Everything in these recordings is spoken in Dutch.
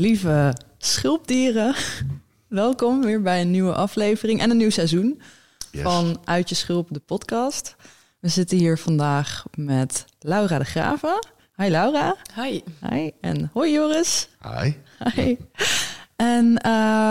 Lieve schulpdieren, welkom weer bij een nieuwe aflevering en een nieuw seizoen Yes. van Uit je Schulp, de podcast. We zitten hier vandaag met Laura de Graven. Hi Laura. Hi. Hi. En hoi Joris. Hi. Hi. En eh,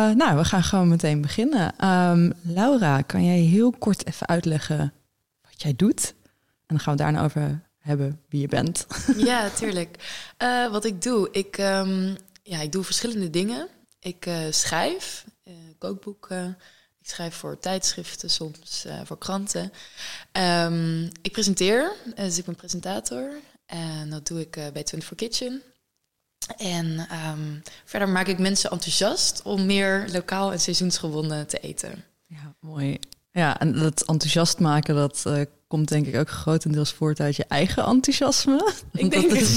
nou, we gaan gewoon meteen beginnen. Ehm, Laura, kan jij heel kort even uitleggen wat jij doet? En dan gaan we daarna over hebben wie je bent. Ja, tuurlijk. Eh, wat ik doe, ik, ehm, ja, ik doe verschillende dingen. Ik eh, schrijf eh, kookboeken. Ik schrijf voor tijdschriften, soms eh, voor kranten. Ehm, ik presenteer, eh, dus ik ben presentator. En dat doe ik eh, bij 24 Kitchen. En ehm, verder maak ik mensen enthousiast om meer lokaal en seizoensgebonden te eten. Ja, mooi. Ja, en dat enthousiast maken, dat eh, komt denk ik ook grotendeels voort uit je eigen enthousiasme. Ik denk dat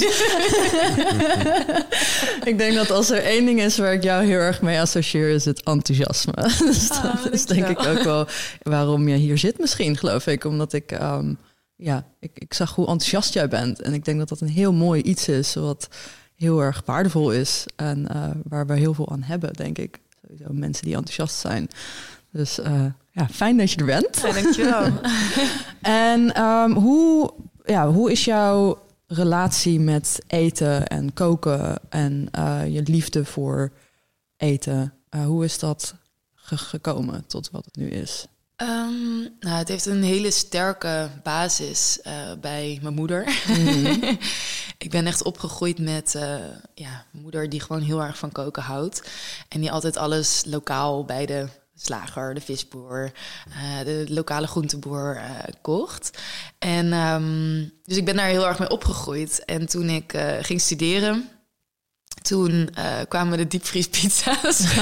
ik denk dat als er één ding is waar ik jou heel erg mee associeer, is het enthousiasme. Dus Ah, dat is denk ik ook wel waarom je hier zit misschien, geloof ik. Omdat ik, ehm, ja, ik, ik zag hoe enthousiast jij bent. En ik denk dat dat een heel mooi iets is, wat heel erg waardevol is. En eh, waar we heel veel aan hebben, denk ik. Sowieso mensen die enthousiast zijn. Dus eh, ja, fijn dat je er bent. Ja, dankjewel. En ehm, hoe, ja, hoe is jouw relatie met eten en koken en eh, je liefde voor eten? Eh, hoe is dat ge- gekomen tot wat het nu is? Ehm, nou, het heeft een hele sterke basis eh, bij mijn moeder. ik ben echt opgegroeid met eh, ja, moeder die gewoon heel erg van koken houdt. En die altijd alles lokaal bij de slager, de visboer, eh, de lokale groenteboer eh, kocht. En um, dus ik ben daar heel erg mee opgegroeid. En toen ik uh, ging studeren, toen kwamen de diepvriespizza's.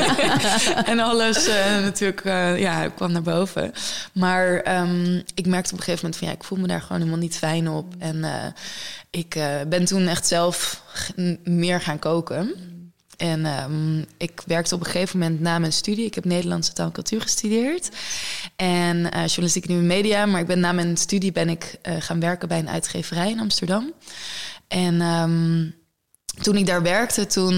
en alles natuurlijk ja, kwam naar boven. Maar um, ik merkte op een gegeven moment van ja, ik voel me daar gewoon helemaal niet fijn op. En ik ben toen echt zelf meer gaan koken. En um, ik werkte op een gegeven moment na mijn studie. Ik heb Nederlandse taal en cultuur gestudeerd. En uh, journalistiek en nieuwe media. Maar ik ben na mijn studie ben ik uh, gaan werken bij een uitgeverij in Amsterdam. En um, toen ik daar werkte, toen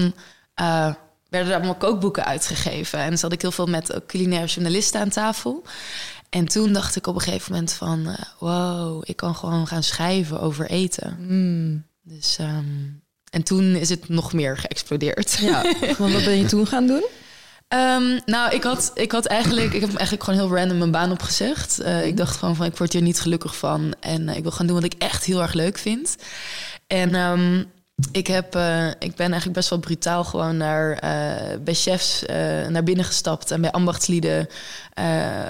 uh, werden er allemaal kookboeken uitgegeven. En zat ik heel veel met culinaire journalisten aan tafel. En toen dacht ik op een gegeven moment van... Wow, ik kan gewoon gaan schrijven over eten. Mm. Dus... Um, en toen is het nog meer geëxplodeerd. Ja, want wat ben je toen gaan doen? Um, nou, ik had, ik had eigenlijk, ik heb eigenlijk gewoon heel random mijn baan opgezegd. Uh, ik dacht gewoon van, ik word hier niet gelukkig van. En uh, ik wil gaan doen wat ik echt heel erg leuk vind. En um, ik, heb, uh, ik ben eigenlijk best wel brutaal gewoon naar, bij chefs naar binnen gestapt. En bij ambachtslieden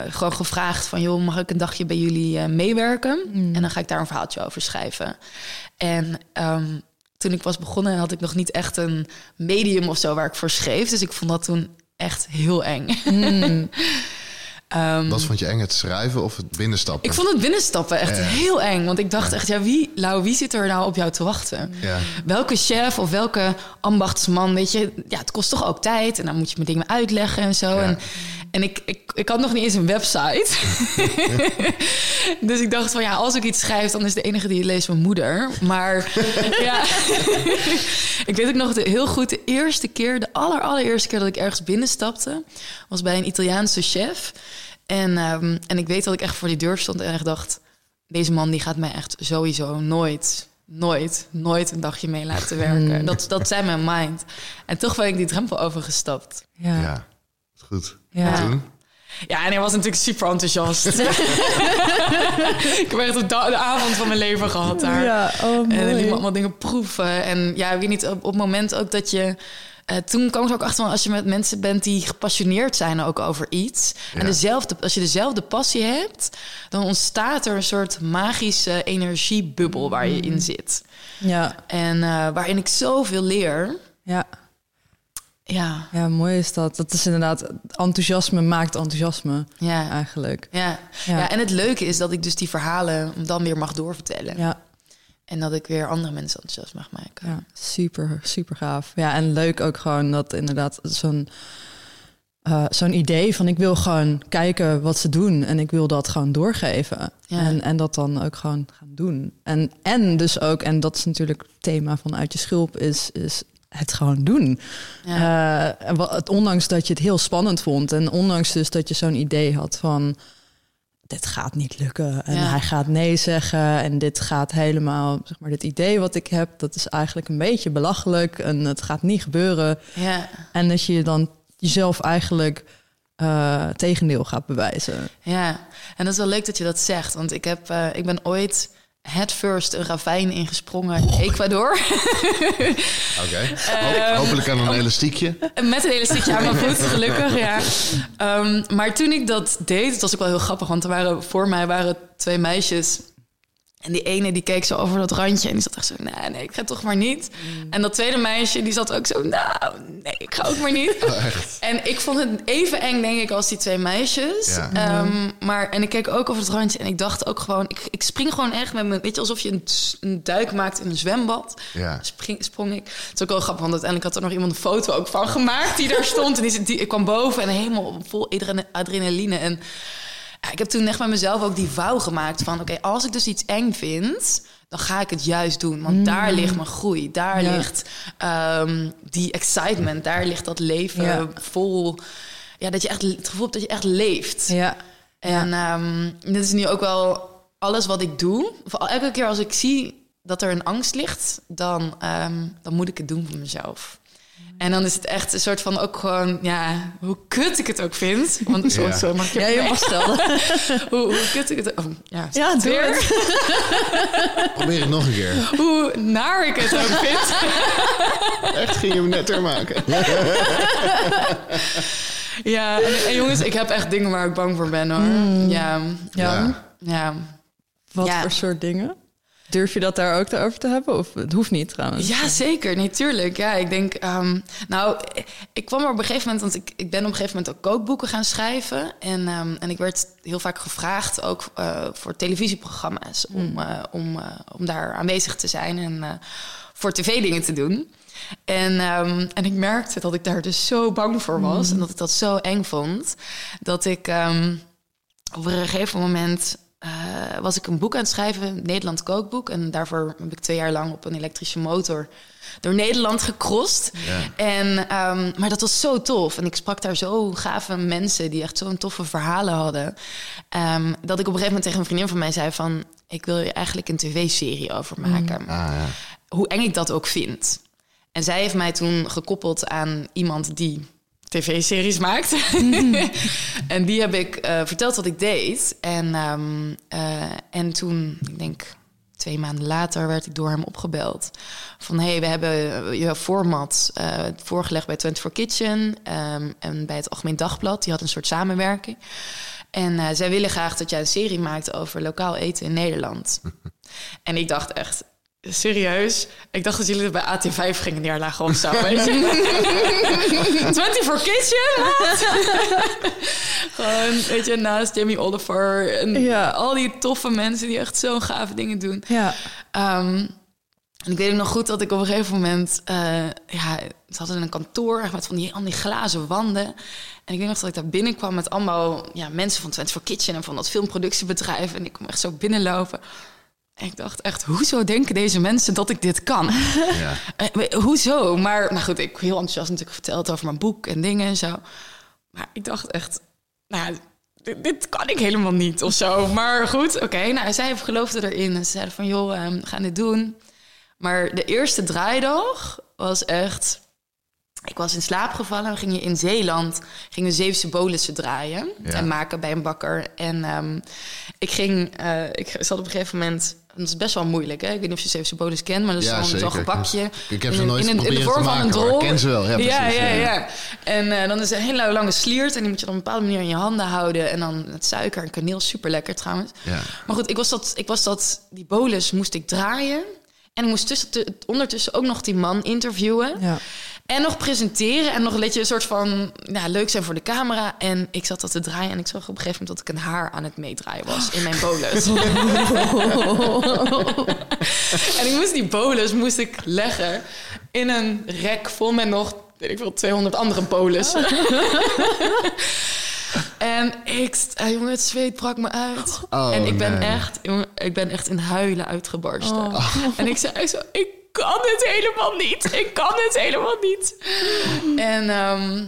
gewoon gevraagd van... joh, mag ik een dagje bij jullie meewerken? Mm. En dan ga ik daar een verhaaltje over schrijven. En... Um, toen ik was begonnen had ik nog niet echt een medium of zo waar ik voor schreef. Dus ik vond dat toen echt heel eng. Mm. um, Wat vond je eng, het schrijven of het binnenstappen? Ik vond het binnenstappen echt ja. heel eng. Want ik dacht ja. echt, ja, wie, Lau, wie zit er nou op jou te wachten? Ja. Welke chef of welke ambachtsman, weet je... Ja, het kost toch ook tijd en dan moet je me dingen uitleggen en zo. En, en ik, ik, ik had nog niet eens een website. dus ik dacht van, ja, als ik iets schrijf... dan is de enige die het leest mijn moeder. Maar ja, ik weet ook nog de, heel goed... de eerste keer, de aller, allereerste keer dat ik ergens binnenstapte... was bij een Italiaanse chef... En, um, en ik weet dat ik echt voor die deur stond en echt dacht... deze man die gaat mij echt sowieso nooit, nooit, nooit een dagje mee laten werken. Dat, dat zei mijn mind. En toch ben ik die drempel overgestapt. Ja. ja. Goed. Ja. En toen? Ja, en hij was natuurlijk super enthousiast. ik heb echt de, avond van mijn leven gehad daar. Ja, oh, En dan liet me mooi. allemaal dingen proeven. En ja, ik weet niet, op, op het moment ook dat je... eh, toen kwam ik ook achter van als je met mensen bent die gepassioneerd zijn ook over iets. Ja. En dezelfde, als je dezelfde passie hebt, dan ontstaat er een soort magische energiebubbel waar je in zit. Ja, En eh, waarin ik zoveel leer. ja. Ja, ja, mooi is dat. Dat is inderdaad, enthousiasme maakt enthousiasme ja, eigenlijk. ja. ja. Ja. en het leuke is dat ik dus die verhalen dan weer mag doorvertellen. Ja, En dat ik weer andere mensen enthousiast mag maken. ja, super, super gaaf. Ja, en leuk ook gewoon dat inderdaad zo'n eh, zo'n idee van ik wil gewoon kijken wat ze doen en ik wil dat gewoon doorgeven. Ja. En, en dat dan ook gewoon gaan doen. En, en dus ook, en dat is natuurlijk het thema van Uit je Schulp, is, is het gewoon doen. Ja. Eh, ondanks dat je het heel spannend vond en ondanks dus dat je zo'n idee had van dit gaat niet lukken en Ja. hij gaat nee zeggen en dit gaat helemaal zeg maar dit idee wat ik heb dat is eigenlijk een beetje belachelijk en het gaat niet gebeuren ja. en dat je dan jezelf eigenlijk eh tegendeel gaat bewijzen. Ja, en dat is wel leuk dat je dat zegt. Want ik, heb, eh, ik ben ooit head first een ravijn ingesprongen in Ecuador. Oké. Ho- hopelijk aan een elastiekje. Met een elastiekje aan mijn voet, gelukkig, ja. Ehm, maar toen ik dat deed, het was ook wel heel grappig... want er waren, voor mij waren twee meisjes... En die ene die keek zo over dat randje en die zat echt zo, nee, nee, ik ga toch maar niet. En dat tweede meisje die zat ook zo, nou, nee, ik ga ook maar niet. En ik vond het even eng, denk ik, als die twee meisjes. Ja. Ehm, maar, en ik keek ook over het randje en ik dacht ook gewoon... Ik, ik spring gewoon echt met mijn... Weet je, alsof je een, een duik maakt in een zwembad. Ja. Spring, sprong ik. Het is ook wel grappig, want uiteindelijk had er nog iemand een foto ook van gemaakt... die daar stond. En die, die, ik kwam boven en helemaal vol adrena- adrenaline. En ja, ik heb toen echt met mezelf ook die vouw gemaakt van... oké, als ik dus iets eng vind... dan ga ik het juist doen. Want daar ligt mijn groei. Daar Ja. ligt ehm, die excitement. Daar ligt dat leven Ja. vol... Ja, dat je echt het gevoel hebt dat je echt leeft. Ja, En ehm, dit is nu ook wel alles wat ik doe. Of elke keer als ik zie dat er een angst ligt, dan, ehm, dan moet ik het doen voor mezelf. En dan is het echt een soort van ook gewoon, ja, hoe kut ik het ook vind. Want zo, Ja. zo mag je ja je mag stellen. hoe, hoe kut ik het oh, ja, Ja, weer. het. Probeer het nog een keer. Hoe naar ik het ook vind. Echt ging je hem netter maken. Ja, en, en jongens, ik heb echt dingen waar ik bang voor ben hoor. Ja, Ja. Ja. ja. Wat Ja. voor soort dingen? Durf je dat daar ook over te hebben? Of het hoeft niet trouwens. Ja, zeker. Natuurlijk. Ja, ik denk... ehm, nou, ik kwam er op een gegeven moment... want ik, ik ben op een gegeven moment ook kookboeken gaan schrijven. En, ehm, en ik werd heel vaak gevraagd... ook eh, voor televisieprogramma's... om, eh, om, eh, om daar aanwezig te zijn... en voor tv-dingen te doen. En, ehm, en ik merkte dat ik daar dus zo bang voor was... en dat ik dat zo eng vond... dat ik op een gegeven moment eh, was ik een boek aan het schrijven, een Nederland kookboek. En daarvoor heb ik twee jaar lang op een elektrische motor door Nederland gecrossed. Ja. En, ehm, maar dat was zo tof. En ik sprak daar zo gave mensen die echt zo'n toffe verhalen hadden. Ehm, dat ik op een gegeven moment tegen een vriendin van mij zei van... ik wil je eigenlijk een tv-serie over maken Ah, ja. hoe eng ik dat ook vind. En zij heeft mij toen gekoppeld aan iemand die tv-series maakt. en die heb ik eh, verteld wat ik deed. En, ehm, eh, en toen, ik denk twee maanden later, werd ik door hem opgebeld. Van, hey, we hebben je format eh, voorgelegd bij 24 Kitchen... ehm, en bij het Algemeen Dagblad. Die had een soort samenwerking. En eh, zij willen graag dat jij een serie maakt over lokaal eten in Nederland. en ik dacht echt, serieus? Ik dacht dat jullie het bij AT5 gingen neerleggen of zo. Weet je? 24 Kitchen? Gewoon, weet je, naast Jamie Oliver en Ja. al die toffe mensen die echt zo'n gave dingen doen. Ja. Ehm, en ik weet nog goed dat ik op een gegeven moment... eh, ja, ze hadden een kantoor echt met van die, al die glazen wanden. En ik weet nog dat ik daar binnenkwam met allemaal ja, mensen van 24 Kitchen... en van dat filmproductiebedrijf. En ik kwam echt zo binnenlopen. Ik dacht echt, hoezo denken deze mensen dat ik dit kan? Ja. Eh, hoezo? Maar nou goed, ik heel enthousiast natuurlijk verteld over mijn boek en dingen en zo. Maar ik dacht echt, nou, ja, dit, dit kan ik helemaal niet of zo. Maar goed, oké. nou, zij geloofde erin en ze zeiden van, joh, ehm, we gaan dit doen. Maar de eerste draaidag was echt ik was in slaap gevallen. We gingen in Zeeland gingen Zeeuwse bolussen draaien Ja. en maken bij een bakker. En ehm, ik ging, eh, ik zat op een gegeven moment. Dat is best wel moeilijk, hè? Ik weet niet of je Zeeuwse bolus kent, maar dat is Ja, zo'n zeker. gebakje. Ik heb ze een- nooit in, een- in de vorm van een drol. ik ken ze wel. Ja, ja, precies, ja, ja. ja. En eh, dan is het een hele lange, sliert en die moet je dan op een bepaalde manier in je handen houden. En dan met suiker en kaneel, super lekker trouwens. Ja. Maar goed, ik was dat, ik was dat, die bolus moest ik draaien. En ik moest tussen, ondertussen ook nog die man interviewen. Ja. En nog presenteren en nog een beetje een soort van ja, leuk zijn voor de camera. En ik zat dat te draaien en ik zag op een gegeven moment dat ik een haar aan het meedraaien was in mijn bolus. en ik moest die bolus moest ik leggen in een rek vol met nog, weet ik veel, 200 andere bolus. en ik, ah, jongen, het zweet brak me uit. Oh, en ik ben nee. echt, jongen, ik ben echt in huilen uitgebarsten. En ik zei zo, ik kan het helemaal niet. Ik kan het helemaal niet. En, ehm,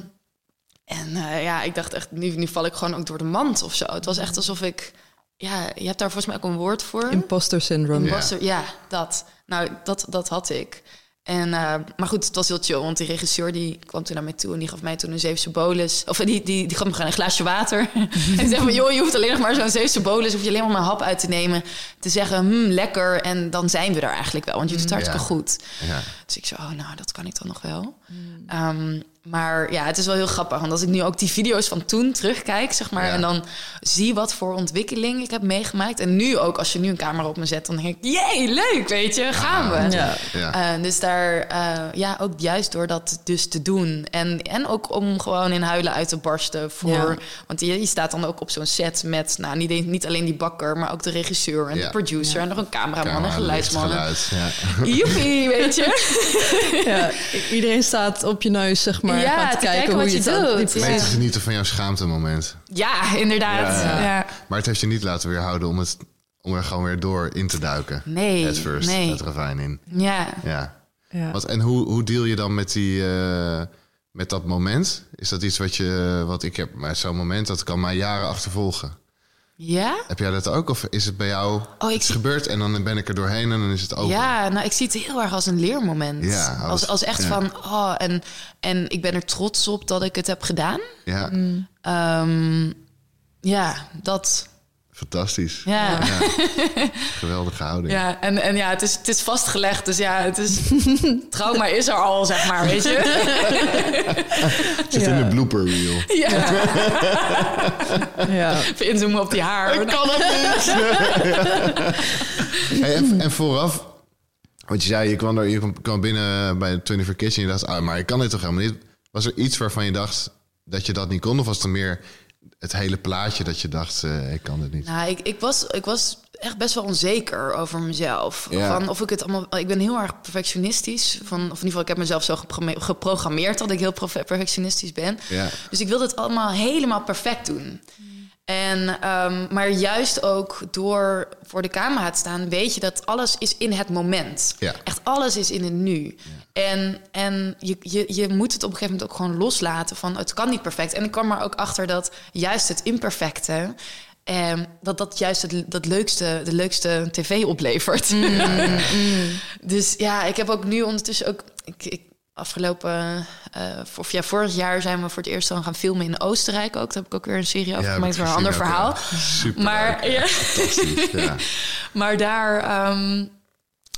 en eh, ja, ik dacht echt, nu, nu val ik gewoon ook door de mand of zo. Het was echt alsof ik, ja, je hebt daar volgens mij ook een woord voor. Imposter syndrome. Ja. Imposter, ja, dat. Nou, dat, dat had ik. En, eh, maar goed, het was heel chill, want die regisseur die kwam toen naar mij toe en die gaf mij toen een Zeeuwse bolus. Of die, die, die gaf me gewoon een glaasje water. en die zei van, joh, je hoeft alleen nog maar zo'n Zeeuwse bolus, hoef je alleen maar een hap uit te nemen, te zeggen, hmm, lekker. En dan zijn we er eigenlijk wel, want je doet het hartstikke Ja. goed. Ja. Dus ik zo, oh, nou, dat kan ik dan nog wel. Ehm, maar ja, het is wel heel grappig. Want als ik nu ook die video's van toen terugkijk, zeg maar... Ja. en dan zie wat voor ontwikkeling ik heb meegemaakt. En nu ook, als je nu een camera op me zet... dan denk ik, jee, leuk, weet je, gaan we. Ja. Ja. Eh, dus daar, eh, ja, ook juist door dat dus te doen. En, en ook om gewoon in huilen uit te barsten voor... Ja. Want je, je staat dan ook op zo'n set met, nou, niet, niet alleen die bakker... maar ook de regisseur en Ja. de producer en nog een cameraman Camera, en geluidsman. geluid, ja. Joepie, weet je. Iedereen staat op je neus, zeg maar. Ja, gaat te kijken wat je het aan- doet. Mee te genieten van jouw schaamtemoment. Ja, inderdaad. Ja. Ja. Maar het heeft je niet laten weerhouden om, het, om er gewoon weer door in te duiken. Nee, Het first, nee. het ravijn in. Ja. Ja. Ja. Wat, en hoe, hoe deal je dan met, die, eh, met dat moment? Is dat iets wat je... Wat ik heb, maar zo'n moment, dat kan mij jaren achtervolgen. Ja? Heb jij dat ook? Of is het bij jou Oh, iets zie- gebeurd en dan ben ik er doorheen en dan is het over? Ja, nou, ik zie het heel erg als een leermoment. Ja, als- als, als echt ja. van, oh, en, en ik ben er trots op dat ik het heb gedaan. Ja, Ehm, ja, dat. Fantastisch. Ja. Ja. Geweldige houding. en, en ja, het is, het is vastgelegd. Dus ja, het is. trauma is er al, zeg maar, weet je? Het zit in Ja. de blooper reel. ja. Ja. Even inzoomen op die haar. kan het niet. hey, en, en vooraf, want je zei, je kwam, er, je kwam- binnen bij de 24 Kitchen en je dacht, ah, maar ik kan dit toch helemaal niet. Was er iets waarvan je dacht dat je dat niet kon? Of was het er meer het hele plaatje dat je dacht, eh, ik kan dit niet? Nou, ik, ik, was, ik was echt best wel onzeker over mezelf. Ja. Van of ik het allemaal. Ik ben heel erg perfectionistisch. Van, of in ieder geval, ik heb mezelf zo geprogrammeerd dat ik heel perfectionistisch ben. Ja. Dus ik wilde het allemaal helemaal perfect doen. En, ehm, maar juist ook door voor de camera te staan, weet je dat alles is in het moment. Ja. Echt alles is in het nu. En, en je, je, je moet het op een gegeven moment ook gewoon loslaten van het kan niet perfect. En ik kwam er ook achter dat juist het imperfecte. ehm, dat dat juist het, dat leukste, de leukste tv oplevert. dus ja, ik heb ook nu ondertussen ook. Ik, ik, afgelopen, eh, of ja, vorig jaar zijn we voor het eerst dan gaan filmen in Oostenrijk ook. Daar heb ik ook weer een serie over gemaakt, maar een ander verhaal. ja. Super. Maar, ja. Ja. Maar daar ehm,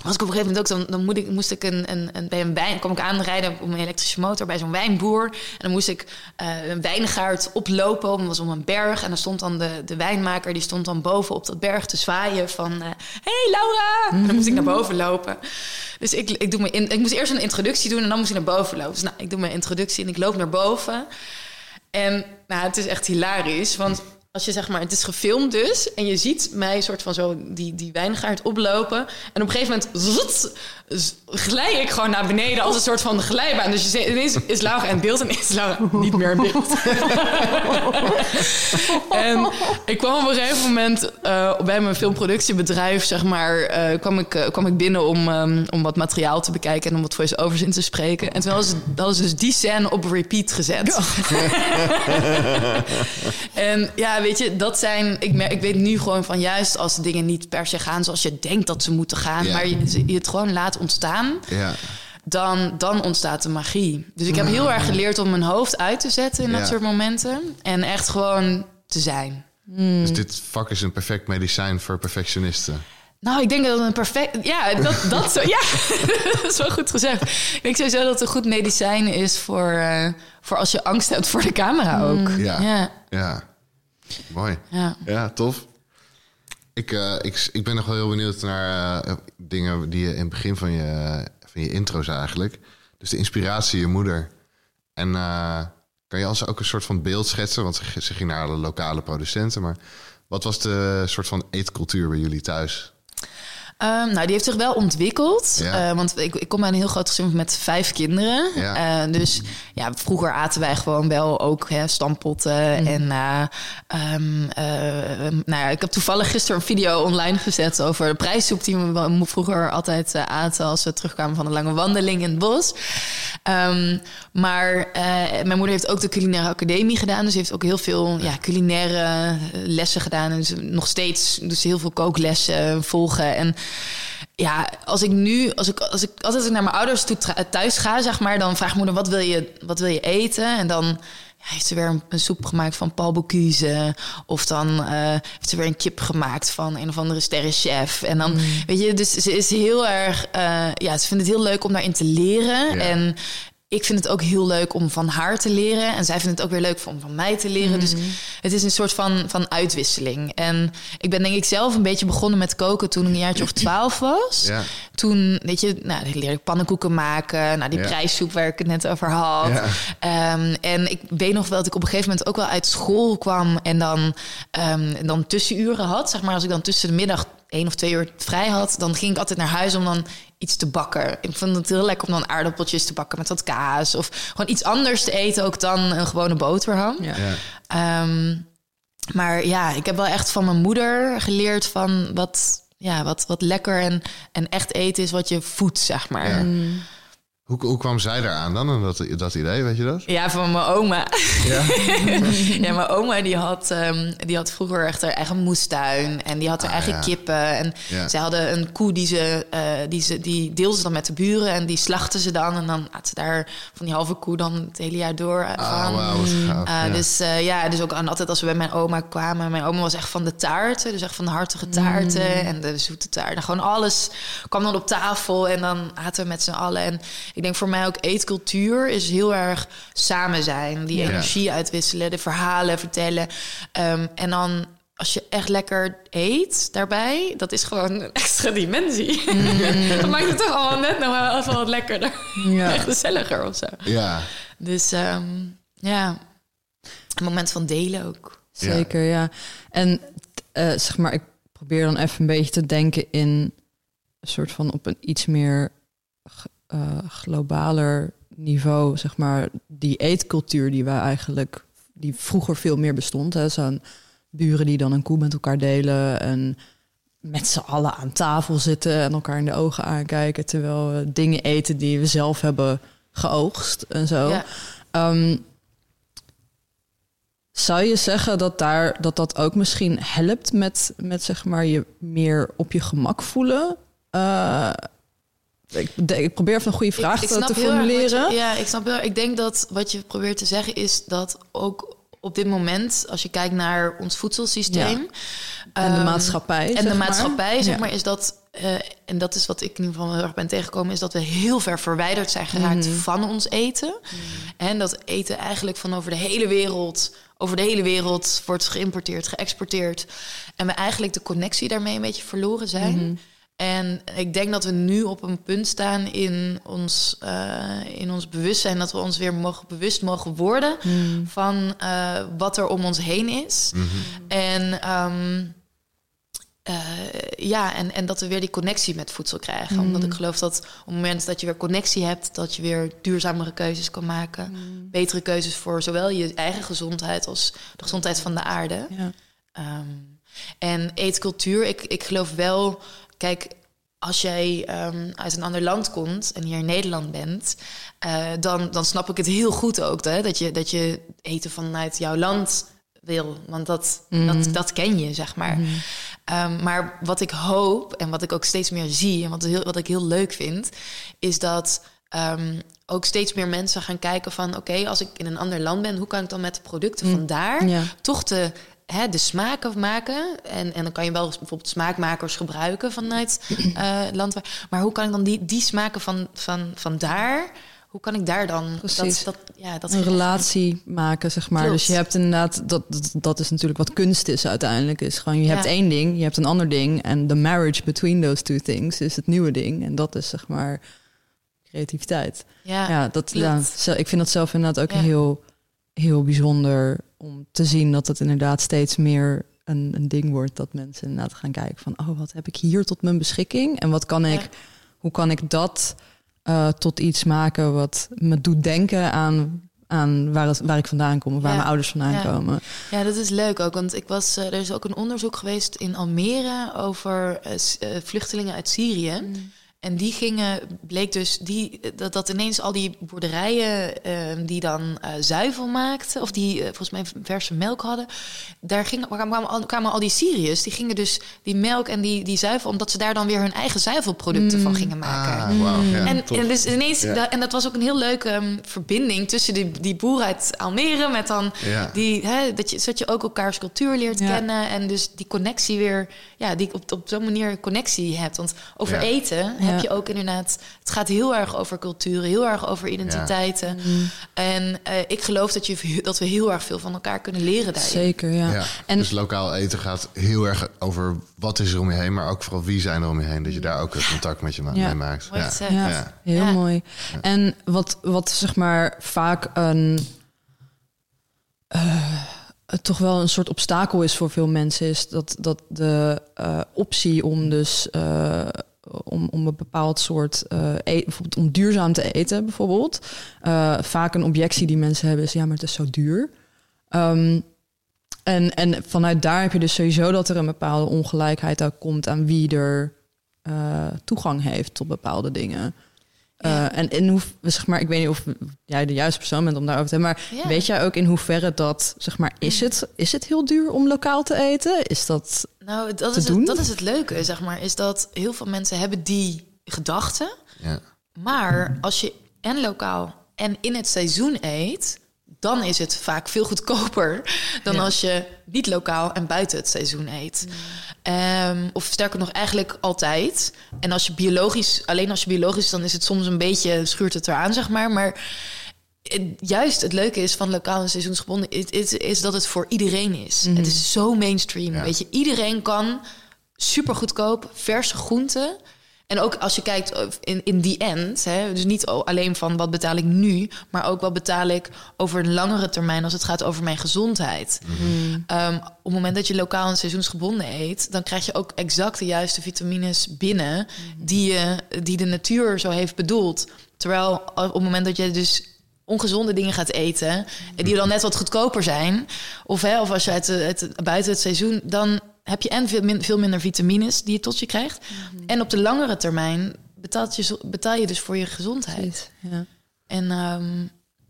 was ik op een gegeven moment ook... Dan, dan moet ik, moest ik een, een, een, bij een wijn... kwam ik aanrijden op een elektrische motor bij zo'n wijnboer. En dan moest ik eh, een wijngaard oplopen. Dat was om een berg. En dan stond dan de, de wijnmaker... die stond dan boven op dat berg te zwaaien van... eh, hey Laura! En dan moest ik naar boven lopen. Dus ik, ik, doe mijn in, ik moest eerst een introductie doen... en dan moest ik naar boven lopen. Dus nou, ik doe mijn introductie en ik loop naar boven... En nou, het is echt hilarisch, want als je zeg maar, het is gefilmd dus, en je ziet mij soort van zo die, die wijngaard oplopen. En op een gegeven moment glij ik gewoon naar beneden als een soort van glijbaan. Dus je ziet, ineens is Laura in beeld en is Laura niet meer in beeld. en ik kwam op een gegeven moment eh, bij mijn filmproductiebedrijf, zeg maar, eh, kwam, ik, eh, kwam ik binnen om, ehm, om wat materiaal te bekijken en om wat voice-overs in te spreken. En toen hadden ze, hadden ze dus die scène op repeat gezet. en ja, weet je, dat zijn. Ik, merk, ik weet nu gewoon van juist als dingen niet per se gaan zoals je denkt dat ze moeten gaan, maar je, je het gewoon laat ontstaan. ja. dan, dan ontstaat de magie. Dus ik heb heel erg geleerd om mijn hoofd uit te zetten in dat soort momenten. En echt gewoon te zijn. Dus dit vak is een perfect medicijn voor perfectionisten. Nou, ik denk dat een perfect... Ja, dat, dat, zo, ja, dat is wel goed gezegd. Ik denk sowieso dat het een goed medicijn is voor, eh, voor als je angst hebt voor de camera ook. Ja. ja. Ja, mooi. ja. Ja, tof. Ik, eh, ik, ik ben nog wel heel benieuwd naar eh, dingen die je in het begin van je, van je intro zei eigenlijk. Dus de inspiratie, je moeder. En eh, kan je als ook een soort van beeld schetsen? Want ze, ze ging naar alle lokale producenten. Maar wat was de soort van eetcultuur bij jullie thuis? Ehm, nou, die heeft zich wel ontwikkeld. Ja. Eh, want ik, ik kom uit een heel groot gezin met vijf kinderen. Ja. Eh, dus ja, vroeger aten wij gewoon wel ook hè, stampotten. En eh, ehm, eh, nou ja, ik heb toevallig gisteren een video online gezet over de prijssoep die we vroeger altijd aten als we terugkwamen van een lange wandeling in het bos. Ehm, maar mijn moeder heeft ook de culinaire academie gedaan. Dus heeft ook heel veel ja, culinaire lessen gedaan. En ze, nog steeds dus heel veel kooklessen volgen. En ja, als ik nu, als ik, als ik altijd als ik naar mijn ouders toe thuis ga, zeg maar, dan vraagt moeder: wat wil je, wat wil je eten? En dan ja, heeft ze weer een, een soep gemaakt van Paul Bocuse. Of dan eh, heeft ze weer een kip gemaakt van een of andere sterrenchef. En dan, weet je, dus ze is heel erg, eh, ja, ze vindt het heel leuk om daarin te leren. Ja. En ik vind het ook heel leuk om van haar te leren. En zij vindt het ook weer leuk om van mij te leren. Dus het is een soort van, van uitwisseling. En ik ben denk ik zelf een beetje begonnen met koken toen ik een jaartje of twaalf was. Ja. Toen, weet je, nou, dan leerde ik pannenkoeken maken. Nou, die Ja. prijssoep waar ik het net over had. Ja. Ehm, en ik weet nog wel dat ik op een gegeven moment ook wel uit school kwam... en dan, ehm, en dan tussenuren had. Zeg maar, als ik dan tussen de middag één of twee uur vrij had... dan ging ik altijd naar huis om dan iets te bakken. Ik vond het heel lekker om dan aardappeltjes te bakken met wat kaas... of gewoon iets anders te eten ook dan een gewone boterham. Ja. Ja. Ehm, maar ja, ik heb wel echt van mijn moeder geleerd van wat, ja, wat, wat lekker en, en echt eten is wat je voedt, zeg maar. Ja. Ja, Hoe, hoe kwam zij daaraan dan, en dat, dat idee, weet je dat? van mijn oma. Ja. ja, mijn oma die had, ehm, die had vroeger echt haar eigen moestuin en die had haar Ah, eigen ja. kippen. En Ja. ze hadden een koe die ze, eh, die ze die deelde ze dan met de buren en die slachten ze dan. En dan had ze daar van die halve koe dan het hele jaar door eh, Ah, wat gaaf. Uh, ja. Dus eh, ja, dus ook aan, altijd als we bij mijn oma kwamen. Mijn oma was echt van de taarten, dus echt van de hartige taarten en de zoete taarten. Gewoon alles kwam dan op tafel en dan aten we met z'n allen. En ik denk voor mij ook eetcultuur is heel erg samen zijn, die Ja. energie uitwisselen, de verhalen vertellen. Ehm, en dan als je echt lekker eet daarbij, dat is gewoon een extra dimensie. dat maakt het toch allemaal net nog wel even wat lekkerder. Ja. Echt gezelliger of zo. ja. Dus ehm, ja, een moment van delen ook. Zeker, ja. En eh, zeg maar, ik probeer dan even een beetje te denken in een soort van op een iets meer eh, globaler niveau, zeg maar, die eetcultuur die wij eigenlijk, die vroeger veel meer bestond. Hè, zo'n buren die dan een koe met elkaar delen en met z'n allen aan tafel zitten en elkaar in de ogen aankijken terwijl we dingen eten die we zelf hebben geoogst en zo. Ja. Ehm, zou je zeggen dat, daar, dat dat ook misschien helpt met, met zeg maar je meer op je gemak voelen? Eh, ik, ik probeer even een goede vraag Ik- te, formuleren. je- ja, ik snap heel erg. Ik denk dat wat je probeert te zeggen is dat ook op dit moment, als je kijkt naar ons voedselsysteem. En de ehm, maatschappij. En de maar. maatschappij, zeg maar, is dat. eh, en dat is wat ik in ieder geval heel erg ben tegengekomen, is dat we heel ver verwijderd zijn geraakt Mhm. van ons eten. En dat eten eigenlijk van over de hele wereld, over de hele wereld wordt geïmporteerd, geëxporteerd. En we eigenlijk de connectie daarmee een beetje verloren zijn. Mhm. En ik denk dat we nu op een punt staan in ons, eh, in ons bewustzijn, dat we ons weer mogen, bewust mogen worden Mhm. van eh, wat er om ons heen is. En ehm, eh, ja, en, en dat we weer die connectie met voedsel krijgen. Omdat ik geloof dat op het moment dat je weer connectie hebt, dat je weer duurzamere keuzes kan maken. Betere keuzes voor zowel je eigen gezondheid als de gezondheid van de aarde. Ja. Ehm, en eetcultuur, ik, ik geloof wel, kijk, als jij ehm, uit een ander land komt en hier in Nederland bent, eh, dan, dan snap ik het heel goed ook, hè, dat, je, dat je eten vanuit jouw land wil. Want dat, dat, dat ken je, zeg maar. Ehm, maar wat ik hoop en wat ik ook steeds meer zie en wat, heel, wat ik heel leuk vind, is dat ehm, ook steeds meer mensen gaan kijken van... oké, als ik in een ander land ben... hoe kan ik dan met de producten van daar Ja. toch de, hè, de smaken maken? En, en dan kan je wel bijvoorbeeld smaakmakers gebruiken vanuit eh land. Maar hoe kan ik dan die, die smaken van, van, van daar... hoe kan ik daar dan Precies. dat, dat, ja, dat een relatie maken, zeg maar. Klopt. Dus je hebt inderdaad, dat, dat, dat is natuurlijk wat kunst is uiteindelijk. Is gewoon, je Ja. hebt één ding, je hebt een ander ding. En the marriage between those two things is het nieuwe ding. En dat is zeg maar creativiteit. Ja, Ja, dat, ja, ik vind dat zelf inderdaad ook heel, heel bijzonder om te zien dat het inderdaad steeds meer een, een ding wordt. Dat mensen inderdaad gaan kijken van, oh, wat heb ik hier tot mijn beschikking? En wat kan ik, Ja. hoe kan ik dat eh, tot iets maken wat me doet denken aan, aan waar, het, waar ik vandaan kom of waar Ja. mijn ouders vandaan Ja. komen. Ja, dat is leuk ook. Want ik was, eh, er is ook een onderzoek geweest in Almere over eh, vluchtelingen uit Syrië. En die gingen, bleek dus die, dat, dat ineens al die boerderijen eh, die dan eh, zuivel maakten, of die eh, volgens mij verse melk hadden, daar gingen, kwamen, al, kwamen al die Syriërs, die gingen dus die melk en die, die zuivel, omdat ze daar dan weer hun eigen zuivelproducten van gingen maken. Ah, wauw. Ja, En, dus ineens, Ja. da- en dat was ook een heel leuke ehm, verbinding tussen die, die boer uit Almere met dan Ja. die, hè, dat je, zodat je ook elkaars cultuur leert Ja. kennen en dus die connectie weer, ja, die op, op zo'n manier connectie hebt. Want over Ja. eten heb je ook inderdaad, het gaat heel erg over culturen, heel erg over identiteiten. En eh, ik geloof dat, je, dat we heel erg veel van elkaar kunnen leren daarin. Zeker, ja. Ja, En dus lokaal eten gaat heel erg over wat is er om je heen, maar ook vooral wie zijn er om je heen. Dat je daar ook contact met je ma- Ja. mee maakt. Mooi Ja. gezegd. Ja, Ja. heel Ja. mooi. En wat, wat zeg maar vaak een eh, toch wel een soort obstakel is voor veel mensen, is dat, dat de eh, optie om dus eh, om, om een bepaald soort e- bijvoorbeeld om duurzaam te eten, bijvoorbeeld. eh, vaak een objectie die mensen hebben is ja, maar het is zo duur. Ehm, en, en vanuit daar heb je dus sowieso dat er een bepaalde ongelijkheid ook komt aan wie er eh, toegang heeft tot bepaalde dingen. Ja. Eh, en in hoe, zeg maar, ik weet niet of jij de juiste persoon bent om daarover te hebben, maar Ja. weet jij ook in hoeverre dat, zeg maar, is het, is het heel duur om lokaal te eten? Is dat, Nou, dat te is, doen? het, dat is het leuke, zeg maar, is dat heel veel mensen hebben die gedachten. Ja. Maar als je en lokaal en in het seizoen eet, dan is het vaak veel goedkoper dan Ja. als je niet lokaal en buiten het seizoen eet. Ehm, of sterker nog, eigenlijk altijd. En als je biologisch, alleen als je biologisch, dan is het soms een beetje schuurt het eraan, zeg maar. Maar het- juist het leuke is van lokaal en seizoensgebonden is, is, is dat het voor iedereen is. Het is zo mainstream. Ja. Weet je, iedereen kan super goedkoop verse groenten. En ook als je kijkt eh, in, in die end, hè, dus niet alleen van wat betaal ik nu, maar ook wat betaal ik over een langere termijn als het gaat over mijn gezondheid. Ehm, op het moment dat je lokaal en seizoensgebonden eet, dan krijg je ook exact de juiste vitamines binnen die, je, die de natuur zo heeft bedoeld. Terwijl op het moment dat je dus ongezonde dingen gaat eten, en die dan net wat goedkoper zijn, of, hè, of als je uit, de- buiten het seizoen, dan heb je en veel, min- veel minder vitamines die je tot je krijgt. En op de langere termijn betaalt je, betaal je dus voor je gezondheid. ja. En ehm,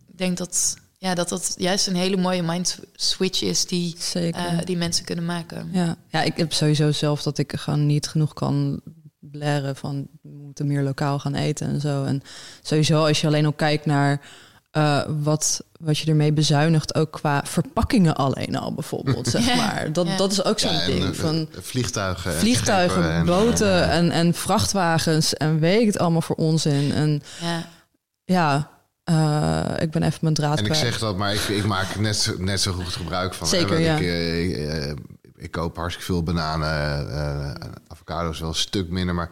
ik denk dat, ja, dat dat juist een hele mooie mind switch is die, eh, die mensen kunnen maken. Ja. ja, ik heb sowieso zelf dat ik gewoon niet genoeg kan leren van we moeten meer lokaal gaan eten en zo. En sowieso als je alleen al kijkt naar eh, wat, wat je ermee bezuinigt, ook qua verpakkingen alleen al bijvoorbeeld, zeg Ja, maar. Dat, ja. dat is ook zo'n Ja, ding eh, van vliegtuigen. en vliegtuigen, schepen en- boten en, en vrachtwagens en weet het allemaal voor onzin. En Ja, ja, eh, ik ben even mijn draad En ik zeg dat, maar ik, ik maak net, zo- net zo goed gebruik van. Zeker, ja. Ik, eh, ik, eh, ik koop hartstikke veel bananen, eh, avocado's wel een stuk minder. Maar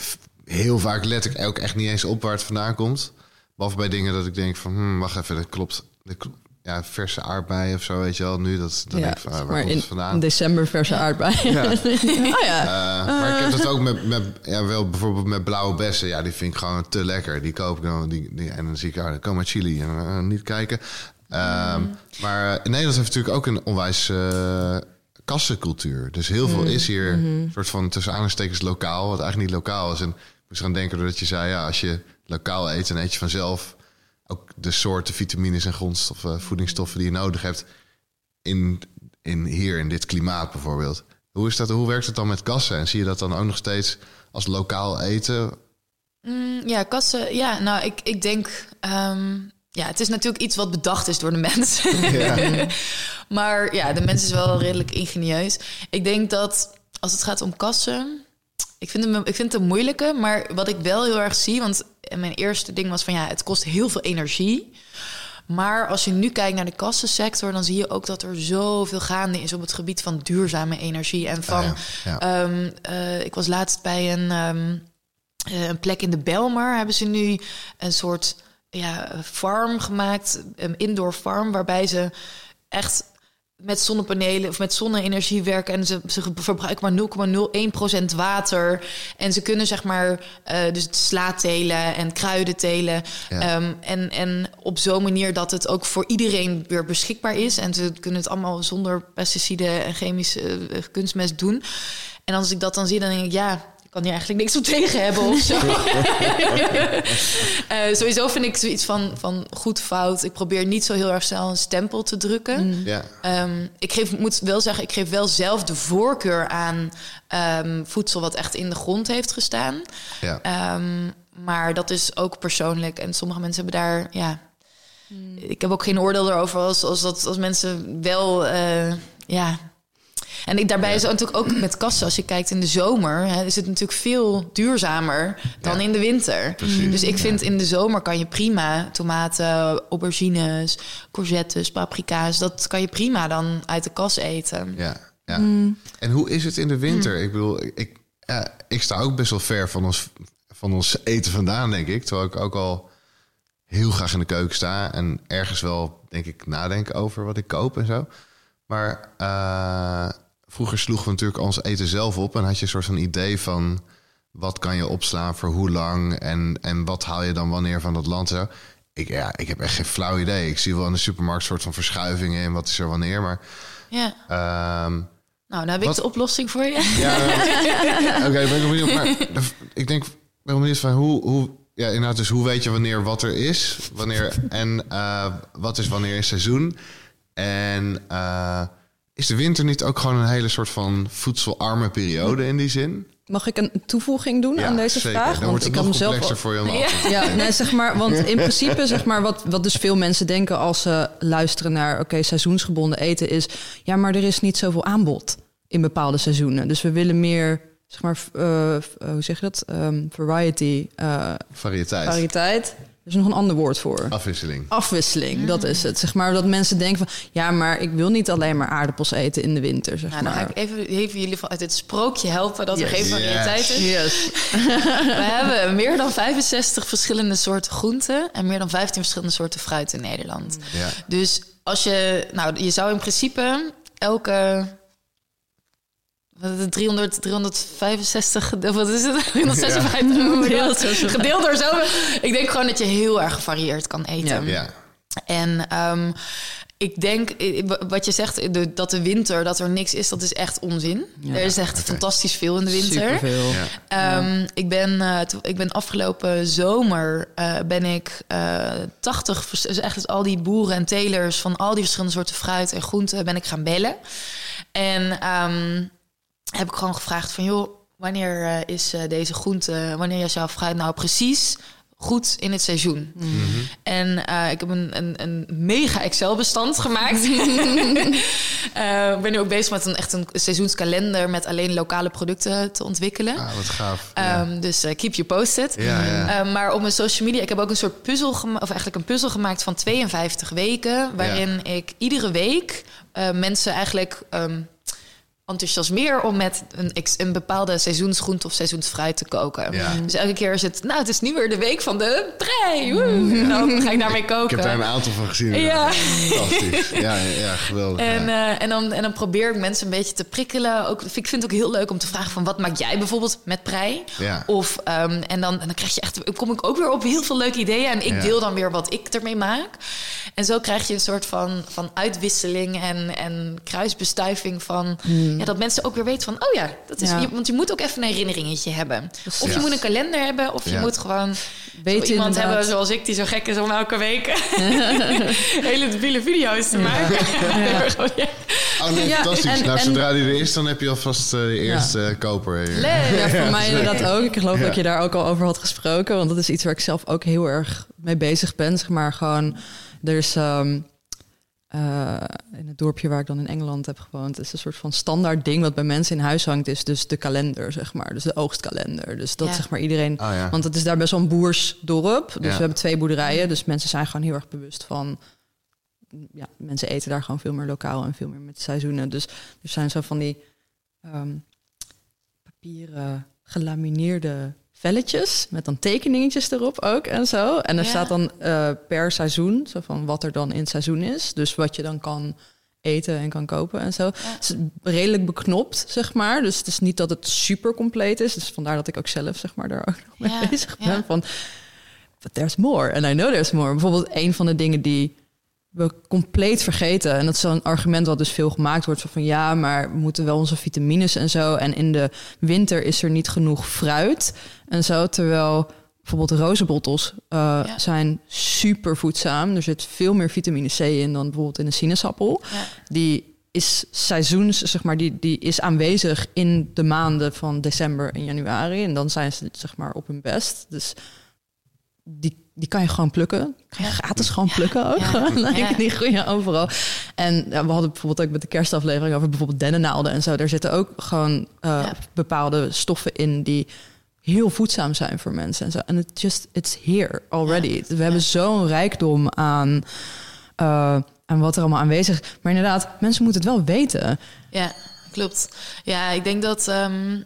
f- heel vaak let ik ook echt niet eens op waar het vandaan komt. Behalve bij dingen dat ik denk van, hmm, wacht even, dat klopt. Dat klopt. Ja, verse aardbeien of zo, weet je wel. Nu, dat, dan ja, ik van, ah, waar maar komt in, het vandaan? in december verse aardbeien. Ja. oh ja. Eh, maar ik heb dat ook met, met ja, wel bijvoorbeeld met blauwe bessen. Ja, die vind ik gewoon te lekker. Die koop ik dan. Die, die, en dan zie ik, ah, dan kom uit Chili. En, eh, niet kijken. Ehm, Maar eh, Nederland heeft natuurlijk ook een onwijs kassencultuur. Dus heel veel is hier een soort van tussen aanstekens lokaal. Wat eigenlijk niet lokaal is. En ik moest gaan denken doordat je zei... ja, als je lokaal eet, dan eet je vanzelf... ook de soorten vitamines en grondstoffen, voedingsstoffen die je nodig hebt... in, in hier, in dit klimaat bijvoorbeeld. Hoe, is dat, hoe werkt het dan met kassen? En zie je dat dan ook nog steeds als lokaal eten? Mm, ja, kassen. Ja, nou, ik, ik denk. ehm, ja, het is natuurlijk iets wat bedacht is door de mens. Ja. maar ja, de mens is wel redelijk ingenieus. Ik denk dat als het gaat om kassen. Ik vind, het, ik vind het een moeilijke, maar wat ik wel heel erg zie, want mijn eerste ding was van ja, het kost heel veel energie. Maar als je nu kijkt naar de kassensector, dan zie je ook dat er zoveel gaande is op het gebied van duurzame energie. En van, Ah, ja, ja. ehm, eh, ik was laatst bij een, ehm, eh, een plek in de Belmar. Hebben ze nu een soort ja, farm gemaakt, een indoor farm, waarbij ze echt met zonnepanelen of met zonne-energie werken en ze, ze verbruiken maar 0,01% water. En ze kunnen zeg maar eh, dus sla telen en kruiden telen. Ja. Ehm, en, en op zo'n manier dat het ook voor iedereen weer beschikbaar is. En ze kunnen het allemaal zonder pesticiden en chemische eh, kunstmest doen. En als ik dat dan zie dan denk ik ja ik kan hier eigenlijk niks op tegen hebben of zo. Eh, sowieso vind ik zoiets van, van goed fout. Ik probeer niet zo heel erg snel een stempel te drukken. Ja. Ehm, ik geef, moet wel zeggen, ik geef wel zelf de voorkeur aan ehm, voedsel wat echt in de grond heeft gestaan. Ja. Ehm, maar dat is ook persoonlijk. En sommige mensen hebben daar, ja. Ik heb ook geen oordeel erover als, als, dat, als mensen wel, eh, ja. En ik, daarbij is het natuurlijk ook met kassen. Als je kijkt in de zomer, hè, is het natuurlijk veel duurzamer dan Ja. in de winter. Precies, Dus ik vind in de zomer kan je prima tomaten, aubergines, courgettes, paprika's. Dat kan je prima dan uit de kas eten. Ja, ja. En hoe is het in de winter? Ik bedoel, ik, ja, ik sta ook best wel ver van ons, van ons eten vandaan, denk ik. Terwijl ik ook al heel graag in de keuken sta en ergens wel, denk ik, nadenken over wat ik koop en zo. Maar eh, vroeger sloegen we natuurlijk ons eten zelf op en had je een soort van idee van wat kan je opslaan voor hoe lang en, en wat haal je dan wanneer van dat land zo. Ik, ja, ik heb echt geen flauw idee. Ik zie wel in de supermarkt soort van verschuivingen en wat is er wanneer, maar Ja. ehm, Nou, dan heb ik de oplossing voor je. ja, oké, ben ik wel benieuwd. Maar ik denk, ben wel benieuwd van hoe, hoe, ja, inderdaad, dus hoe weet je wanneer wat er is, wanneer en eh, wat is wanneer is seizoen en eh, is de winter niet ook gewoon een hele soort van voedselarme periode in die zin? Mag ik een toevoeging doen aan deze zeker. vraag? Dan wordt het ik mezelf complexer voor je om Ja. nee, zeg maar, want in principe, zeg maar, wat, wat dus veel mensen denken als ze luisteren naar, oké, seizoensgebonden eten is, ja, maar er is niet zoveel aanbod in bepaalde seizoenen. Dus we willen meer, zeg maar, eh, eh, hoe zeg je dat? Ehm, variety, eh, Variëteit, variëteit. Er is nog een ander woord voor. afwisseling. Afwisseling, dat is het. Zeg maar dat mensen denken van, ja, maar ik wil niet alleen maar aardappels eten in de winter, zeg Nou, dan maar. ga ik even, even jullie vanuit het sprookje helpen dat er Yes. geen variëteit is. Yes. We hebben meer dan 65 verschillende soorten groenten en meer dan 15 verschillende soorten fruit in Nederland. Ja. Dus als je, nou, je zou in principe elke 300, 365, gede- wat is het? 356 gedeeld door zo. Ik denk gewoon dat je heel erg gevarieerd kan eten. Ja. Ja, En ehm, ik denk, eh, wat je zegt, de- dat de winter, dat er niks is, dat is echt onzin. Ja. er is echt fantastisch veel in de winter. Superveel. ja. Ehm, ik, ben, eh, ik ben afgelopen zomer eh, ben ik eh 80, vers- dus echt al die boeren en telers van al die verschillende soorten fruit en groenten ben ik gaan bellen. En ehm, heb ik gewoon gevraagd van joh, wanneer eh, is eh, deze groente, wanneer is jouw fruit nou precies goed in het seizoen? En eh, ik heb een, een, een mega Excel-bestand gemaakt. Eh, ik ben nu ook bezig met een echt een seizoenskalender met alleen lokale producten te ontwikkelen. Ah, wat gaaf. Ja. Ehm, dus eh, keep you posted. Ja, ja. Ehm, maar op mijn social media, ik heb ook een soort puzzel gemaakt, of eigenlijk een puzzel gemaakt van 52 weken, waarin ik iedere week eh, mensen eigenlijk ehm, enthousiasmeer om met een, een bepaalde seizoensgroente of seizoensfruit te koken. Ja. Dus elke keer is het, nou, het is nu weer de week van de prei. woe. En dan ga ik daarmee Ik koken. heb daar een aantal van gezien. Ja. Fantastisch. Ja, ja, geweldig. En, ja. eh, en, dan, en dan probeer ik mensen een beetje te prikkelen. Ook, ik vind het ook heel leuk om te vragen van... wat maak jij bijvoorbeeld met prei? Ja. Of, ehm, en, dan, en dan krijg je echt, kom ik ook weer op heel veel leuke ideeën. En ik Ja. deel dan weer wat ik ermee maak. En zo krijg je een soort van, van uitwisseling en, en kruisbestuiving van... Ja, dat mensen ook weer weten van... oh ja, dat is, Ja. je- want je moet ook even een herinneringetje hebben. Of je Ja. moet een kalender hebben... of je moet gewoon Weet zo iemand inderdaad. hebben zoals ik... die zo gek is om elke week hele debiele video's te maken. Ja. Oh nee, Ja, fantastisch. en- nou, en- zodra die er is, dan heb je alvast eh, de eerste eh, koper. hier. Leuk. Ja, voor mij inderdaad ook. Ik geloof Ja. dat je daar ook al over had gesproken. Want dat is iets waar ik zelf ook heel erg mee bezig ben. Zeg maar gewoon, er is ehm, eh, in het dorpje waar ik dan in Engeland heb gewoond, is een soort van standaard ding wat bij mensen in huis hangt, is dus de kalender, zeg maar. Dus de oogstkalender. Dus dat Ja. zeg maar iedereen. Oh ja. Want het is daar best wel een boersdorp. Dus Ja. we hebben twee boerderijen. Dus mensen zijn gewoon heel erg bewust van. Ja, mensen eten daar gewoon veel meer lokaal en veel meer met seizoenen. Dus er zijn zo van die ehm, papieren gelamineerde velletjes met dan tekeningetjes erop ook en zo. En er Ja. staat dan eh, per seizoen, zo van wat er dan in het seizoen is. Dus wat je dan kan eten en kan kopen en zo. Het is redelijk beknopt, zeg maar. Dus het is niet dat het super compleet is. Dus vandaar dat ik ook zelf, zeg maar, daar ook nog mee Ja, bezig ben. Van, but there's more. And I know there's more. Bijvoorbeeld een van de dingen die we compleet vergeten. En dat is zo'n argument wat dus veel gemaakt wordt. Van, van ja, maar we moeten wel onze vitamines en zo. En in de winter is er niet genoeg fruit en zo. Terwijl bijvoorbeeld rozenbottels eh, Ja. zijn super voedzaam. Er zit veel meer vitamine C in dan bijvoorbeeld in een sinaasappel. Ja. Die is seizoens, zeg maar, die, die is aanwezig in de maanden van december en januari. En dan zijn ze zeg maar op hun best. Dus die, die kan je gewoon plukken. Kan je gratis gewoon plukken ook. Gewoon. Die groeien overal. En we hadden bijvoorbeeld ook met de kerstaflevering over bijvoorbeeld dennennaalden en zo. Daar zitten ook gewoon eh, bepaalde stoffen in die heel voedzaam zijn voor mensen en zo. En het just it's here already. We hebben zo'n rijkdom aan, eh, aan wat er allemaal aanwezig is. Maar inderdaad, mensen moeten het wel weten. Ja, klopt. Ja, ik denk dat... ehm,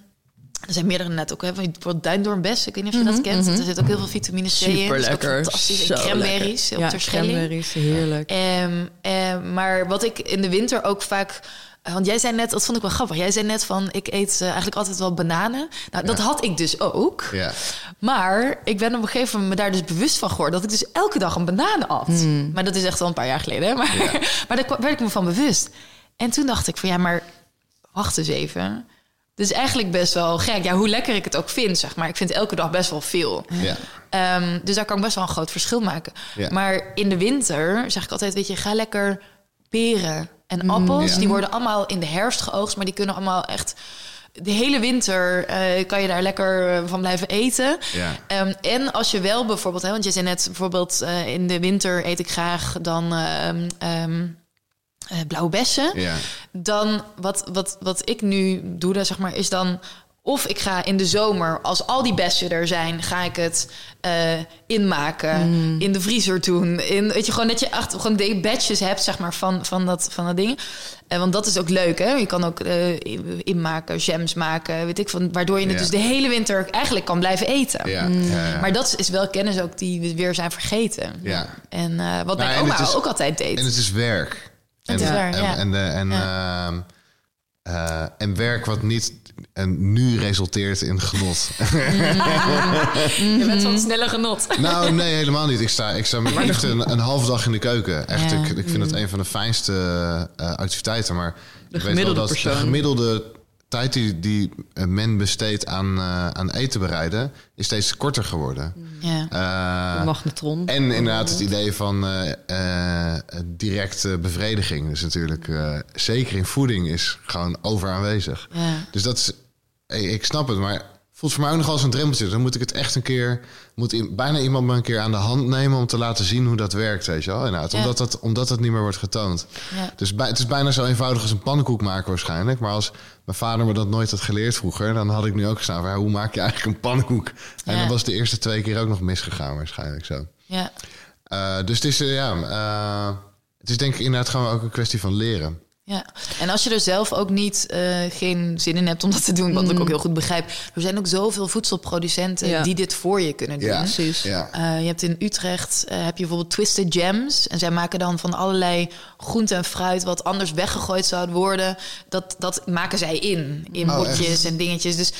er zijn meerdere net ook. Hè, van bijvoorbeeld duindoornbes. Ik weet niet of je dat kent. Er zit ook heel veel vitamine C in. Mhm, Super is ook lekker. Fantastisch. En cranberries Ja, cranberries, heerlijk. Ehm, ehm, maar wat ik in de winter ook vaak... Want jij zei net, dat vond ik wel grappig. Jij zei net van, ik eet eh, eigenlijk altijd wel bananen. Nou, dat Ja. had ik dus ook. Ja. Maar ik ben op een gegeven moment me daar dus bewust van geworden... dat ik dus elke dag een banaan at. Maar dat is echt al een paar jaar geleden. Hè? Maar, Ja. maar daar werd ik me van bewust. En toen dacht ik van, ja, maar wacht eens even. Het is eigenlijk best wel gek. Ja, hoe lekker ik het ook vind, zeg maar. Ik vind elke dag best wel veel. Ja. Ehm, dus daar kan ik best wel een groot verschil maken. Ja. Maar in de winter zeg ik altijd, weet je, ga lekker peren en appels. Ja. Die worden allemaal in de herfst geoogst, maar die kunnen allemaal echt... De hele winter eh, kan je daar lekker eh, van blijven eten. Ja. Ehm, en als je wel bijvoorbeeld, hè, want je zei net bijvoorbeeld eh, in de winter eet ik graag dan ehm, eh, blauwe bessen Ja. dan wat, wat, wat ik nu doe, dan, zeg maar, is dan. Of ik ga in de zomer, als al die bessen er zijn, ga ik het eh, inmaken, in de vriezer doen. In, weet je, gewoon dat je achter, gewoon de batches hebt, zeg maar, van, van, dat, van dat ding. Eh, want dat is ook leuk, hè? Je kan ook eh, inmaken, jams maken, weet ik van, waardoor je het Ja. dus de hele winter eigenlijk kan blijven eten. Ja. ja, ja. Maar dat is wel kennis ook die we weer zijn vergeten. Ja. En eh, wat Nou, mijn oma is- ook altijd deed. En het is werk. En, is werk, en, ja. en, eh, en, ehm, eh, en werk wat niet en nu resulteert in genot. Je bent zo'n snelle genot. nou, nee, helemaal niet. Ik sta, ik sta liefde een, een half dag in de keuken. Echt, Ja. ik, ik vind het een van de fijnste eh, activiteiten. Maar ik weet wel gemiddelde dat de persoon. gemiddelde tijd die, die men besteedt aan, eh, aan eten bereiden... is steeds korter geworden. Ja. Eh, De magnetron. En inderdaad het idee van eh, eh, directe bevrediging. Dus natuurlijk, eh, zeker in voeding, is gewoon over aanwezig. Ja. Dus dat is, ik, ik snap het, maar voelt voor mij ook nog als een drempeltje. Dan moet ik het echt een keer, moet i- bijna iemand me een keer aan de hand nemen om te laten zien hoe dat werkt, weet je wel. Inderdaad, Ja. omdat, dat, omdat dat niet meer wordt getoond. Ja. Dus bij, het is bijna zo eenvoudig als een pannenkoek maken waarschijnlijk. Maar als mijn vader me dat nooit had geleerd vroeger, dan had ik nu ook gestaan van hoe maak je eigenlijk een pannenkoek? En Ja. dan was de eerste twee keer ook nog misgegaan waarschijnlijk zo. Ja. Eh, dus het is, eh, ja, eh, het is denk ik inderdaad gewoon ook een kwestie van leren. Ja, en als je er zelf ook niet eh, geen zin in hebt om dat te doen, wat ik ook heel goed begrijp. Er zijn ook zoveel voedselproducenten Ja. die dit voor je kunnen doen. Ja, Precies. Ja. Eh, je hebt in Utrecht eh, heb je bijvoorbeeld Twisted Gems. En zij maken dan van allerlei groente en fruit... wat anders weggegooid zou worden. Dat, dat maken zij in. In Oh, botjes en dingetjes. Dus,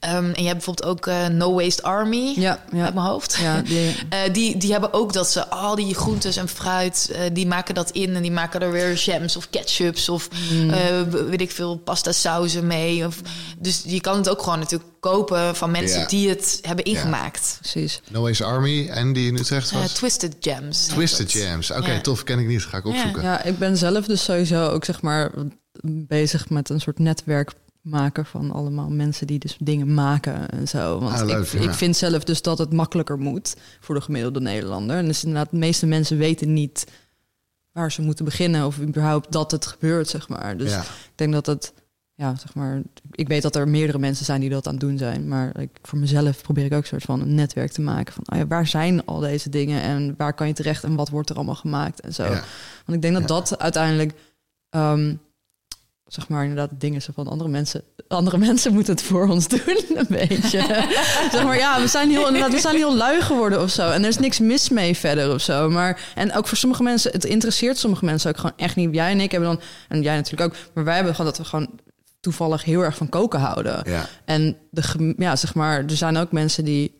ehm, en je hebt bijvoorbeeld ook eh, No Waste Army. Ja, ja. Uit mijn hoofd. Ja, die- Eh, die, die hebben ook dat ze al die groentes en fruit... eh, die maken dat in en die maken er weer jams of ketchups... of Mm. eh, weet ik veel, pasta sauzen mee. Of, dus je kan het ook gewoon natuurlijk kopen van mensen... Ja. die het hebben ingemaakt. precies. No Waste Army en die in Utrecht was? Twisted Jams. Twisted. Jams. Oké, Ja. tof. Ken ik niet. Ga ik opzoeken. Ja, ik ben zelf dus sowieso ook zeg maar bezig met een soort netwerk maken van allemaal mensen die dus dingen maken en zo. Want Ah, leuk, ik, ja. ik vind zelf dus dat het makkelijker moet voor de gemiddelde Nederlander. En dus inderdaad, de meeste mensen weten niet waar ze moeten beginnen of überhaupt dat het gebeurt, zeg maar. Dus Ja. ik denk dat het, ja, zeg maar, ik weet dat er meerdere mensen zijn die dat aan het doen zijn, maar ik, voor mezelf probeer ik ook een soort van een netwerk te maken van, oh ja, waar zijn al deze dingen en waar kan je terecht en wat wordt er allemaal gemaakt en zo. Ja. Want ik denk dat dat uiteindelijk, ehm, zeg maar, inderdaad dingen zo van andere mensen. Andere mensen moeten het voor ons doen, een beetje. zeg maar, ja, we zijn heel, inderdaad, we zijn heel lui geworden of zo. En er is niks mis mee verder of zo. Maar, en ook voor sommige mensen, het interesseert sommige mensen ook gewoon echt niet. Jij en ik hebben dan, en jij natuurlijk ook, maar wij hebben gewoon dat we gewoon toevallig heel erg van koken houden. Ja. En de, ja, zeg maar, er zijn ook mensen die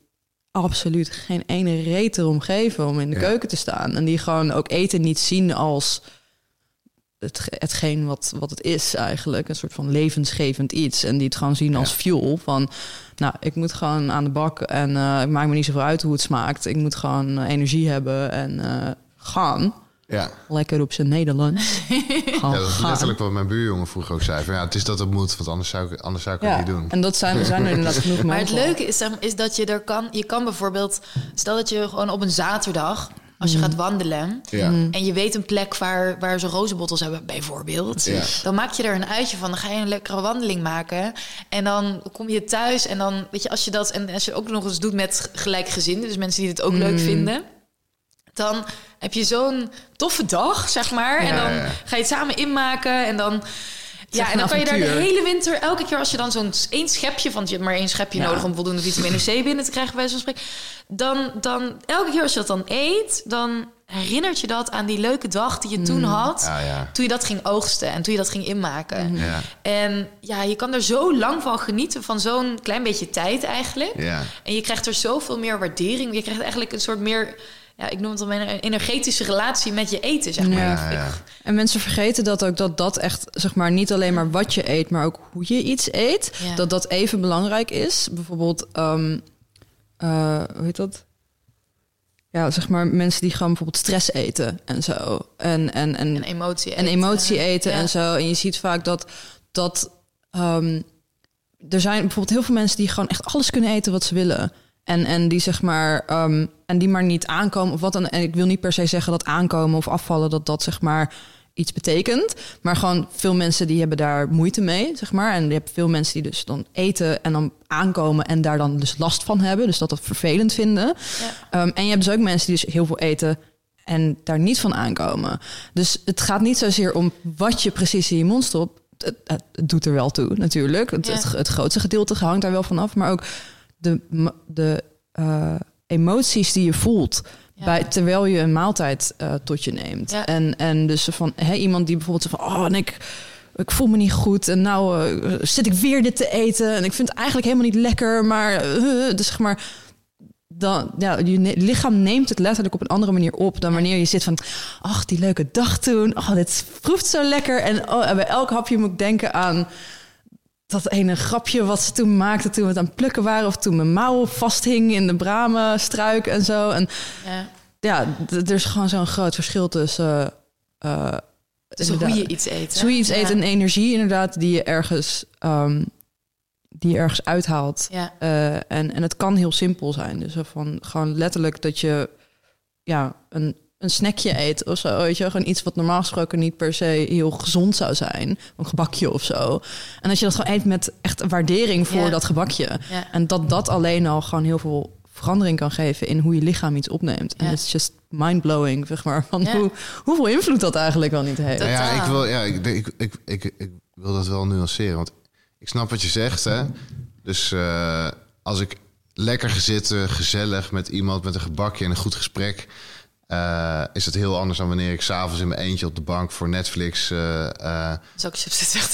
absoluut geen ene reet erom geven om in de Ja. keuken te staan. En die gewoon ook eten niet zien als het, hetgeen wat, wat het is eigenlijk. Een soort van levensgevend iets. En die het gewoon zien als Ja. fuel. Van, nou, ik moet gewoon aan de bak en eh ik maak me niet zoveel uit hoe het smaakt. Ik moet gewoon eh, energie hebben en eh, gaan. Ja. Lekker op zijn Nederlands. Ja, dat is gaan. letterlijk wat mijn buurjongen vroeger ook zei. Van, ja, het is dat het moet, want anders zou ik, anders zou ik het Ja, niet doen. en dat zijn, zijn er inderdaad genoeg Maar het leuke is, is dat je er kan... Je kan bijvoorbeeld... Stel dat je gewoon op een zaterdag... Als je gaat wandelen... Ja. En je weet een plek waar, waar ze rozenbottels hebben, bijvoorbeeld. Ja. Dan maak je er een uitje van. Dan ga je een lekkere wandeling maken. En dan kom je thuis. En dan, weet je, als je dat. En als je ook nog eens doet met gelijkgezinden. Dus mensen die het ook Mm. leuk vinden. Dan heb je zo'n toffe dag, zeg maar. en dan ja. ga je het samen inmaken. En dan. Ja, en dan kan je daar de hele winter, elke keer als je dan zo'n één schepje, want je hebt maar één schepje Ja. nodig om voldoende vitamine C binnen te krijgen, bij zo'n spreken. Dan, dan, elke keer als je dat dan eet, dan herinnert je dat aan die leuke dag die je toen had. Ja, ja. Toen je dat ging oogsten en toen je dat ging inmaken. Ja. En ja, je kan er zo lang van genieten, van zo'n klein beetje tijd eigenlijk. Ja. En je krijgt er zoveel meer waardering. Je krijgt eigenlijk een soort meer, ja, ik noem het al een energetische relatie met je eten, zeg maar. Ja, ja. En mensen vergeten dat ook dat dat echt, zeg maar, niet alleen maar wat je eet, maar ook hoe je iets eet. Ja. Dat dat even belangrijk is. Bijvoorbeeld, ehm, eh, hoe heet dat? Ja, zeg maar, mensen die gewoon bijvoorbeeld stress eten en zo. En, en, en, En emotie en emotie eten Ja. en zo. En je ziet vaak dat dat. ehm, er zijn bijvoorbeeld heel veel mensen die gewoon echt alles kunnen eten wat ze willen. En, en die zeg maar. ehm, en die maar niet aankomen of wat dan. En ik wil niet per se zeggen dat aankomen of afvallen, dat dat zeg maar iets betekent. Maar gewoon veel mensen die hebben daar moeite mee, zeg maar. En je hebt veel mensen die dus dan eten en dan aankomen en daar dan dus last van hebben. Dus dat dat vervelend vinden. Ja. Ehm, en je hebt dus ook mensen die dus heel veel eten en daar niet van aankomen. Dus het gaat niet zozeer om wat je precies in je mond stopt. Het, het, het doet er wel toe, natuurlijk. Het, Ja. het, het grootste gedeelte hangt daar wel van af. Maar ook de, de eh, emoties die je voelt. Ja. Bij, terwijl je een maaltijd eh, tot je neemt. Ja. En, en dus van hè, iemand die bijvoorbeeld zegt van... oh, en ik, ik voel me niet goed en nou eh, zit ik weer dit te eten... en ik vind het eigenlijk helemaal niet lekker, maar... dus zeg maar dan, ja, je ne- lichaam neemt het letterlijk op een andere manier op dan wanneer je zit van, ach, die leuke dag toen, oh, dit proeft zo lekker. En, oh, en bij elk hapje moet ik denken aan dat ene grapje wat ze toen maakte toen we het aan het plukken waren, of toen mijn mouw vasthing in de bramenstruik en zo. En Ja. ja, er is gewoon zo'n groot verschil tussen. Dus hoe je iets eet. hè? hoe je iets Ja. eet en energie inderdaad die je ergens, ehm, die je ergens uithaalt. Ja. Eh, en, en het kan heel simpel zijn. Dus van gewoon letterlijk dat je ja, een, een snackje eet of zo. Weet je, gewoon iets wat normaal gesproken niet per se heel gezond zou zijn. Een gebakje of zo. En dat je dat gewoon eet met echt een waardering voor Ja. dat gebakje. Ja. En dat dat alleen al gewoon heel veel verandering kan geven in hoe je lichaam iets opneemt. En Ja. het is just mind-blowing, zeg maar. Van Ja. hoe, hoeveel invloed dat eigenlijk wel niet heeft. Nou ja, ik wil, ja, ik, ik, ik, ik, ik wil dat wel nuanceren. Want ik snap wat je zegt. Hè? Dus eh, als ik lekker ga zitten, gezellig met iemand met een gebakje en een goed gesprek. Eh, is het heel anders dan wanneer ik s'avonds in mijn eentje op de bank voor Netflix. Zal ik chips zit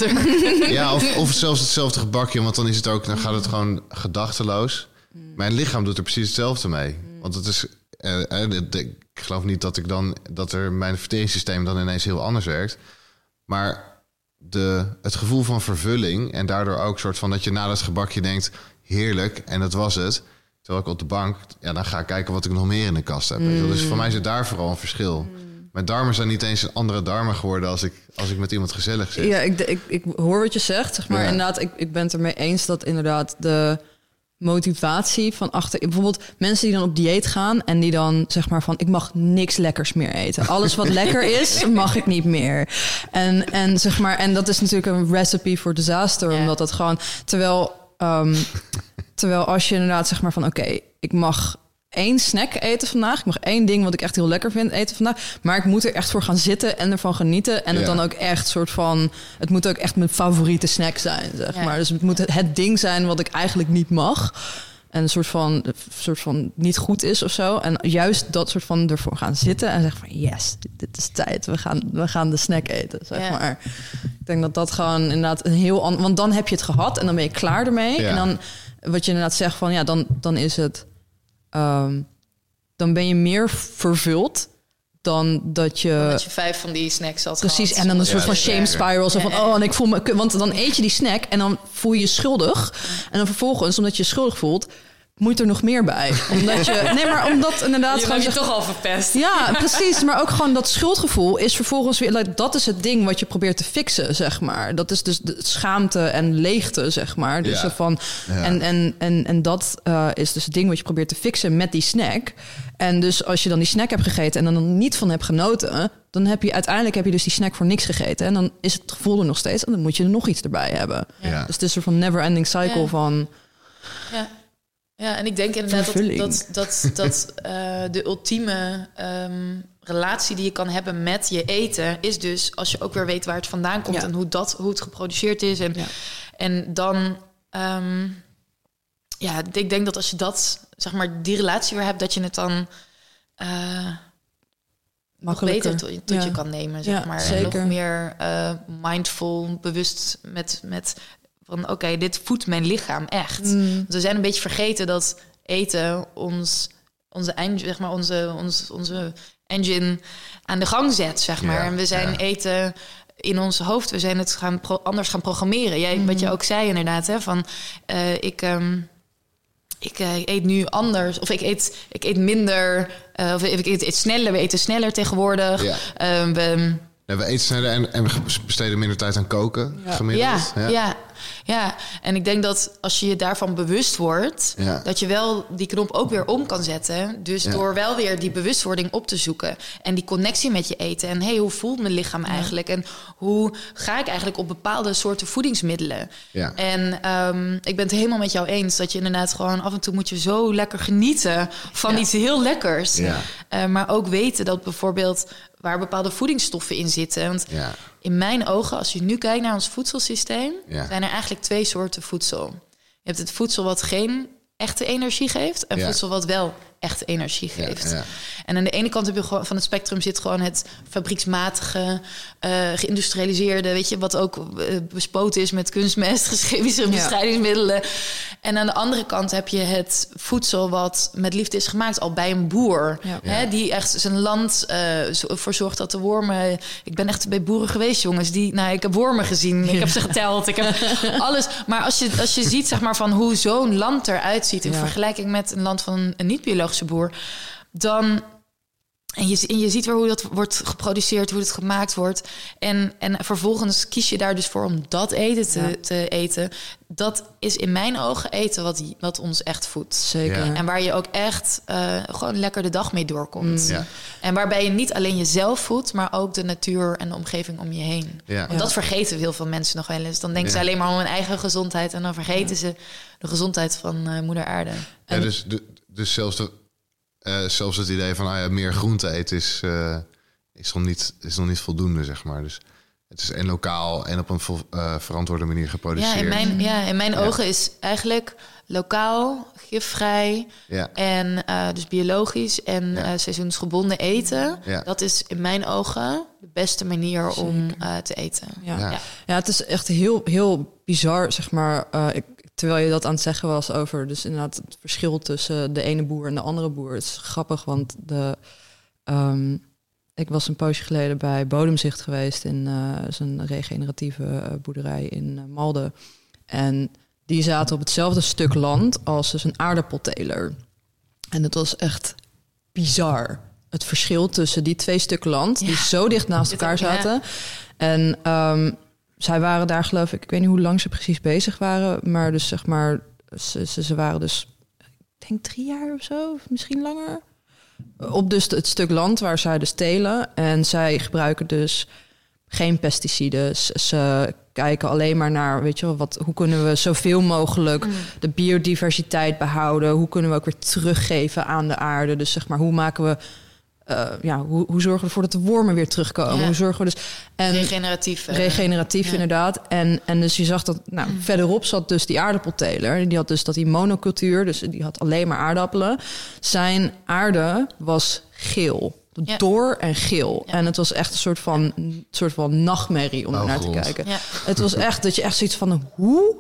ja, of, of zelfs hetzelfde gebakje, want dan is het ook, dan gaat het gewoon gedachteloos. Mijn lichaam doet er precies hetzelfde mee. Want het is, eh, eh, ik geloof niet dat ik dan, dat er mijn verteringssysteem dan ineens heel anders werkt. Maar de, het gevoel van vervulling en daardoor ook soort van dat je na dat gebakje denkt, heerlijk, en dat was het. Terwijl ik op de bank, ja, dan ga ik kijken wat ik nog meer in de kast heb. weet je wel. Dus voor mij zit daar vooral een verschil. Mijn darmen zijn niet eens een andere darmen geworden als ik, als ik met iemand gezellig zit. Ja, ik, ik, ik hoor wat je zegt, zeg maar. Ja. Inderdaad, ik, ik ben het ermee eens dat inderdaad de motivatie van achter... Bijvoorbeeld mensen die dan op dieet gaan en die dan zeg maar van... ik mag niks lekkers meer eten. Alles wat lekker is, mag ik niet meer. En, en zeg maar, en dat is natuurlijk een recipe voor disaster, Ja. omdat dat gewoon... Terwijl, ehm, terwijl als je inderdaad zeg maar van... oké, ik mag één snack eten vandaag. Ik mag één ding wat ik echt heel lekker vind eten vandaag. Maar ik moet er echt voor gaan zitten en ervan genieten. En het dan ook echt soort van... Het moet ook echt mijn favoriete snack zijn, zeg Ja. maar. Dus het moet het, het ding zijn wat ik eigenlijk niet mag. En een soort van, een soort van niet goed is of zo. En juist dat soort van ervoor gaan zitten en zeggen van... Yes, dit is tijd. We gaan, we gaan de snack eten, zeg Ja. maar. Ik denk dat dat gewoon inderdaad een heel... an- Want dan heb je het gehad en dan ben je klaar ermee. Ja. En dan, wat je inderdaad zegt van... Ja, dan, dan is het... ehm, dan ben je meer vervuld dan dat je... Dat je vijf van die snacks had Precies, gehad. en dan een Ja, soort van shame spiral. Zo van, oh, en ik voel me... Want dan eet je die snack en dan voel je je schuldig. En dan vervolgens, omdat je je schuldig voelt... moet er nog meer bij. Omdat je... Nee, maar omdat inderdaad... Je gewoon je toch al verpest. ja, precies. Maar ook gewoon dat schuldgevoel is vervolgens weer... like, dat is het ding wat je probeert te fixen, zeg maar. Dat is dus de schaamte en leegte, zeg maar. Dus Ja. van, Ja. en, en, en, en dat eh, is dus het ding wat je probeert te fixen met die snack. En dus als je dan die snack hebt gegeten en dan er niet van hebt genoten... dan heb je uiteindelijk heb je dus die snack voor niks gegeten. En dan is het gevoel er nog steeds en dan moet je er nog iets erbij hebben. Ja. Dus het is een soort van never-ending cycle Ja. van... Ja. Ja, en ik denk inderdaad dat, Vervulling. dat, dat, dat eh, de ultieme ehm, relatie die je kan hebben met je eten... is dus als je ook weer weet waar het vandaan komt... Ja. en hoe, dat, hoe het geproduceerd is. En, Ja. en dan... ehm, ja, ik denk dat als je dat, zeg maar, die relatie weer hebt... dat je het dan nog Makkelijker. beter tot, tot Ja. je kan nemen, zeg maar. En nog meer eh, mindful, bewust met... met van oké, dit voedt mijn lichaam echt. Mm. Want we zijn een beetje vergeten dat eten ons, onze, engine, zeg maar, onze, ons, onze engine aan de gang zet, zeg maar. Ja, en we zijn ja. eten in ons hoofd, we zijn het gaan pro- anders gaan programmeren. Jij, Wat je ook zei inderdaad, hè, van eh, ik... ehm, ik eh, eet nu anders, of ik eet, ik eet minder, eh, of ik eet, eet sneller, we eten sneller tegenwoordig. Ja. Ehm, we, Ja, we eten sneller en, en we besteden minder tijd aan koken, Ja. gemiddeld. ja, ja. Ja, En ik denk dat als je je daarvan bewust wordt, Ja. dat je wel die knop ook weer om kan zetten. Dus Ja. door wel weer die bewustwording op te zoeken en die connectie met je eten. En hey, hoe voelt mijn lichaam eigenlijk? En hoe ga ik eigenlijk op bepaalde soorten voedingsmiddelen? Ja. En ehm, ik ben het helemaal met jou eens dat je inderdaad gewoon af en toe moet je zo lekker genieten van iets heel lekkers. Ja. Eh, maar ook weten dat bijvoorbeeld waar bepaalde voedingsstoffen in zitten. Want Ja. in mijn ogen, als je nu kijkt naar ons voedselsysteem, Ja. zijn er eigenlijk twee soorten voedsel. Je hebt het voedsel wat geen echte energie geeft en Ja. voedsel wat wel echte energie geeft. ja. En aan de ene kant heb je gewoon van het spectrum zit gewoon het fabrieksmatige, eh, geïndustrialiseerde, weet je, wat ook eh, bespoten is met kunstmest, chemische bestrijdingsmiddelen. En aan de andere kant heb je het voedsel wat met liefde is gemaakt, al bij een boer. Hè, die echt zijn land ervoor zorgt dat de wormen. Ik ben echt bij boeren geweest, jongens. Die, nou, ik heb wormen gezien. Ik heb ze geteld. Ik heb alles. Maar als je, als je ziet, zeg maar, van hoe zo'n land eruit ziet in vergelijking met een land van een boer, dan. En je, en je ziet weer hoe dat wordt geproduceerd, hoe het gemaakt wordt. En, en vervolgens kies je daar dus voor om dat eten te, Ja. te eten. Dat is in mijn ogen eten wat, wat ons echt voedt. Zeker. Ja. En waar je ook echt eh, gewoon lekker de dag mee doorkomt. Mm. Ja. En waarbij je niet alleen jezelf voedt, maar ook de natuur en de omgeving om je heen. Ja. Want Ja. dat vergeten heel veel mensen nog wel eens. Dan denken ze alleen maar om hun eigen gezondheid en dan vergeten ze de gezondheid van eh, moeder aarde. Ja, dus, de- dus zelfs, de, eh, zelfs het idee van ah ja, meer groente eten is, eh, is, nog niet, is nog niet voldoende, zeg maar. Dus het is en lokaal en op een vol- eh, verantwoorde manier geproduceerd. Ja, in mijn, ja, in mijn Ja. ogen is eigenlijk lokaal, gifvrij Ja. en eh, dus biologisch en Ja. eh, seizoensgebonden eten. Ja. Dat is in mijn ogen de beste manier om eh, te eten. Ja. Ja. Het is echt heel, heel bizar, zeg maar. eh, ik, terwijl je dat aan het zeggen was over dus inderdaad het verschil tussen de ene boer en de andere boer. Het is grappig, want de, ehm, ik was een poosje geleden bij Bodemzicht geweest in eh, zo'n regeneratieve eh, boerderij in eh, Malden. En die zaten op hetzelfde stuk land als dus een aardappelteler. En het was echt bizar. het verschil tussen die twee stukken land... die zo dicht naast elkaar zaten. En ehm, zij waren daar geloof ik... ik weet niet hoe lang ze precies bezig waren... maar dus zeg maar, ze, ze, ze waren dus... ik denk drie jaar of zo, of misschien langer... op dus het stuk land waar zij dus telen. En zij gebruiken dus geen pesticiden. Ze- kijken alleen maar naar, weet je wel, wat, hoe kunnen we zoveel mogelijk de biodiversiteit behouden? Hoe kunnen we ook weer teruggeven aan de aarde? Dus zeg maar, hoe maken we, eh, ja, hoe, hoe zorgen we ervoor dat de wormen weer terugkomen? Ja. Hoe zorgen we dus en Regeneratief. regeneratief ja. inderdaad. En, en dus je zag dat, nou, verderop zat dus die aardappelteler. Die had dus dat die monocultuur, dus die had alleen maar aardappelen. Zijn aarde was geel. Ja. Door en geel. Ja. En het was echt een soort van, een soort van nachtmerrie om Oh, er naar te kijken. Ja. Het was echt dat je echt zoiets van hoe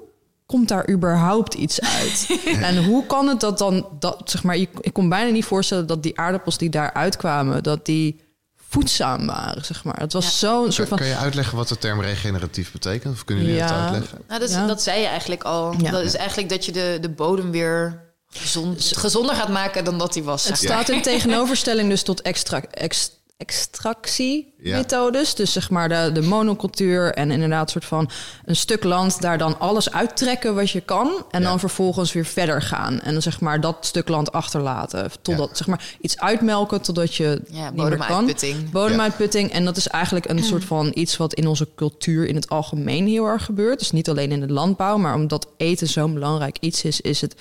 komt daar überhaupt iets uit? en hoe kan het dat dan dat zeg maar ik, ik kon bijna niet voorstellen dat die aardappels die daar uitkwamen dat die voedzaam waren, zeg maar. Het was Ja. zo'n soort Kan, van kan je uitleggen wat de term regeneratief betekent? Of kunnen jullie Ja. het uitleggen? Nou, dat, is- Ja. dat zei je eigenlijk al. Ja. Dat is eigenlijk dat je de, de bodem weer gezond, gezonder gaat maken dan dat hij was. Het zeg maar. staat in tegenoverstelling dus tot extra, ex, extractiemethodes. Dus zeg maar de, de monocultuur en inderdaad soort van een stuk land... daar dan alles uittrekken wat je kan... en Ja. dan vervolgens weer verder gaan. En dan zeg maar dat stuk land achterlaten. Totdat, Ja. zeg maar, iets uitmelken totdat je Ja, meer kan. bodemuitputting. Bodemuitputting. En dat is eigenlijk een soort van iets wat in onze cultuur in het algemeen heel erg gebeurt. Dus niet alleen in de landbouw, maar omdat eten zo'n belangrijk iets is, is het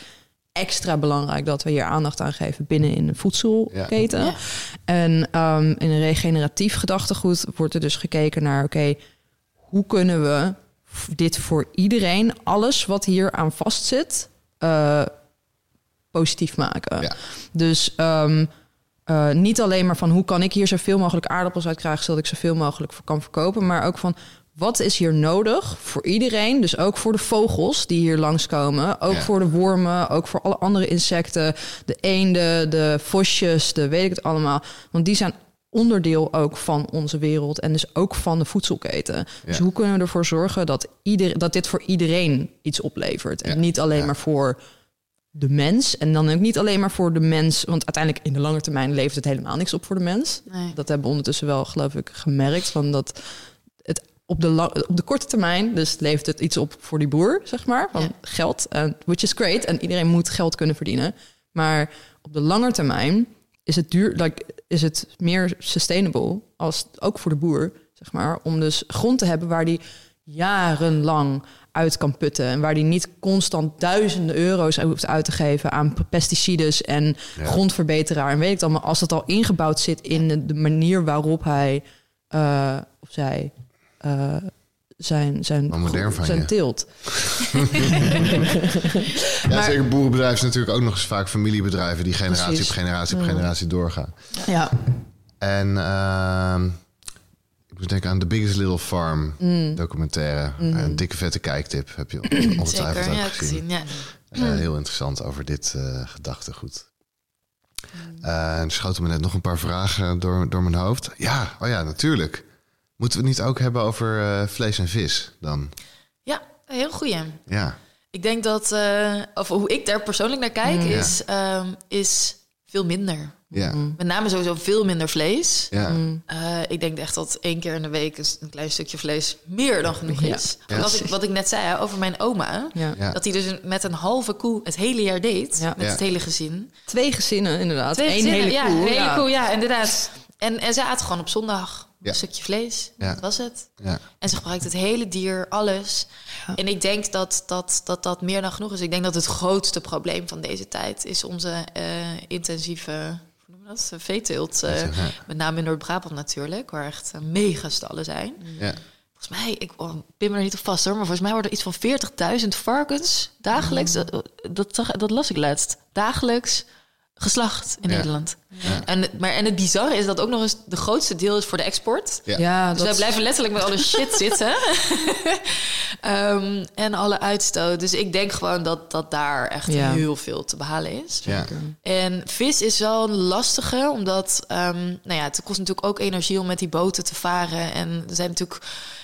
extra belangrijk dat we hier aandacht aan geven binnen in de voedselketen. Ja. En ehm, in een regeneratief gedachtegoed wordt er dus gekeken naar, oké, hoe kunnen we dit voor iedereen, alles wat hier aan vastzit, eh, positief maken. Ja. Dus ehm, eh, niet alleen maar van hoe kan ik hier zoveel mogelijk aardappels uit krijgen, zodat ik zoveel mogelijk kan verkopen, maar ook van wat is hier nodig voor iedereen, dus ook voor de vogels die hier langskomen, ook Ja. voor de wormen, ook voor alle andere insecten, de eenden, de vosjes, de weet ik het allemaal, want die zijn onderdeel ook van onze wereld en dus ook van de voedselketen. Dus hoe kunnen we ervoor zorgen dat, ieder, dat dit voor iedereen iets oplevert en Ja. niet alleen Ja. maar voor de mens. En dan ook niet alleen maar voor de mens. Want uiteindelijk in de lange termijn levert het helemaal niks op voor de mens. Nee. Dat hebben we ondertussen wel, geloof ik, gemerkt. Van dat het op de, op de korte termijn, dus levert het iets op voor die boer, zeg maar. Van Ja. geld. Which is great. En iedereen moet geld kunnen verdienen. Maar op de lange termijn is het duur, like, is het meer sustainable als ook voor de boer, zeg maar, om dus grond te hebben waar die jarenlang uit kan putten en waar die niet constant duizenden euro's hoeft uit te geven aan pesticides en Ja. grondverbeteraar en weet ik dan, maar als dat al ingebouwd zit in de, manier waarop hij eh, of zij eh, zijn zijn modern van zijn je. teelt. Ja, Maar- zeker boerenbedrijven zijn natuurlijk ook nog eens vaak familiebedrijven... die generatie Precies. op generatie op generatie doorgaan. Ja, En ehm, ik moet denken aan The Biggest Little Farm documentaire. Een dikke vette kijktip heb je ongetwijfeld Zeker, ook ja, gezien. Ja. Eh, heel interessant over dit eh, gedachtegoed. En er schoten me net nog een paar vragen door, door mijn hoofd. Ja, oh ja, natuurlijk. Moeten we het niet ook hebben over eh, vlees en vis dan? ja, heel goeie. Ja, Ik denk dat, eh, of hoe ik daar persoonlijk naar kijk, Ja. is, ehm, is veel minder. ja, Met name sowieso veel minder vlees. ja. Eh, ik denk echt dat één keer in de week een, een klein stukje vlees meer dan genoeg Ja. is. Ja. Want Als ik, wat ik net zei hè, over mijn oma, ja. Ja. dat hij dus met een halve koe het hele jaar deed, Ja. met Ja. het hele gezin. Twee gezinnen inderdaad. Twee Eén gezinnen, hele ja, koe. een hele ja. koe, ja, inderdaad. En, en ze aten gewoon op zondag Ja. Een stukje vlees. Ja. Dat was het. ja. En ze gebruikt het hele dier, alles. En ik denk dat dat, dat dat meer dan genoeg is. Ik denk dat het grootste probleem van deze tijd is onze eh, intensieve dat? veeteelt. eh, Ja. met name in Noord-Brabant natuurlijk, waar echt eh, megastallen zijn. ja. Volgens mij, ik oh, me er niet op vast hoor, maar volgens mij worden er iets van 40.000 varkens dagelijks, dat, dat, zag- dat las ik laatst, dagelijks geslacht in Ja. Nederland. En, het- maar, en het bizarre is dat ook nog eens de grootste deel is voor de export. Ja. Ja, Dus dat wij blijven letterlijk met alle shit zitten. Ehm, en alle uitstoot. Dus ik denk gewoon dat, dat daar echt Ja. heel veel te behalen is. ja. En vis is wel een lastige, omdat um, nou ja, het kost natuurlijk ook energie om met die boten te varen. En er zijn natuurlijk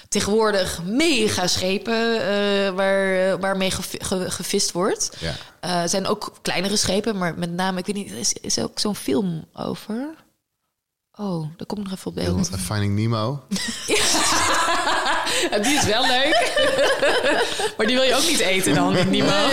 tegenwoordig mega schepen eh, waar, waarmee gevi- ge- gevist wordt. Ja. Eh, zijn ook kleinere schepen, maar met name, ik weet niet, is, is er ook zo'n film over? Oh, daar kom ik nog even op beeld. Finding Nemo. die is wel leuk. maar die wil je ook niet eten dan, die Nemo.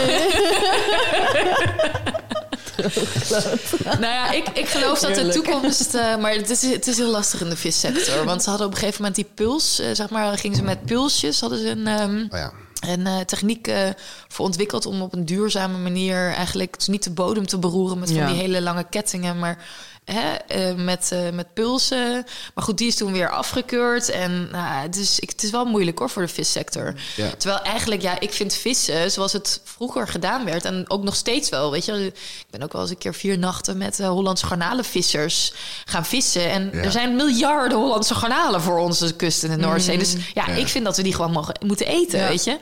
Nou ja, ik, ik geloof dat de toekomst... Uh, maar het is, het is heel lastig in de vissector. Want ze hadden op een gegeven moment die puls... Uh, zeg maar, gingen ze met pulsjes, hadden ze een... Um, oh ja. En uh, techniek uh, voor ontwikkeld om op een duurzame manier eigenlijk dus niet de bodem te beroeren met van die hele lange kettingen, maar Hè, uh, met, uh, met pulsen. Maar goed, die is toen weer afgekeurd. En nou, het, is, ik, het is wel moeilijk hoor voor de vissector. Ja. Terwijl eigenlijk, ja, ik vind vissen zoals het vroeger gedaan werd. En ook nog steeds wel. Weet je, ik ben ook wel eens een keer vier nachten met uh, Hollandse garnalenvissers gaan vissen. En ja. er zijn miljarden Hollandse garnalen voor onze kust in de Noordzee. Mm. Dus ja, ik vind dat we die gewoon mogen, moeten eten. Weet je,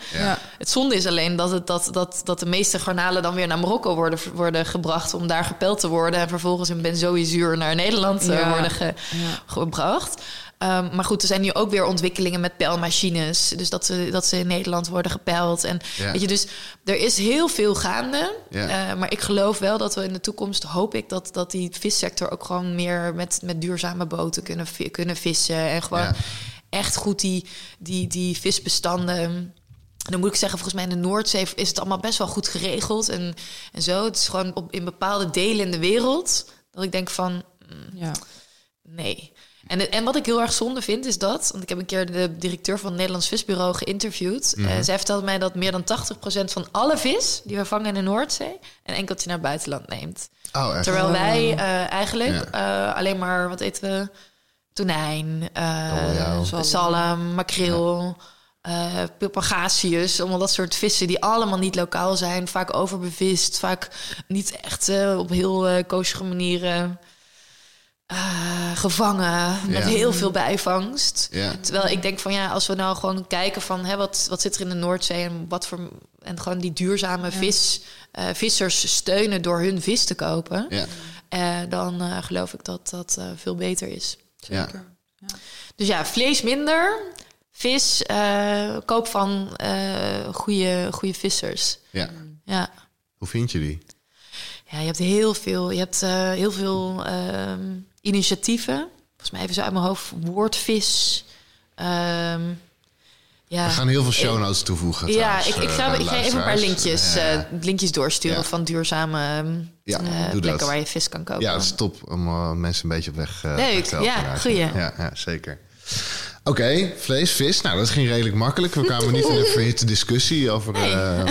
het zonde is alleen dat, het, dat, dat, dat de meeste garnalen dan weer naar Marokko worden, worden gebracht om daar gepeld te worden. En vervolgens in naar Nederland uh, worden ge, gebracht. Um, maar goed, er zijn nu ook weer ontwikkelingen met pijlmachines. Dus dat ze, dat ze in Nederland worden gepeld. En weet je, dus er is heel veel gaande. Uh, maar ik geloof wel dat we in de toekomst hoop ik dat, dat die vissector ook gewoon meer met, met duurzame boten kunnen, kunnen vissen. En gewoon echt goed die, die, die visbestanden dan moet ik zeggen, volgens mij in de Noordzee is het allemaal best wel goed geregeld en, en zo. Het is gewoon op, in bepaalde delen in de wereld dat ik denk van, mm, ja. nee. En, en wat ik heel erg zonde vind, is dat... want ik heb een keer de directeur van het Nederlands Visbureau geïnterviewd. Mm zij vertelde mij dat meer dan 80% van alle vis... die we vangen in de Noordzee... een enkeltje naar het buitenland neemt. Oh, Terwijl wij uh, eigenlijk uh, alleen maar, wat eten we... tonijn, uh, oh, zalm, makreel... Uh, Pupagasius, allemaal dat soort vissen die allemaal niet lokaal zijn, vaak overbevist, vaak niet echt uh, op heel uh, koosje manieren gevangen met heel veel bijvangst. Ja. Terwijl ik denk van ja, als we nou gewoon kijken van hè, wat, wat zit er in de Noordzee en wat voor en gewoon die duurzame vis, vissers steunen door hun vis te kopen, dan geloof ik dat dat veel beter is. Zeker. Dus ja, vlees minder, vis, uh, koop van uh, goede, goede vissers. Ja. ja. Hoe vind je die? Ja, je hebt heel veel. Je hebt uh, heel veel uh, initiatieven. Volgens mij even zo uit mijn hoofd. Woordvis. Um, ja. We gaan heel veel show notes toevoegen. Ja, ik, ik, ga, ik ga even een paar linkjes, ja. linkjes doorsturen ja. van duurzame ja, plekken dat. waar je vis kan kopen. Ja, dat is top om mensen een beetje op weg Leuk, te ja, goeie. Ja, ja, zeker. Oké, vlees, vis. Nou, dat ging redelijk makkelijk. We kwamen niet in een verhitte discussie over... Nee. Uh...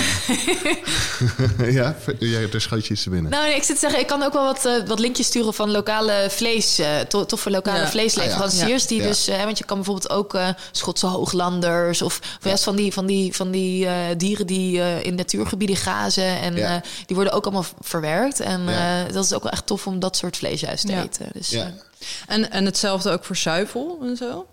ja, jij, er schoot je iets binnen. Nou, nee, ik zit te zeggen, ik kan ook wel wat, uh, wat linkjes sturen van lokale vlees, uh, to toffe lokale ja. vleesleveranciers. Ah, ja. die dus, want je kan bijvoorbeeld ook Schotse hooglanders of, of juist van die, van die, van die dieren die in natuurgebieden grazen. En die worden ook allemaal verwerkt. En dat is ook wel echt tof om dat soort vlees juist te eten. Dus, en, en hetzelfde ook voor zuivel en zo?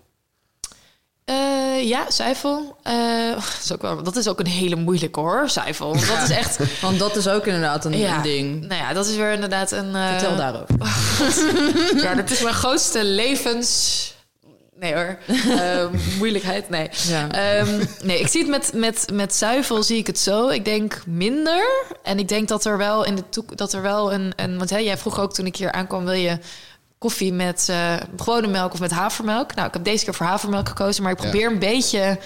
Uh, ja, zuivel. Uh, dat, is ook wel, dat is ook een hele moeilijke hoor, zuivel. Dat is echt... Want dat is ook inderdaad een, ja. ding. Nou ja, dat is weer inderdaad een... Uh... Vertel daarover. ja, dat is mijn grootste levens... Nee hoor, moeilijkheid, nee. Ja. Um, nee, ik zie het met, met, met zuivel, zie ik het zo. Ik denk minder. En ik denk dat er wel in de toekomst... Dat er wel een... een want hè, jij vroeg ook toen ik hier aankwam... wil je koffie met uh, gewone melk of met havermelk. Nou, ik heb deze keer voor havermelk gekozen, maar ik probeer een beetje.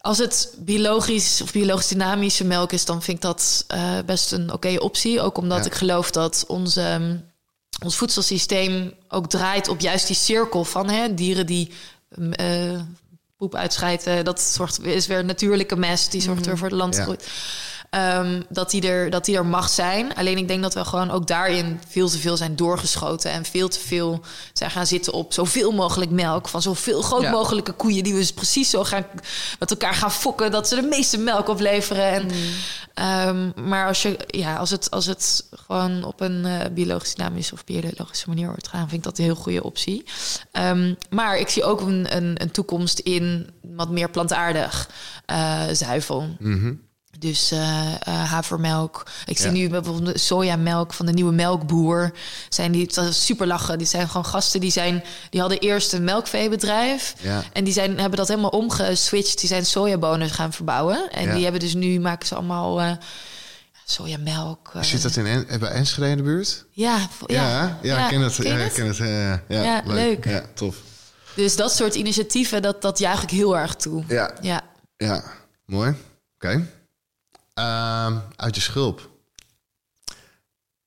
Als het biologisch of biologisch dynamische melk is, dan vind ik dat uh, best een oké optie. Ook omdat ik geloof dat onze, um, ons voedselsysteem ook draait op juist die cirkel van hè, dieren die uh, poep uitscheiden. Dat zorgt, is weer natuurlijke mest, die zorgt mm er voor de landgroei. Ja. Um, dat, die er, dat die er mag zijn. Alleen ik denk dat we gewoon ook daarin veel te veel zijn doorgeschoten. En veel te veel zijn gaan zitten op zoveel mogelijk melk. Van zoveel groot mogelijke koeien. Die we dus precies zo gaan met elkaar gaan fokken. Dat ze de meeste melk opleveren. En, mm. um, maar als, je, ja, als, het, als het gewoon op een uh, biologisch dynamische of biologische manier wordt gaan, vind ik dat een heel goede optie. Um, maar ik zie ook een, een, een, toekomst in wat meer plantaardig uh, zuivel. Mm dus uh, havermelk. Ik zie nu bijvoorbeeld de sojamelk van de nieuwe melkboer. Zijn die dat is super lachen. Die zijn gewoon gasten die zijn. Die hadden eerst een melkveebedrijf. Ja. En die zijn, hebben dat helemaal omgeswitcht. Die zijn sojabonen gaan verbouwen. En die hebben dus nu maken ze allemaal. Uh, sojamelk. Zit dat in en, bij Enschede in de buurt? Ja, Ja, ja, ja, ik ken het. Ken ja, ik ken het. ja, Ja, leuk. Ja, tof. Dus dat soort initiatieven, dat, dat juich ik heel erg toe. Ja, Ja. ja. mooi. Oké. Ehm, uit je schulp.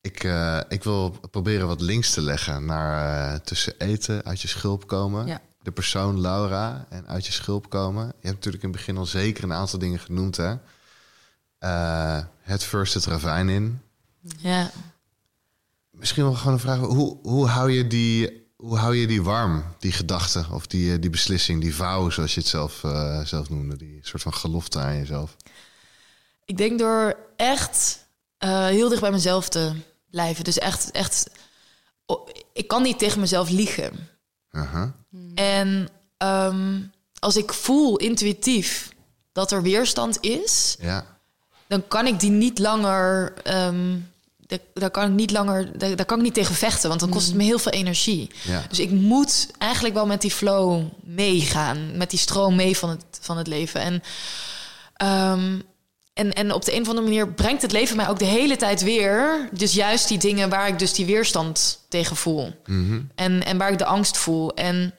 Ik, eh, ik wil proberen wat links te leggen naar eh, tussen eten, uit je schulp komen. Ja. De persoon Laura en uit je schulp komen. Je hebt natuurlijk in het begin al zeker een aantal dingen genoemd, hè? Eh, het first het ravijn in. ja. Misschien wel gewoon een vraag. Hoe, hoe, hou, je die, hoe hou je die warm, die gedachte of die, die beslissing, die vow, zoals je het zelf, zelf noemde? Die soort van gelofte aan jezelf. Ik denk door echt eh, heel dicht bij mezelf te blijven. Dus echt, echt... oh, ik kan niet tegen mezelf liegen. Aha. En ehm, als ik voel intuïtief dat er weerstand is... Ja, dan kan ik die niet langer. ehm, daar, kan ik niet langer. Daar, kan ik niet tegen vechten, want dan kost het me heel veel energie. ja, Dus ik moet eigenlijk wel met die flow meegaan, met die stroom mee van het, van het leven. En, ehm, en, en op de een of andere manier brengt het leven mij ook de hele tijd weer. Dus juist die dingen waar ik dus die weerstand tegen voel. Mhm. En, en waar ik de angst voel. En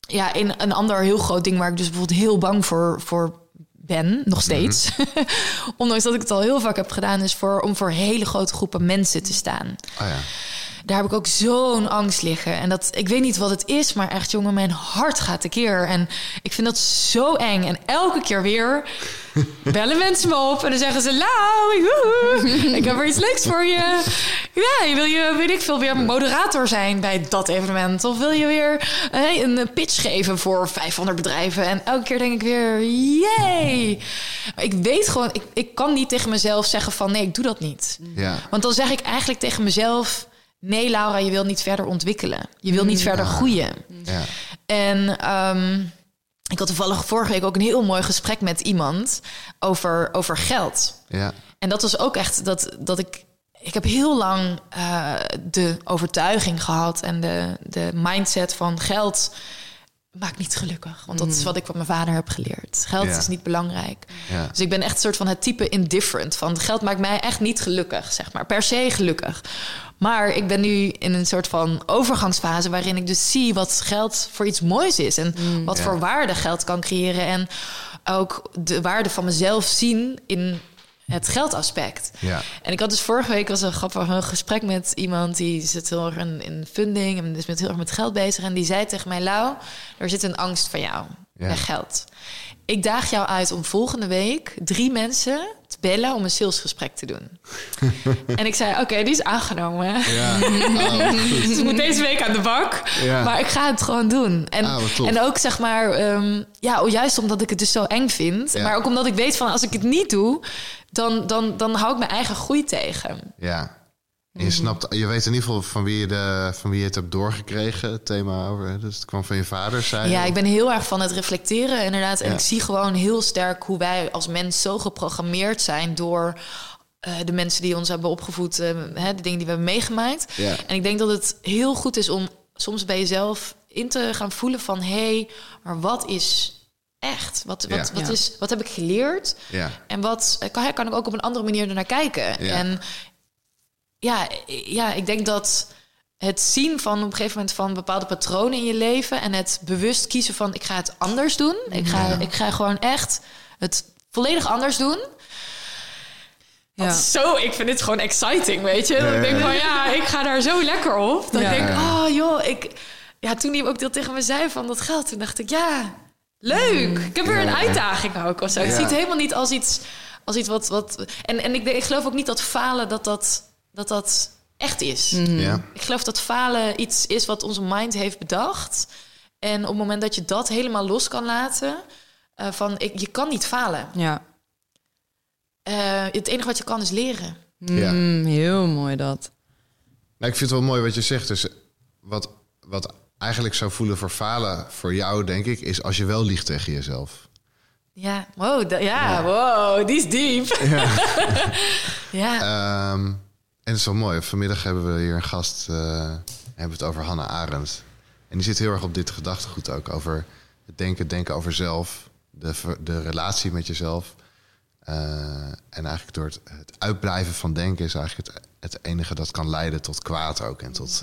ja, in een ander heel groot ding waar ik dus bijvoorbeeld heel bang voor, voor ben, nog steeds. Ondanks dat ik het al heel vaak heb gedaan, is voor, om voor hele grote groepen mensen te staan. Oh ja. Daar heb ik ook zo'n angst liggen. En dat, ik weet niet wat het is, maar echt, jongen, mijn hart gaat tekeer. En ik vind dat zo eng. En elke keer weer bellen mensen me op en dan zeggen ze: Lau, ik heb er iets leuks voor je. Ja, wil je, weet ik veel, weer moderator zijn bij dat evenement? Of wil je weer eh, een pitch geven voor 500 bedrijven? En elke keer denk ik weer: Jee. Ik weet gewoon, ik, ik kan niet tegen mezelf zeggen: van nee, ik doe dat niet. Ja. Want dan zeg ik eigenlijk tegen mezelf: nee, Laura, je wil niet verder ontwikkelen. Je wil niet verder groeien. ja. En ehm, ik had toevallig vorige week ook een heel mooi gesprek met iemand over, over geld. ja. En dat was ook echt dat, dat ik. Ik heb heel lang eh, de overtuiging gehad en de, de mindset van geld maakt niet gelukkig. Want dat is wat ik van mijn vader heb geleerd. Geld Ja. is niet belangrijk. Ja. Dus ik ben echt een soort van het type indifferent. Van geld maakt mij echt niet gelukkig, zeg maar. Per se gelukkig. Maar ik ben nu in een soort van overgangsfase... waarin ik dus zie wat geld voor iets moois is. En wat Ja. voor waarde geld kan creëren. En ook de waarde van mezelf zien in het geldaspect. Ja. En ik had dus vorige week was een grappig een gesprek met iemand die zit heel erg in, in funding en is met heel erg met geld bezig. En die zei tegen mij: Lau, er zit een angst van jou Ja. bij geld. Ik daag jou uit om volgende week drie mensen te bellen om een salesgesprek te doen. en ik zei: Oké, die is aangenomen. Ja. Oh. Dus ik moet deze week aan de bak. Ja. Maar ik ga het gewoon doen. En, Ah, en ook zeg maar, ehm, ja, juist omdat ik het dus zo eng vind. Ja. Maar ook omdat ik weet van als ik het niet doe, dan, dan, dan hou ik mijn eigen groei tegen. Ja. En je snapt, je weet in ieder geval van wie je, de, van wie je het hebt doorgekregen, het thema over. Dus het kwam van je vader, zei Ja, ik ben heel erg van het reflecteren, inderdaad. En Ja. ik zie gewoon heel sterk hoe wij als mens zo geprogrammeerd zijn door eh, de mensen die ons hebben opgevoed, eh, hè, de dingen die we hebben meegemaakt. Ja. En ik denk dat het heel goed is om soms bij jezelf in te gaan voelen van hé, hey, maar wat is echt? Wat, wat, Ja. wat, is, wat heb ik geleerd? Ja. En wat eh, kan, kan ik ook op een andere manier ernaar kijken? Ja. En ja, ja, ik denk dat het zien van op een gegeven moment van bepaalde patronen in je leven en het bewust kiezen van ik ga het anders doen. Ik ga, ik ga gewoon echt het volledig anders doen. Ja. Zo, ik vind het gewoon exciting, weet je. Ik denk van ja, ik ga daar zo lekker op. Dat Ja. ik denk, oh joh, ik... Ja, toen hij ook dat tegen me zei van dat geld, toen dacht ik, ja, leuk. Ik heb weer een uitdaging ook of zo. Ik Ja. zie het helemaal niet als iets, als iets wat... wat en en ik, denk- ik geloof ook niet dat falen, dat dat, dat, dat echt is. Ja. Ik geloof dat falen iets is wat onze mind heeft bedacht. En op het moment dat je dat helemaal los kan laten... eh, van ik, je kan niet falen. Ja. Eh, het enige wat je kan is leren. Ja. Mm, heel mooi dat. Nou, ik vind het wel mooi wat je zegt. Dus wat, wat eigenlijk zou voelen voor falen voor jou, denk ik, is als je wel liegt tegen jezelf. Ja, wow, da- ja, wow, die is diep. Ja, Ehm, het is wel mooi. Vanmiddag hebben we hier een gast, eh, hebben we het over Hannah Arendt. En die zit heel erg op dit gedachtegoed ook. Over het denken, denken over zelf. De, de relatie met jezelf. Eh, en eigenlijk door het, het uitblijven van denken is eigenlijk het, het enige dat kan leiden tot kwaad ook. En tot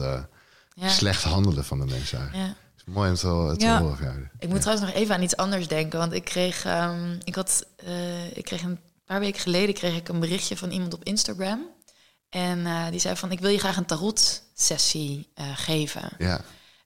Ja. slecht handelen van de mensen eigenlijk. Ja. Het is mooi om te, te Ja. horen van jou. Ik moet trouwens nog even aan iets anders denken. Want ik kreeg, ehm, ik had, ik kreeg een paar weken geleden kreeg ik een berichtje van iemand op Instagram. En eh, die zei van, ik wil je graag een tarot-sessie eh, geven. Ja,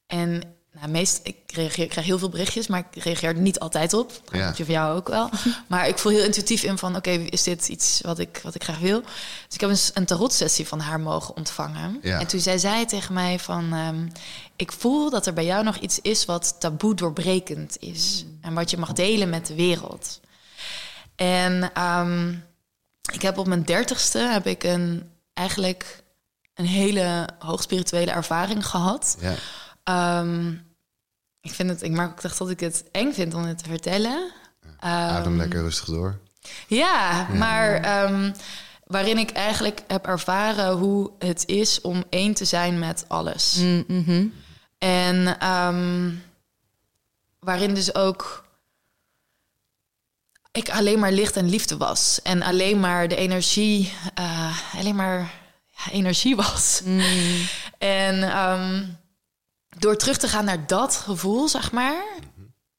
En nou, meest, ik reageer, ik krijg heel veel berichtjes, maar ik reageer er niet altijd op. Dat Ja. ja. van jou ook wel. Maar ik voel heel intuïtief in van, oké, is dit iets wat ik, wat ik graag wil? Dus ik heb een, s- een tarot-sessie van haar mogen ontvangen. Ja. En toen zei zij tegen mij van, ehm, ik voel dat er bij jou nog iets is wat taboe doorbrekend is. En wat je mag delen met de wereld. En ehm, ik heb op mijn dertigste heb ik een, eigenlijk een hele hoogspirituele ervaring gehad. ja. Ehm, ik vind het, ik maak ook echt dat ik het eng vind om het te vertellen. Adem Ehm, lekker rustig door. Ja, maar ehm, waarin ik eigenlijk heb ervaren hoe het is om één te zijn met alles. Mm, mhm. En ehm, waarin dus ook ik alleen maar licht en liefde was. En alleen maar de energie, eh, alleen maar ja, energie was. En ehm, door terug te gaan naar dat gevoel, zeg maar.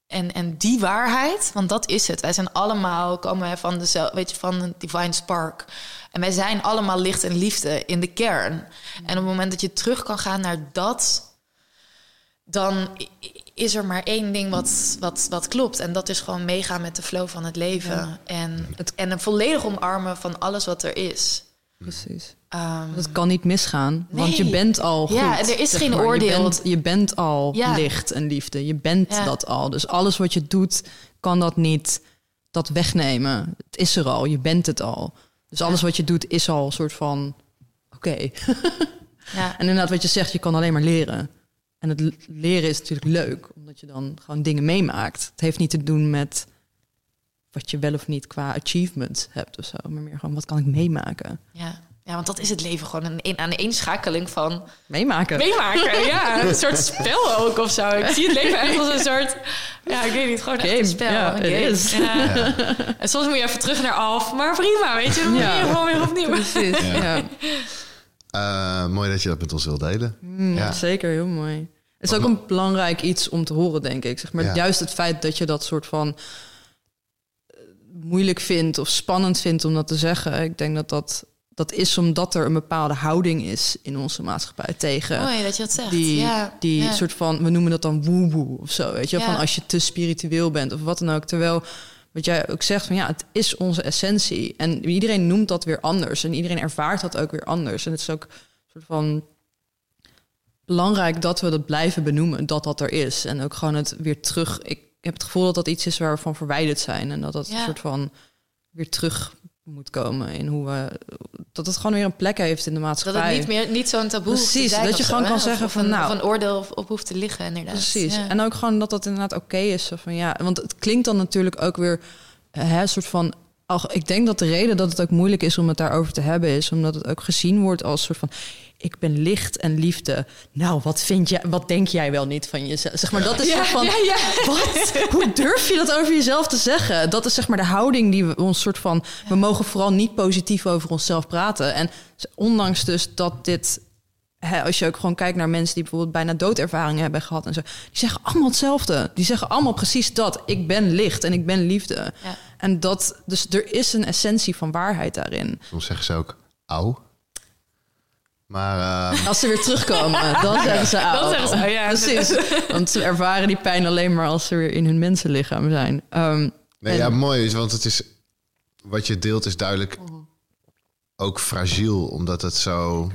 En, en die waarheid, want dat is het. Wij zijn allemaal, komen wij van, de, weet je, van een divine spark. En wij zijn allemaal licht en liefde in de kern. En op het moment dat je terug kan gaan naar dat dan is er maar één ding wat, wat, wat klopt. En dat is gewoon meegaan met de flow van het leven. En, Het- en een volledig omarmen van alles wat er is. Precies. Ehm, Dat kan niet misgaan, want je bent al goed. Ja, en er is geen maar. oordeel. Je bent, je bent al Ja. licht en liefde. Je bent Ja. dat al. Dus alles wat je doet, kan dat niet dat wegnemen. Het is er al. Je bent het al. Dus alles wat je doet, is al een soort van... Oké. ja. En inderdaad, wat je zegt, je kan alleen maar leren. En het leren is natuurlijk leuk, omdat je dan gewoon dingen meemaakt. Het heeft niet te doen met wat je wel of niet qua achievement hebt of zo. Maar meer gewoon, wat kan ik meemaken? Ja. ja, want dat is het leven gewoon. Een, een aaneenschakeling van Meemaken. meemaken. Ja, een soort spel ook of zo. Ik zie het leven echt als een soort... Ja, ik weet niet, gewoon echt Game. een spel. Ja, een game. is. Ja. En soms moet je even terug naar af. Maar prima, weet je. Dan moet Ja. je gewoon weer opnieuw. Precies, ja. Eh, mooi dat je dat met ons wilt delen. Mm, Ja. Zeker, heel mooi. Het is ook een belangrijk iets om te horen, denk ik. Zeg maar, Ja. Juist het feit dat je dat soort van eh, moeilijk vindt of spannend vindt om dat te zeggen. Ik denk dat dat, dat is omdat er een bepaalde houding is in onze maatschappij tegen Mooi dat je dat zegt. die, ja, die ja. soort van, we noemen dat dan woe-woe of zo, weet je, Ja. van als je te spiritueel bent of wat dan ook. Terwijl, wat jij ook zegt, van ja, het is onze essentie. En iedereen noemt dat weer anders en iedereen ervaart dat ook weer anders. En het is ook een soort van belangrijk dat we dat blijven benoemen, dat dat er is. En ook gewoon het weer terug, ik heb het gevoel dat dat iets is waar we van verwijderd zijn en dat dat een soort van weer terug moet komen in hoe we, dat het gewoon weer een plek heeft in de Dat maatschappij. het niet meer niet zo'n taboe Precies, dat je gewoon kan zeggen of van, een, nou- of een oordeel op, hoeft te liggen inderdaad. Precies. Ja. En ook gewoon dat dat inderdaad oké is. Van, ja, want het klinkt dan natuurlijk ook weer eh, hè, een soort van. Al, ik denk dat de reden dat het ook moeilijk is om het daarover te hebben, is omdat het ook gezien wordt als soort van. Ik ben licht en liefde. Nou, wat vind jij? Wat denk jij wel niet van jezelf? Zeg maar, dat is Ja, soort van. ja, ja. Wat? Hoe durf je dat over jezelf te zeggen? Dat is zeg maar de houding die we ons soort van. We mogen vooral niet positief over onszelf praten. En ondanks dus dat dit hè, als je ook gewoon kijkt naar mensen die bijvoorbeeld bijna doodervaringen hebben gehad en zo, die zeggen allemaal hetzelfde. Die zeggen allemaal precies dat. Ik ben licht en ik ben liefde. Ja. En dat, dus er is een essentie van waarheid daarin. Soms zeggen ze ook, auw. Maar eh, Als ze weer terugkomen, dan zeggen ze zeggen ze, oh ja. Precies. Want ze ervaren die pijn alleen maar als ze weer in hun mensenlichaam zijn. Ehm, nee, En- ja, mooi is, want het is, wat je deelt is duidelijk ook fragiel, omdat het zo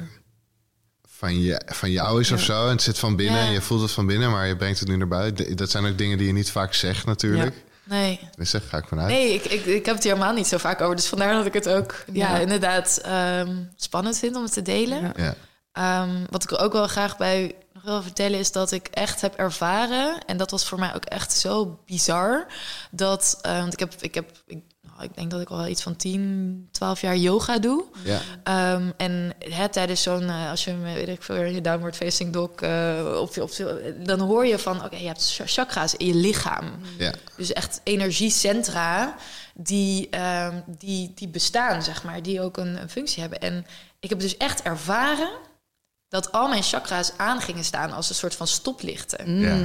van, je, van jou is of zo. En het zit van binnen Ja. en je voelt het van binnen, maar je brengt het nu naar buiten. Dat zijn ook dingen die je niet vaak zegt natuurlijk. Nee. Dus daar ga ik vanuit. Nee, ik, ik, ik heb het hier helemaal niet zo vaak over. Dus vandaar dat ik het ook ja, Ja. inderdaad ehm, spannend vind om het te delen. Ja. Ehm, wat ik er ook wel graag bij nog wil vertellen is dat ik echt heb ervaren. En dat was voor mij ook echt zo bizar. Dat, eh, want ik heb, ik heb ik ik denk dat ik al iets van 10, 12 jaar yoga doe. Ja. Ehm, en hè, tijdens zo'n, eh, als je me, weet ik veel, je downward facing dog, uh, op, op, dan hoor je van, oké, je hebt chakra's in je lichaam. Ja. Dus echt energiecentra die, ehm, die, die bestaan, zeg maar, die ook een, een functie hebben. En ik heb dus echt ervaren dat al mijn chakra's aan gingen staan als een soort van stoplichten. Ja.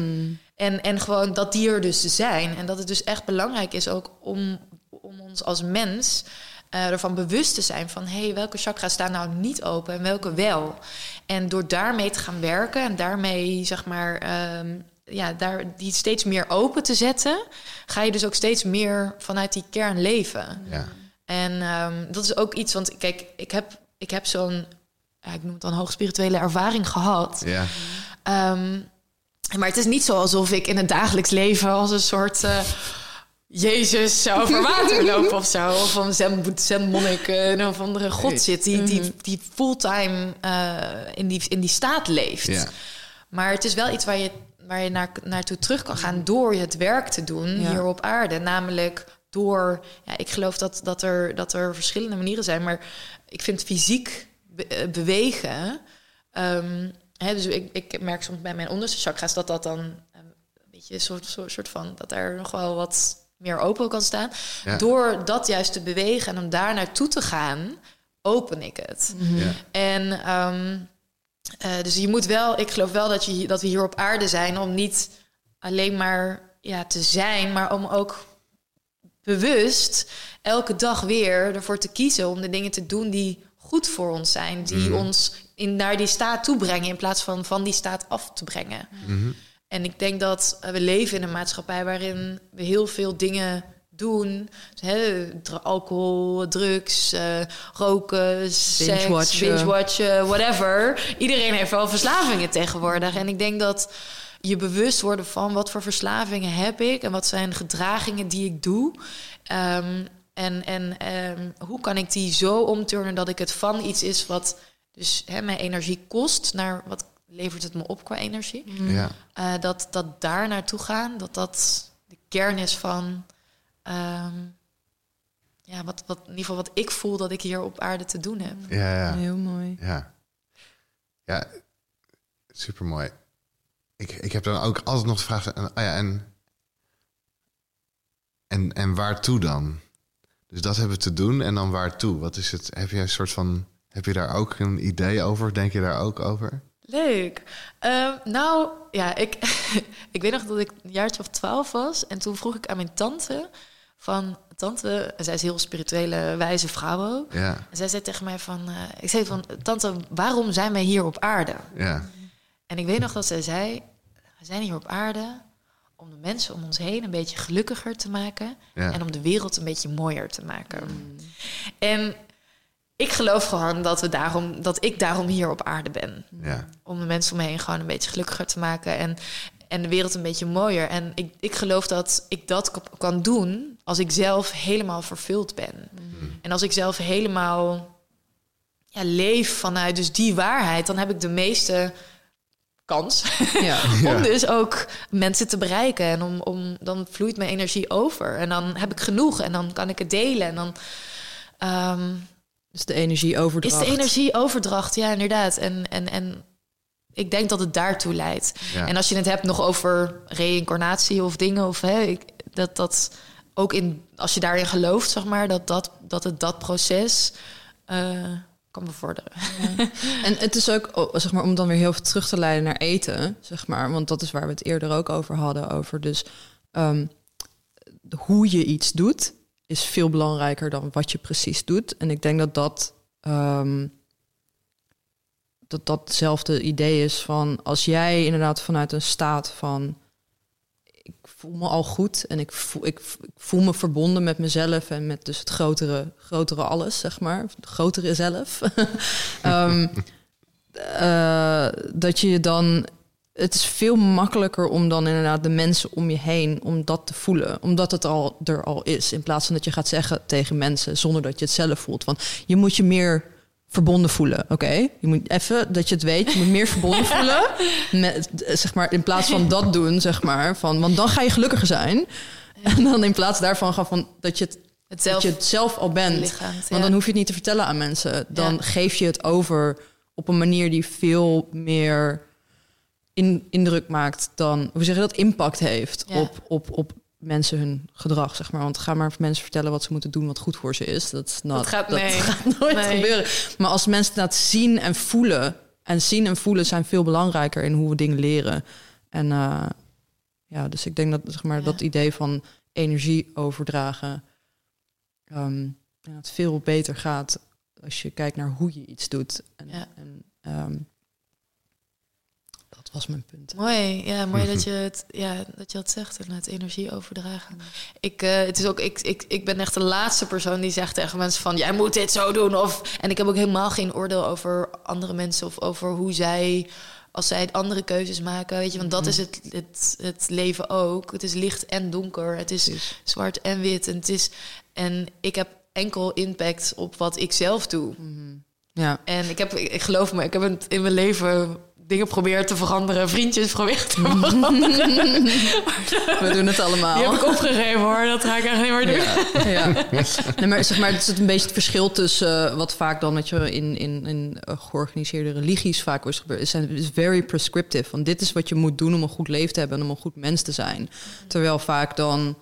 En, en gewoon dat die er dus zijn. En dat het dus echt belangrijk is ook om, om ons als mens uh, ervan bewust te zijn van... hé, hey, welke chakra's staan nou niet open en welke wel? En door daarmee te gaan werken en daarmee, zeg maar... Um, ja, daar die steeds meer open te zetten... ga je dus ook steeds meer vanuit die kern leven. Ja. En um, dat is ook iets, want kijk, ik heb, ik heb zo'n... Ja, ik noem het dan hoogspirituele ervaring gehad. Ja. Um, maar het is niet zo alsof ik in het dagelijks leven als een soort uh, Jezus zou over water lopen of zo. Of een zen, zen-monnik een of andere god zit die, die, die fulltime uh, in, die, in die staat leeft. Ja. Maar het is wel iets waar je, waar je naar, naartoe terug kan gaan door het werk te doen Ja. hier op aarde. Namelijk door, ja, ik geloof dat, dat, er, dat er verschillende manieren zijn, maar ik vind fysiek be- eh, bewegen. ehm, hè, dus ik, ik merk soms bij mijn onderste chakra's dat dat dan ehm, een beetje een soort, soort, soort van dat er nog wel wat meer open kan staan. Ja. Door dat juist te bewegen en om daar naartoe te gaan, open ik het. Ja. En ehm, eh, dus je moet wel, ik geloof wel dat, je, dat we hier op aarde zijn om niet alleen maar ja, te zijn, maar om ook bewust elke dag weer ervoor te kiezen om de dingen te doen die goed voor ons zijn, die ons in naar die staat toe brengen in plaats van van die staat af te brengen. En ik denk dat eh, we leven in een maatschappij waarin we heel veel dingen doen. Hè, dr- alcohol, drugs, eh, roken, seks, Binge-watchen. binge-watchen, whatever. Iedereen heeft wel verslavingen tegenwoordig. En ik denk dat je bewust worden van wat voor verslavingen heb ik... en wat zijn gedragingen die ik doe... Ehm, en en ehm, hoe kan ik die zo omturnen dat ik het van iets is wat dus hè, mijn energie kost... naar wat levert het me op qua energie... Ja. Eh, dat, dat daar naartoe gaan, dat dat de kern is van... ehm, ja, wat, wat, in ieder geval wat ik voel dat ik hier op aarde te doen heb. Ja, ja. Heel mooi. Ja, ja super mooi. Ik, ik heb dan ook altijd nog de vraag: en, ah ja, en, en, en waartoe dan? Dus dat hebben we te doen en dan waartoe? Wat is het? Heb je een soort van. Heb je daar ook een idee over? Denk je daar ook over? Leuk. Ehm, nou, ja, ik, ik weet nog dat ik een jaartje of twaalf was. En toen vroeg ik aan mijn tante van... Tante, en zij is heel spirituele, wijze vrouw ook. Ja, En zij zei tegen mij van... eh, ik zei van, tante, waarom zijn wij hier op aarde? ja, En ik weet nog dat zij zei: We zijn hier op aarde om de mensen om ons heen een beetje gelukkiger te maken. Ja. En om de wereld een beetje mooier te maken. En ik geloof gewoon dat, we daarom, dat ik daarom hier op aarde ben. ja, Om de mensen om me heen gewoon een beetje gelukkiger te maken. En, en de wereld een beetje mooier. En ik, ik geloof dat ik dat kan doen als ik zelf helemaal vervuld ben. En als ik zelf helemaal ja, leef vanuit dus die waarheid, dan heb ik de meeste kans Ja. om dus ook mensen te bereiken. En om, om, dan vloeit mijn energie over. En dan heb ik genoeg en dan kan ik het delen. En dan ehm, Dus de energieoverdracht. is de energieoverdracht, ja, inderdaad. En, en, en ik denk dat het daartoe leidt. Ja. En als je het hebt nog over reïncarnatie of dingen, of hè, ik, dat dat ook in, als je daarin gelooft, zeg maar, dat, dat, dat het dat proces eh, kan bevorderen. En het is ook, oh, zeg maar, om dan weer heel veel terug te leiden naar eten, zeg maar, want dat is waar we het eerder ook over hadden, over dus ehm, hoe je iets doet, is veel belangrijker dan wat je precies doet. En ik denk dat dat, ehm, dat datzelfde idee is van als jij inderdaad vanuit een staat van ik voel me al goed en ik voel, ik, voel me verbonden met mezelf en met dus het grotere, grotere alles, zeg maar, het grotere zelf. Ehm, eh, dat je dan. Het is veel makkelijker om dan inderdaad de mensen om je heen om dat te voelen, omdat het al er al is, in plaats van dat je gaat zeggen tegen mensen zonder dat je het zelf voelt. Van je moet je meer verbonden voelen, oké? Je moet even dat je het weet, je moet meer verbonden voelen, met, zeg maar in plaats van dat doen, zeg maar, van want dan ga je gelukkiger zijn. En dan in plaats daarvan gaan van dat je het Het dat je het zelf al bent. Want dan hoef je het niet te vertellen aan mensen. Dan Ja. geef je het over op een manier die veel meer in, indruk maakt dan, hoe zeg je dat, impact heeft Ja. op, op, op mensen hun gedrag, zeg maar. Want ga maar mensen vertellen wat ze moeten doen wat goed voor ze is. Dat, not- Dat gaat- nee. gaat nooit Nee. gebeuren. Maar als mensen het zien en voelen, en zien en voelen zijn veel belangrijker in hoe we dingen leren. En eh, ja, dus ik denk dat zeg maar, Ja. dat idee van energie overdragen ehm, ja, het veel beter gaat als je kijkt naar hoe je iets doet. En, Ja. en ehm, dat was mijn punt. Mooi, ja, mooi dat je het, ja, dat je dat zegt en het energie overdragen. Ik, eh, het is ook, ik, ik, ik ben echt de laatste persoon die zegt tegen mensen van, jij moet dit zo doen. Of, en ik heb ook helemaal geen oordeel over andere mensen of over hoe zij, als zij andere keuzes maken, weet je, want dat is het, het, het leven ook. Het is licht en donker, het is Precies. zwart en wit. En, het is, en ik heb enkel impact op wat ik zelf doe. Ja, En ik heb, ik, ik geloof me, ik heb het in mijn leven dingen geprobeerd te veranderen, vriendjes geprobeerd te veranderen. we doen het allemaal. Die heb ik opgegeven hoor, dat ga ik echt niet meer doen. Ja. Nee, maar zeg maar, het is een beetje het verschil tussen eh, wat vaak dan met je in, in, in eh, georganiseerde religies vaak is gebeurd. Zijn- is very prescriptive. Want dit is wat je moet doen om een goed leven te hebben en om een goed mens te zijn. Terwijl vaak dan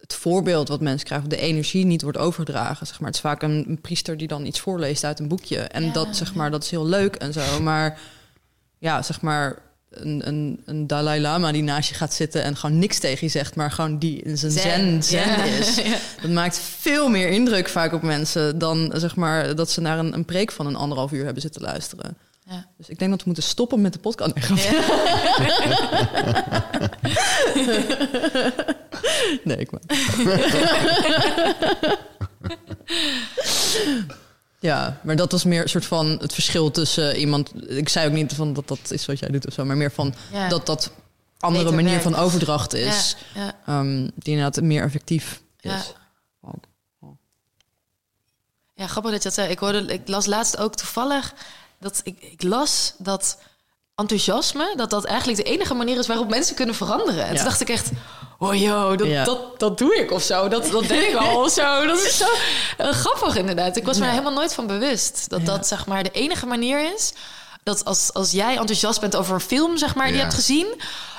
het voorbeeld wat mensen krijgen, de energie niet wordt overgedragen. Zeg maar. Het is vaak een, een priester die dan iets voorleest uit een boekje. En Ja, dat, zeg maar, dat is heel leuk en zo. Maar ja, zeg maar, een, een, een Dalai Lama die naast je gaat zitten en gewoon niks tegen je zegt, maar gewoon die in zijn zen, zen, ja. is. Ja. Dat maakt veel meer indruk vaak op mensen dan zeg maar dat ze naar een, een preek van een anderhalf uur hebben zitten luisteren. Ja. Dus ik denk dat we moeten stoppen met de podcast. Nee ik maar. Ja, maar dat was meer een soort van het verschil tussen iemand. Ik zei ook niet van dat dat is wat jij doet of zo, maar meer van Ja. dat dat andere Beter manier werkt. van overdracht is, Ja, ja, ehm, die inderdaad meer effectief is. Ja, grappig dat je dat zei. Ik, hoorde, ik las laatst ook toevallig dat ik, ik las dat enthousiasme, dat dat eigenlijk de enige manier is waarop mensen kunnen veranderen. En Ja. toen dacht ik echt, oh joh, dat, Ja. dat, dat doe ik of zo. Dat, dat deed ik al of zo. Dat is zo eh, grappig inderdaad. Ik was me Ja. er helemaal nooit van bewust. Dat dat zeg maar de enige manier is dat als, als jij enthousiast bent over een film, zeg maar, die je hebt gezien,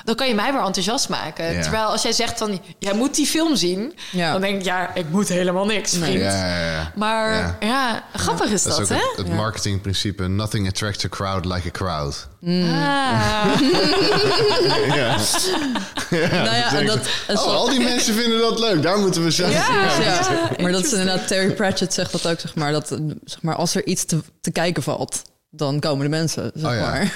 dan kan je mij weer enthousiast maken. Ja. Terwijl als jij zegt van, jij moet die film zien, Ja. dan denk ik, ja, ik moet helemaal niks, Nee. vriend. Ja, ja, ja. Maar Ja. ja, grappig is Dat dat, is ook hè? het, het Ja. marketingprincipe. Nothing attracts a crowd like a crowd. Ah. Ja. Nou ja, en dat, en Oh, al die mensen vinden dat leuk. Daar moeten we zijn. Ja. ja, maar dat is inderdaad, Terry Pratchett zegt dat ook, zeg maar, dat zeg maar, als er iets te, te kijken valt, dan komen de mensen, zeg Oh ja. maar.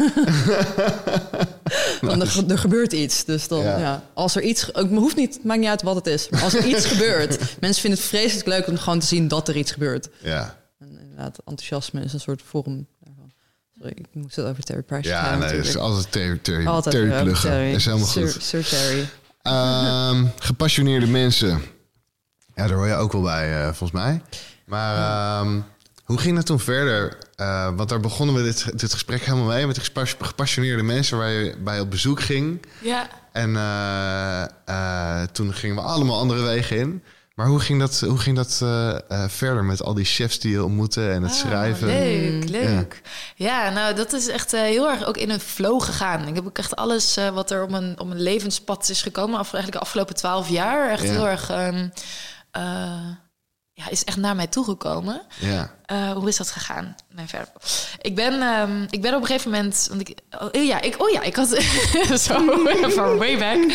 Want er, er gebeurt iets, dus dan, Ja. ja. als er iets, het hoeft niet, het maakt niet uit wat het is, maar als er iets gebeurt, mensen vinden het vreselijk leuk om gewoon te zien dat er iets gebeurt. Ja, En inderdaad, enthousiasme is een soort vorm daarvan. Sorry, ik moest het over Terry Pratchett ja nee, dat is altijd Terry, Terry, Altijd Terry pluggen. Terry. Is helemaal Sir, goed. Sir Terry. Ehm, gepassioneerde mensen. Ja, daar hoor je ook wel bij, eh, volgens mij. Maar ehm, hoe ging het toen verder? Eh, want daar begonnen we dit, dit gesprek helemaal mee... met gepassioneerde mensen waar je bij op bezoek ging. Ja. En eh, eh, toen gingen we allemaal andere wegen in. Maar hoe ging dat, hoe ging dat eh, eh, verder met al die chefs die je ontmoette en het Ah, schrijven? Leuk, leuk. Ja. nou, dat is echt heel erg ook in een flow gegaan. Ik heb ook echt alles eh, wat er op mijn, op mijn levenspad is gekomen... Af, eigenlijk de afgelopen twaalf jaar... echt Ja. heel erg... ehm, eh, ja, is echt naar mij toegekomen. Ja, Eh, hoe is dat gegaan? Nee, verder. Ik ben, ehm, ik ben op een gegeven moment. Want ik, oh ja, ik, oh ja, ik had. zo, even way back.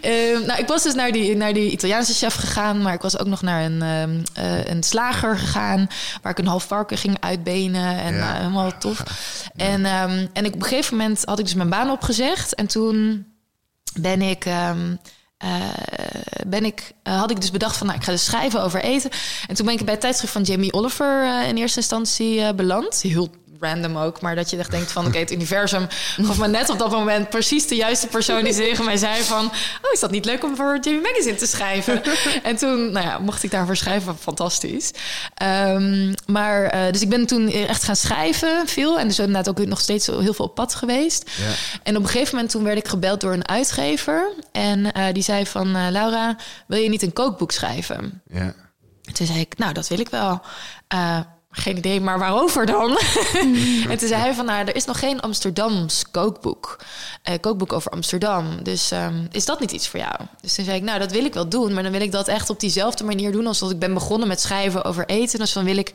Ehm, nou, ik was dus naar die, naar die Italiaanse chef gegaan. Maar ik was ook nog naar een, ehm, eh, een slager gegaan. Waar ik een half varken ging uitbenen. En Ja. eh, helemaal tof. En, en ik, op een gegeven moment had ik dus mijn baan opgezegd. En toen ben ik. Eh, ben ik, eh, had ik dus bedacht van, nou, ik ga dus schrijven over eten. En toen ben ik bij het tijdschrift van Jamie Oliver eh, in eerste instantie beland. Heel random ook. Maar dat je echt denkt van, oké, het universum gaf me net op dat moment precies de juiste persoon die tegen mij zei van, oh, is dat niet leuk om voor Jimmy Magazine te schrijven? en toen, nou ja, mocht ik daarvoor schrijven, fantastisch. Ehm, maar, uh, dus ik ben toen echt gaan schrijven, veel. En dus inderdaad ook nog steeds heel veel op pad geweest. Ja. En op een gegeven moment toen werd ik gebeld door een uitgever. En uh, die zei van, uh, Laura, wil je niet een kookboek schrijven? Ja. toen zei ik, nou, dat wil ik wel. Geen idee, maar waarover dan? en toen zei hij van, nou, er is nog geen Amsterdams kookboek. Uh, kookboek over Amsterdam. Dus um, is dat niet iets voor jou? Dus toen zei ik, nou, dat wil ik wel doen. Maar dan wil ik dat echt op diezelfde manier doen... als dat ik ben begonnen met schrijven over eten. Dus dan wil ik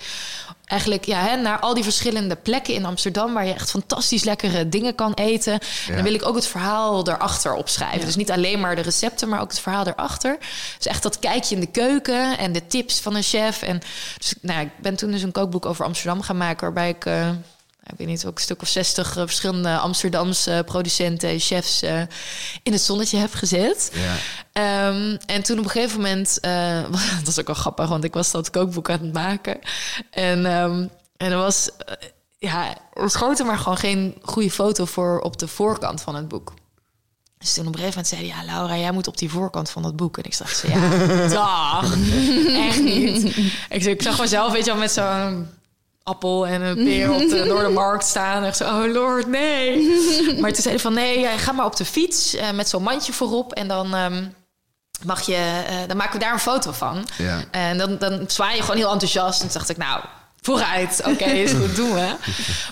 eigenlijk ja, hè, naar al die verschillende plekken in Amsterdam... waar je echt fantastisch lekkere dingen kan eten. Ja. En dan wil ik ook het verhaal erachter opschrijven. Ja. Dus niet alleen maar de recepten, maar ook het verhaal erachter. Dus echt dat kijkje in de keuken en de tips van een chef. En dus, nou, ik ben toen dus een kookboek over Amsterdam gaan maken... waarbij ik... Uh, ik weet niet, ook een stuk of zestig uh, verschillende Amsterdamse producenten, chefs uh, in het zonnetje heb gezet. Ja. Um, en toen op een gegeven moment, uh, dat is ook wel grappig, want ik was dat kookboek aan het maken. En, um, en er was, ja, er schoot er maar gewoon geen goede foto voor op de voorkant van het boek. Dus toen op een gegeven moment zei hij, ja, Laura, jij moet op die voorkant van dat boek. En ik dacht, ja, dag, echt niet. Ik, ik zag mezelf, weet je wel, met zo'n appel en een peer op de Noordermarkt staan. En zo, oh lord, nee. maar toen zei hij van, nee, ga maar op de fiets uh, met zo'n mandje voorop. En dan um, mag je, uh, dan maken we daar een foto van. Ja. En dan, dan zwaai je gewoon heel enthousiast. En toen dacht ik, nou, vooruit. Oké, okay, is goed, doen we.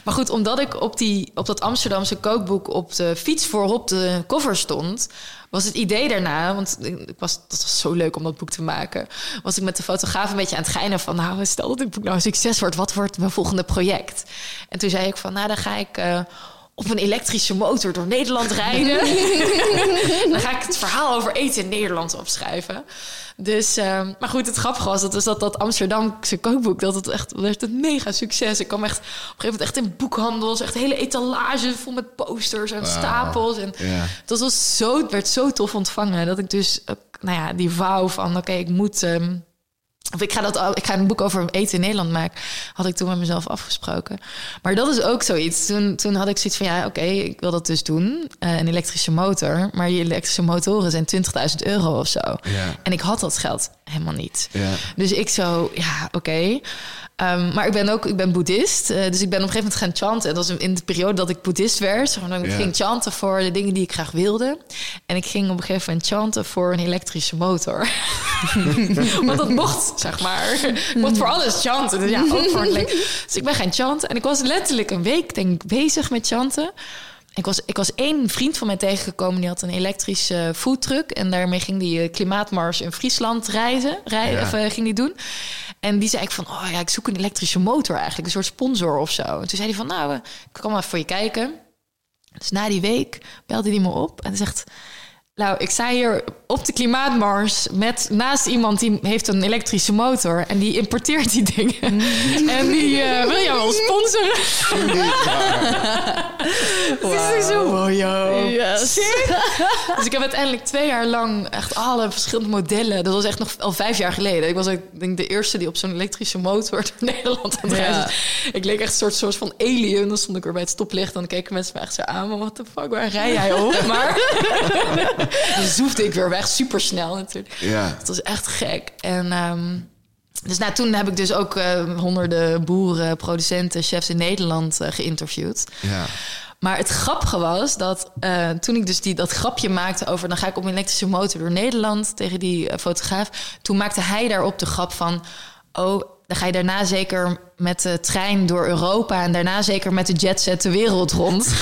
Maar goed, omdat ik op, die, op dat Amsterdamse kookboek op de fiets voorop de cover stond was het idee daarna, want ik was, dat was zo leuk om dat boek te maken, was ik met de fotograaf een beetje aan het geinen van, nou, stel dat dit boek nou een succes wordt, wat wordt mijn volgende project? En toen zei ik van, nou, dan ga ik uh, op een elektrische motor door Nederland rijden. dan ga ik het verhaal over eten in Nederland opschrijven. Dus, uh, maar goed, het grappige was dat, dus dat, dat Amsterdamse kookboek, dat het echt werd een mega succes. Ik kwam echt op een gegeven moment echt in boekhandels, echt hele etalage vol met posters en wow. stapels. En yeah. dat was zo, het werd zo tof ontvangen dat ik dus, nou ja, die wou van, oké, okay, ik moet. Um, of ik ga, dat, ik ga een boek over eten in Nederland maken. Had ik toen met mezelf afgesproken. Maar dat is ook zoiets. Toen, toen had ik zoiets van, ja, oké, okay, ik wil dat dus doen. Uh, een elektrische motor. Maar die elektrische motoren zijn 20.000 euro of zo. Ja. En ik had dat geld helemaal niet. Ja. Dus ik zo, ja, oké. Okay. Um, maar ik ben ook, ik ben boeddhist. Uh, dus ik ben op een gegeven moment gaan chanten. En dat was in de periode dat ik boeddhist werd. Dan yeah. ging chanten voor de dingen die ik graag wilde. En ik ging op een gegeven moment chanten voor een elektrische motor. Want dat mocht, zeg maar. Ik mocht voor alles chanten. Dus ja, ook voor een Dus ik ben gaan chanten. En ik was letterlijk een week, denk ik, bezig met chanten. Ik was, ik was één vriend van mij tegengekomen, die had een elektrische foodtruck. En daarmee ging die klimaatmars in Friesland reizen, rijden, ja. of, uh, ging die doen. En die zei ik van, oh ja, ik zoek een elektrische motor eigenlijk, een soort sponsor of zo. En toen zei hij van, nou, ik kom maar voor je kijken. Dus na die week belde hij me op en zegt... Nou, ik sta hier op de klimaatmars met naast iemand die heeft een elektrische motor en die importeert die dingen. en die uh, wil jou wel sponsoren. wow. Is zo wow, yo. Yes. dus ik heb uiteindelijk twee jaar lang echt alle verschillende modellen. Dat was echt nog al vijf jaar geleden. Ik was denk de eerste die op zo'n elektrische motor door Nederland aan het reizen. Ja. Ik leek echt een soort, soort van alien. Dan stond ik weer bij het stoplicht en dan keken mensen me echt zo aan. Maar wat de fuck, waar rij jij op? Maar dan zoefde ik weer weg, super snel natuurlijk. Ja. Het was echt gek. En um, dus nou, toen heb ik dus ook uh, honderden boeren, producenten, chefs in Nederland uh, geïnterviewd. Ja. Maar het grappige was dat uh, toen ik dus die, dat grapje maakte over... dan ga ik op een elektrische motor door Nederland tegen die fotograaf... toen maakte hij daarop de grap van... oh, dan ga je daarna zeker met de trein door Europa en daarna zeker met de jetset de wereld rond.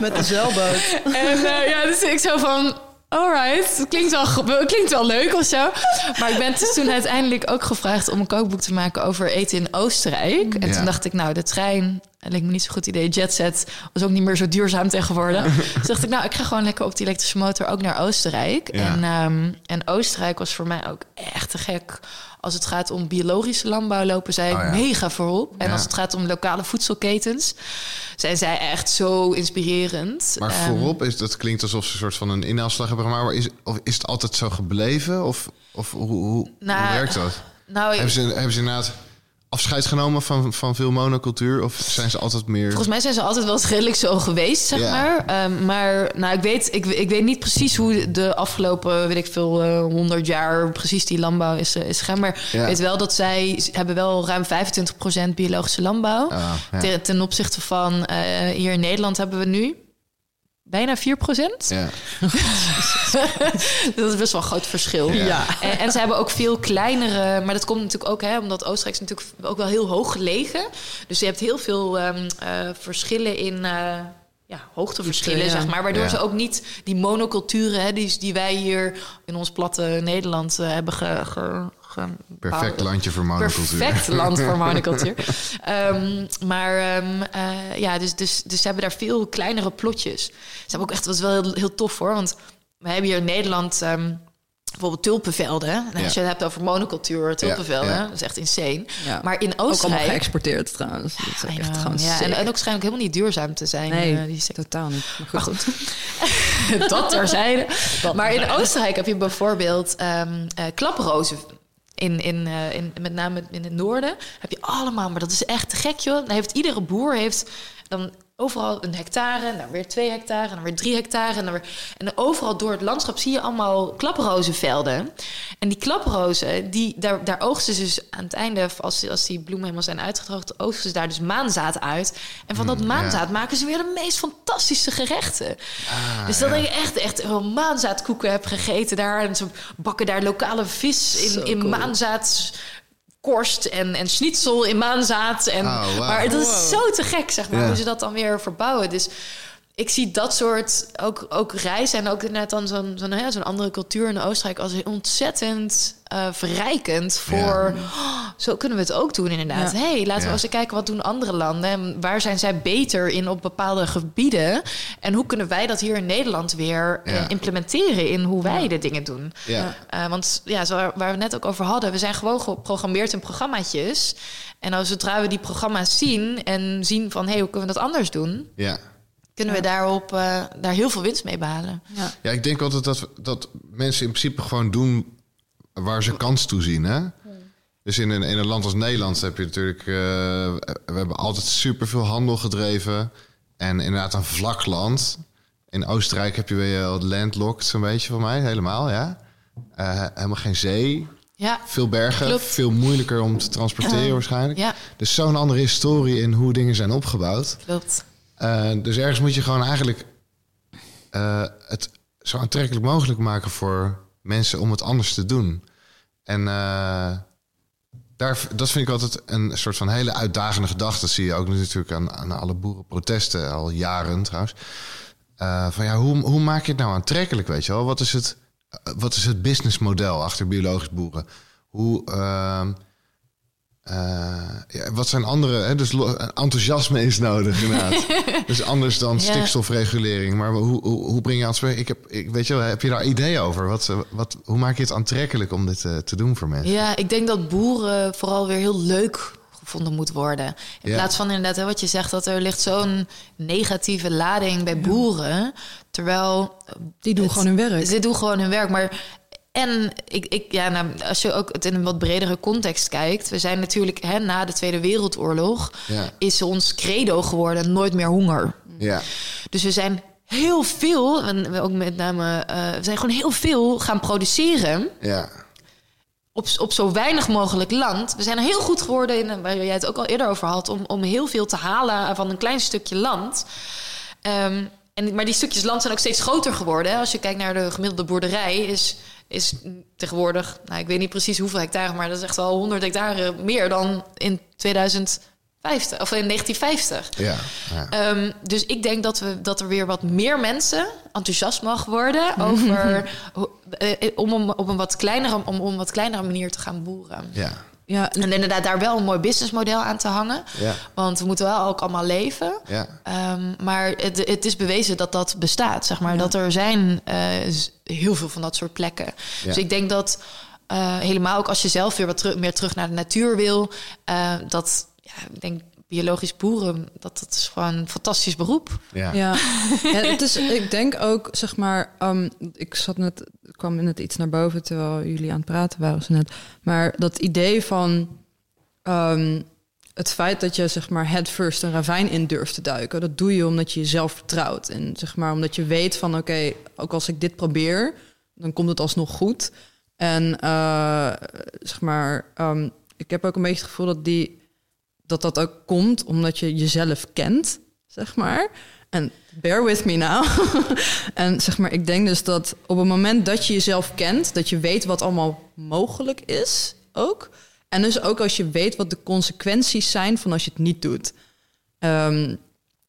met de zeilboot. En uh, ja, dus ik zo van. Alright, klinkt wel, klinkt wel leuk of zo. Maar ik ben dus toen uiteindelijk ook gevraagd om een kookboek te maken over eten in Oostenrijk. En ja. toen dacht ik, nou, de trein, dat leek me niet zo'n goed idee. Jetset was ook niet meer zo duurzaam tegenwoordig. dus dacht ik, nou, ik ga gewoon lekker op die elektrische motor ook naar Oostenrijk. Ja. En, um, en Oostenrijk was voor mij ook echt te gek als het gaat om biologische landbouw lopen zij oh, ja. mega voorop. En ja. als het gaat om lokale voedselketens, zijn zij echt zo inspirerend. Maar voorop, is, dat klinkt alsof ze een soort van een inhaalslag hebben gemaakt. Maar is, of is het altijd zo gebleven? Of, of hoe, hoe, nou, hoe werkt dat? Nou, hebben, ze, hebben ze inderdaad afscheid genomen van, van veel monocultuur? Of zijn ze altijd meer... Volgens mij zijn ze altijd wel redelijk zo geweest, zeg Ja. maar. Ehm, maar nou, ik, weet, ik, ik weet niet precies hoe de afgelopen, weet ik veel, eh, honderd jaar precies die landbouw is, eh, is gegaan. Maar Ja. ik weet wel dat zij hebben wel ruim 25% biologische landbouw. Ah, ja. ten, ten opzichte van eh, hier in Nederland hebben we nu bijna 4%. Ja. dat is best wel een groot verschil. Ja. En, en ze hebben ook veel kleinere, maar dat komt natuurlijk ook, hè, omdat Oostenrijk is natuurlijk ook wel heel hoog gelegen. Dus je hebt heel veel ehm, eh, verschillen in eh, ja, hoogteverschillen, Ja. zeg maar. Waardoor Ja. ze ook niet die monoculturen, hè, die, die wij hier in ons platte Nederland eh, hebben ge, ge, Perfect landje voor monocultuur. Perfect land voor monocultuur. Ehm, maar ehm, eh, ja, dus, dus, dus ze hebben daar veel kleinere plotjes. Ze hebben ook echt, dat is wel heel, heel tof hoor. Want we hebben hier in Nederland ehm, bijvoorbeeld tulpenvelden. En als Ja. je het hebt over monocultuur, tulpenvelden, ja. dat is echt insane. Ja. Maar in Ook allemaal Oostenrijk... geëxporteerd trouwens. Dat is ook echt know, gewoon ja, en, ook schijnlijk helemaal niet duurzaam te zijn. Nee, eh, die totaal niet. Maar goed. dat terzijde. Dat maar in. Oostenrijk heb je bijvoorbeeld ehm eh, klaprozen. In, in, eh, in, met name in het noorden heb je allemaal, maar dat is echt te gek, joh. Dan heeft iedere boer heeft dan overal een hectare, en dan weer twee hectare, en dan weer drie hectare. En, dan weer, en dan overal door het landschap zie je allemaal klaprozenvelden. En die klaprozen, die, daar, daar oogsten ze dus aan het einde, als, als die bloemen helemaal zijn uitgedroogd, oogsten ze daar dus maanzaad uit. En van dat Mm, maanzaad ja. maken ze weer de meest fantastische gerechten. Ah, dus dat ja. ik echt, echt wel maanzaadkoeken heb gegeten daar. En ze bakken daar lokale vis in, in cool. Maanzaadskorst en, en schnitzel in maanzaad. En, Oh, wow. Maar dat is Wow. zo te gek, zeg maar, Ja. hoe ze dat dan weer verbouwen. Dus ik zie dat soort, ook, ook reizen en ook net dan zo'n zo'n zo'n andere cultuur in Oostenrijk als ontzettend eh, verrijkend voor, oh, zo kunnen we het ook doen inderdaad. Ja. hey, laten Ja. we eens kijken wat doen andere landen en waar zijn zij beter in op bepaalde gebieden en hoe kunnen wij dat hier in Nederland weer eh, implementeren in hoe wij de dingen doen. Ja. Eh, want ja, zo waar we het net ook over hadden, we zijn gewoon geprogrammeerd in programmaatjes. En als zodra we die programma's zien en zien van hé, hey, hoe kunnen we dat anders doen, ja. kunnen we daarop eh, daar heel veel winst mee behalen. Ja. Ja, ik denk altijd dat, dat mensen in principe gewoon doen waar ze kans toe zien. Hè? Dus in een, in een land als Nederland heb je natuurlijk... eh, we hebben altijd superveel handel gedreven. En inderdaad een vlak land. In Oostenrijk heb je weer het landlocked zo'n beetje voor mij. Helemaal, ja. Eh, helemaal geen zee. Ja, Veel bergen. Klopt. Veel moeilijker om te transporteren waarschijnlijk. ja Dus zo'n andere historie in hoe dingen zijn opgebouwd. klopt. Uh, dus ergens moet je gewoon eigenlijk het zo aantrekkelijk mogelijk maken voor mensen om het anders te doen. En uh, daar, dat vind ik altijd een soort van hele uitdagende gedachte. Dat zie je ook natuurlijk aan, aan alle boerenprotesten al jaren trouwens. Uh, van ja, hoe, hoe maak je het nou aantrekkelijk, weet je wel? Wat is het, wat is het businessmodel achter biologisch boeren? Hoe... Uh, uh, ja, wat zijn andere? Hè? Dus enthousiasme is nodig, inderdaad. dus anders dan ja. stikstofregulering. Maar hoe, hoe, hoe breng je aan het Ik heb, ik, weet je wel, heb je daar ideeën over? Wat, wat, hoe maak je het aantrekkelijk om dit uh, te doen voor mensen? Ja, ik denk dat boeren vooral weer heel leuk gevonden moet worden. In ja. plaats van inderdaad, hè, wat je zegt, dat er ligt zo'n negatieve lading bij boeren. Terwijl. Die doen het, gewoon hun werk. Ze doen gewoon hun werk. Maar en ik, ik, ja, nou, als je ook het in een wat bredere context kijkt, we zijn natuurlijk hè, na de Tweede Wereldoorlog ja. is ons credo geworden nooit meer honger. Ja. Dus we zijn heel veel, en ook met name, uh, we zijn gewoon heel veel gaan produceren. Ja. Op, op zo weinig mogelijk land. We zijn heel goed geworden in, waar jij het ook al eerder over had, om, om heel veel te halen van een klein stukje land. Um, en, maar die stukjes land zijn ook steeds groter geworden. Als je kijkt naar de gemiddelde boerderij, is is tegenwoordig, nou, ik weet niet precies hoeveel hectare, maar dat is echt wel 100 hectare meer dan in 2050 of in 1950. Ja, ja. Um, dus ik denk dat, we, dat er weer wat meer mensen enthousiast mag worden over om, om op een wat kleinere, om, om een wat kleinere manier te gaan boeren. Ja. Ja, en inderdaad daar wel een mooi businessmodel aan te hangen. Ja. Want we moeten wel ook allemaal leven. Ja. Um, maar het, het, is bewezen dat dat bestaat. Zeg maar. Ja. Dat er zijn uh, heel veel van dat soort plekken. Ja. Dus ik denk dat uh, helemaal ook als je zelf weer wat meer terug naar de natuur wil... Uh, dat, ja, ik denk biologisch boeren, dat, dat is gewoon een fantastisch beroep. Ja. Ja. ja, het is, ik denk ook, zeg maar, um, ik zat net, kwam net iets naar boven terwijl jullie aan het praten waren ze net. Maar dat idee van ehm, het feit dat je zeg maar head first een ravijn in durft te duiken, dat doe je omdat je jezelf vertrouwt. En zeg maar omdat je weet van oké, ook als ik dit probeer, dan komt het alsnog goed. En eh, zeg maar, ehm, ik heb ook een beetje het gevoel dat die dat dat ook komt omdat je jezelf kent, zeg maar. En bear with me now. en zeg maar, ik denk dus dat op het moment dat je jezelf kent, dat je weet wat allemaal mogelijk is, ook. En dus ook als je weet wat de consequenties zijn van als je het niet doet. Um,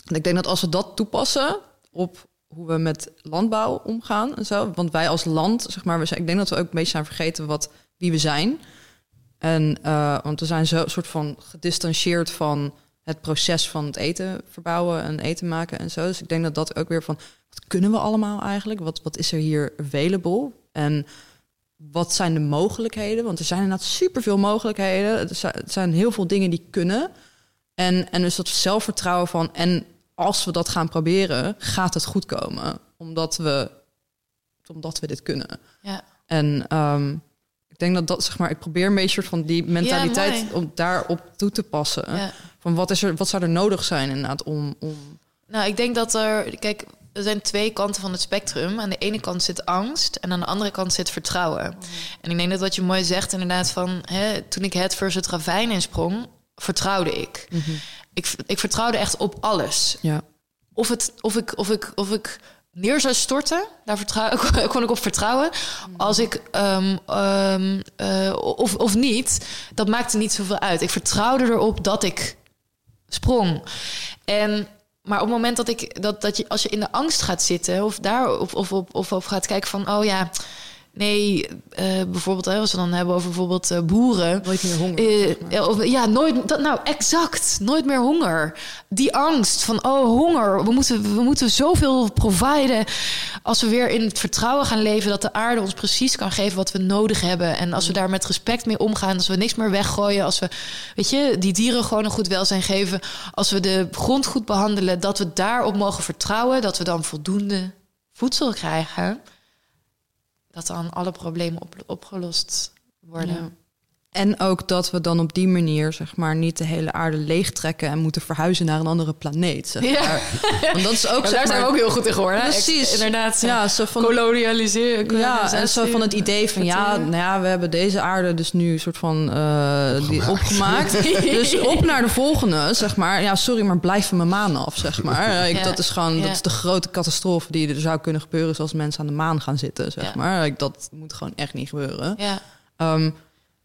ik denk dat als we dat toepassen op hoe we met landbouw omgaan en zo. Want wij als land, zeg maar, we zijn, ik denk dat we ook een beetje zijn vergeten wat, wie we zijn. En uh, want we zijn zo soort van gedistanceerd van het proces van het eten verbouwen en eten maken en zo. Dus ik denk dat dat ook weer van wat kunnen we allemaal eigenlijk? Wat, wat is er hier available? En wat zijn de mogelijkheden? Want er zijn inderdaad superveel mogelijkheden. Er zijn heel veel dingen die kunnen. En, en dus dat zelfvertrouwen van en als we dat gaan proberen, gaat het goed komen. Omdat we, omdat we dit kunnen. Ja. En um, ik denk dat dat, zeg maar, ik probeer een beetje van die mentaliteit ja, om daarop toe te passen. Ja. Van wat, is er, wat zou er nodig zijn inderdaad om, om. Nou, ik denk dat er, kijk, er zijn twee kanten van het spectrum. Aan de ene kant zit angst en aan de andere kant zit vertrouwen. Mm. En ik denk dat wat je mooi zegt, inderdaad, van hè, toen ik het versus het ravijn insprong, vertrouwde ik. Mm -hmm ik, ik vertrouwde echt op alles. Ja. Of, het, of, ik, of, ik, of ik neer zou storten, daar vertrouw, kon ik op vertrouwen. Als ik, um, um, uh, of, of niet, dat maakte niet zoveel uit. Ik vertrouwde erop dat ik sprong. En maar op het moment dat ik dat, dat je als je in de angst gaat zitten, of daar of, of, of, of, of gaat kijken van, oh ja, Nee, uh, bijvoorbeeld hè, als we dan hebben over bijvoorbeeld uh, boeren. Nooit meer honger. Uh, of, ja, nooit. Dat, nou, exact. Nooit meer honger. Die angst van, oh, honger. We moeten, we moeten zoveel providen. Als we weer in het vertrouwen gaan leven dat de aarde ons precies kan geven wat we nodig hebben. En als we daar met respect mee omgaan. Als we niks meer weggooien. Als we, weet je, die dieren gewoon een goed welzijn geven. Als we de grond goed behandelen. Dat we daarop mogen vertrouwen. Dat we dan voldoende voedsel krijgen dat dan alle problemen op, opgelost worden. En ook dat we dan op die manier, zeg maar, niet de hele aarde leegtrekken en moeten verhuizen naar een andere planeet. Zeg maar. ja. Want dat is ook. Ja, daar zijn we ook heel goed in geworden. Precies. inderdaad. Ja, zo van kolonialiseren. Ja, en zo van het idee van ja, nou ja, we hebben deze aarde dus nu een soort van uh, die opgemaakt. dus op naar de volgende, zeg maar. Ja, sorry, maar blijf van mijn maan af, zeg maar. Ik, Dat is gewoon, dat is de grote catastrofe die er zou kunnen gebeuren, zoals mensen aan de maan gaan zitten, zeg maar. Ik, dat moet gewoon echt niet gebeuren. Ja. Um,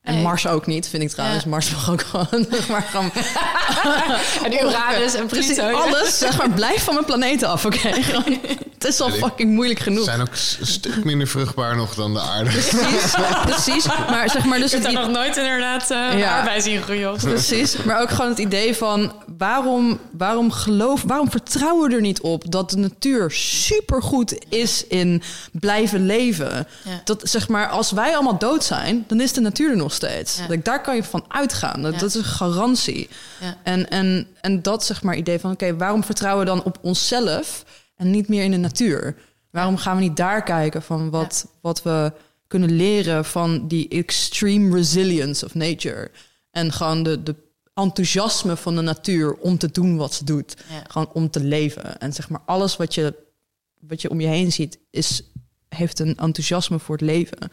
en Mars ook niet, vind ik trouwens. Mars mag ook gewoon... maar gewoon en Uranus en Precies, alles. Zeg maar, blijf van mijn planeten af, oké? het is al fucking moeilijk genoeg. zijn ook een stuk minder vruchtbaar nog dan de aarde. Precies, precies. Maar zeg maar... Dus ik heb nog nooit inderdaad uh, ja. arbeid zien groeien. Precies, maar ook gewoon het idee van... waarom, waarom geloof... waarom vertrouwen we er niet op... dat de natuur supergoed is in blijven leven? Ja. Dat zeg maar, als wij allemaal dood zijn... dan is de natuur er nog steeds. Ja. daar kan je van uitgaan. Dat, dat is een garantie. Ja. En, en, en dat zeg maar idee van... oké, waarom vertrouwen we dan op onszelf... en niet meer in de natuur? Waarom gaan we niet daar kijken van wat, wat we kunnen leren... van die extreme resilience of nature? En gewoon de, de enthousiasme van de natuur om te doen wat ze doet. Gewoon om te leven. En zeg maar alles wat je, wat je om je heen ziet... Is, heeft een enthousiasme voor het leven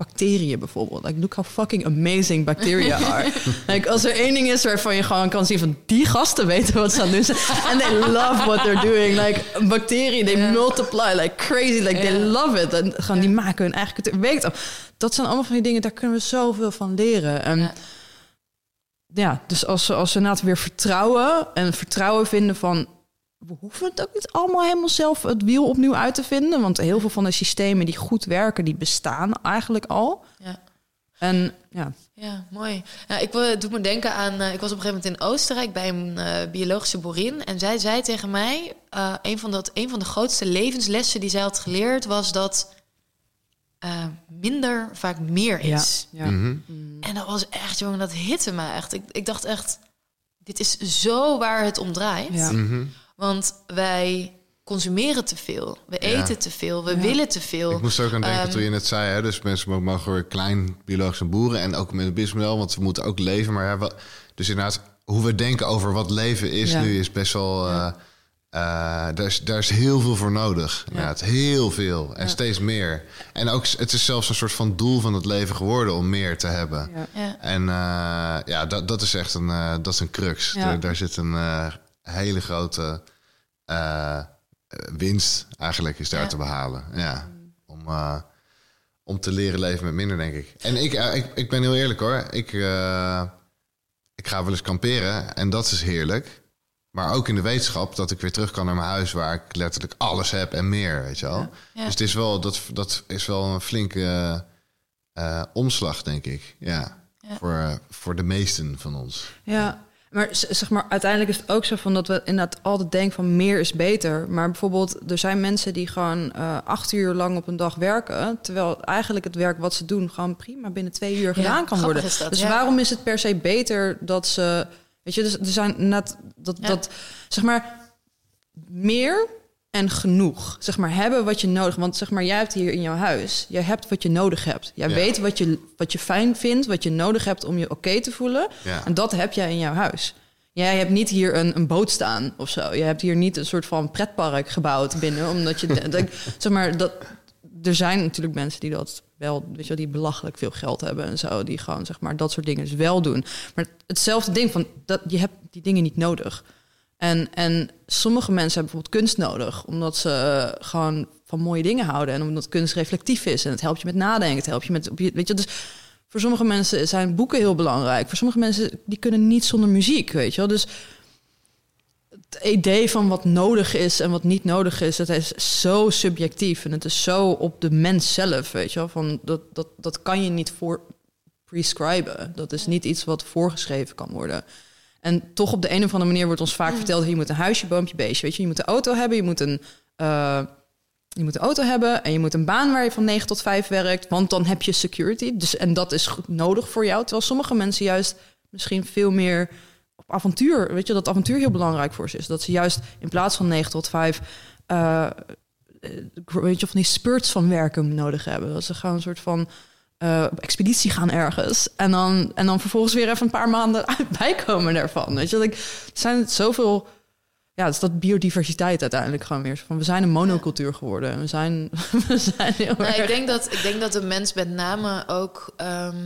bacteriën bijvoorbeeld. Like, look how fucking amazing bacteria are. like, als er één ding is waarvan je gewoon kan zien van die gasten weten wat ze aan doen zijn. And they love what they're doing. Like, bacteriën, they multiply like crazy. Like, they love it. En gewoon, die maken hun eigen weet Dat zijn allemaal van die dingen, daar kunnen we zoveel van leren. En ja, dus als we, als we inderdaad weer vertrouwen en vertrouwen vinden van we hoeven het ook niet allemaal helemaal zelf het wiel opnieuw uit te vinden. Want heel veel van de systemen die goed werken, die bestaan eigenlijk al. Ja. En ja. Ja, mooi. Ja, ik doe me denken aan. Uh, ik was op een gegeven moment in Oostenrijk bij een uh, biologische boerin. En zij zei tegen mij: uh, een, van dat, een van de grootste levenslessen die zij had geleerd was dat minder vaak meer is. Ja. ja. Mhm. En dat was echt, jongen, dat hitte me echt. Ik, ik dacht echt: dit is zo waar het om draait. Ja. Mhm. Want wij consumeren te veel. We Ja. eten te veel. We Ja. willen te veel. Ik moest ook aan denken Ehm, toen je net zei, hè, dus mensen mogen weer klein biologische boeren en ook met het businessmodel, want ze moeten ook leven. Maar ja, wel, dus inderdaad, hoe we denken over wat leven is Ja. nu is best wel. eh, eh, daar, is, daar is heel veel voor nodig. Ja. het heel veel en Ja. steeds meer. En ook, het is zelfs een soort van doel van het leven geworden om meer te hebben. Ja. Ja. En eh, ja, dat, dat is echt een, eh, dat is een crux. Ja. Daar, daar zit een eh, hele grote eh, winst eigenlijk is daar Ja. te behalen. Ja, om, eh, om te leren leven met minder, denk ik. En ik, eh, ik, ik ben heel eerlijk hoor. Ik, eh, ik ga wel eens kamperen en dat is heerlijk. Maar ook in de wetenschap dat ik weer terug kan naar mijn huis... waar ik letterlijk alles heb en meer, weet je wel. Ja. Dus het is wel, dat, dat is wel een flinke eh, omslag, denk ik. Ja, Ja. Voor, voor de meesten van ons. Ja, maar zeg maar, uiteindelijk is het ook zo van dat we inderdaad altijd denken van meer is beter. Maar bijvoorbeeld, er zijn mensen die gewoon eh, acht uur lang op een dag werken, terwijl eigenlijk het werk wat ze doen gewoon prima binnen twee uur gedaan kan worden. dat, dus ja. waarom is het per se beter dat ze, weet je, dus er zijn net dat Ja. dat zeg maar meer en genoeg. Zeg maar, hebben wat je nodig. Want zeg maar, jij hebt hier in jouw huis. Jij hebt wat je nodig hebt. Jij Ja. weet wat je, wat je fijn vindt, wat je nodig hebt om je oké te voelen. Ja. En dat heb jij in jouw huis. Jij hebt niet hier een, een boot staan of zo. Je hebt hier niet een soort van pretpark gebouwd binnen. Omdat je. dat, zeg maar, dat, er zijn natuurlijk mensen die dat wel, weet je, wel, die belachelijk veel geld hebben en zo. Die gewoon, zeg maar, dat soort dingen dus wel doen. Maar hetzelfde ding van dat je hebt die dingen niet nodig. En, en sommige mensen hebben bijvoorbeeld kunst nodig, omdat ze eh, gewoon van mooie dingen houden. En omdat kunst reflectief is. En het helpt je met nadenken. Het helpt je met. Weet je, dus voor sommige mensen zijn boeken heel belangrijk. Voor sommige mensen die kunnen niet zonder muziek, weet je wel. Dus het idee van wat nodig is en wat niet nodig is, het is zo subjectief en het is zo op de mens zelf, weet je wel. Van dat, dat, dat kan je niet voor prescriben. Dat is niet iets wat voorgeschreven kan worden. En toch op de een of andere manier wordt ons vaak verteld: je moet een huisje, boompje, beestje. Weet je, je moet een auto hebben, je moet een, eh, je moet een auto hebben en je moet een baan waar je van 9 tot 5 werkt, want dan heb je security. Dus, en dat is goed nodig voor jou. Terwijl sommige mensen juist misschien veel meer op avontuur, weet je, dat avontuur heel belangrijk voor ze is. Dat ze juist in plaats van 9 tot 5, eh, eh, weet je, van die spurts van werken nodig hebben. Dat ze gewoon een soort van eh, op expeditie gaan ergens. En dan, en dan vervolgens weer even een paar maanden bijkomen daarvan. Weet je, dat ik, er zijn zoveel. Ja, het is dat biodiversiteit uiteindelijk gewoon weer. Van, we zijn een monocultuur geworden. En we zijn, we zijn heel Nou, erg... ik, denk dat, ik denk dat de mens met name ook ehm,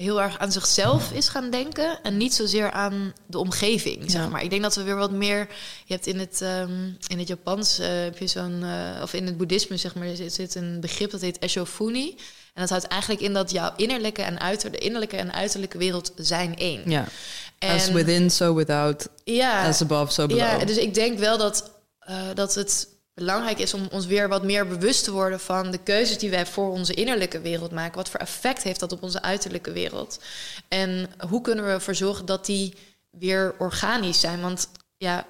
heel erg aan zichzelf is gaan denken. En niet zozeer aan de omgeving, zeg maar. Ik denk dat we weer wat meer... Je hebt in het, ehm, in het Japans, eh, heb je zo'n... eh, of in het boeddhisme, zeg maar, zit, zit een begrip dat heet Eshofuni. En dat houdt eigenlijk in dat jouw innerlijke en uiter, de innerlijke en uiterlijke wereld zijn één. Ja, En, as within, so without. ja, As above, so below. ja, dus ik denk wel dat, eh, dat het belangrijk is om ons weer wat meer bewust te worden van de keuzes die wij voor onze innerlijke wereld maken. Wat voor effect heeft dat op onze uiterlijke wereld? En hoe kunnen we ervoor zorgen dat die weer organisch zijn? Want ja,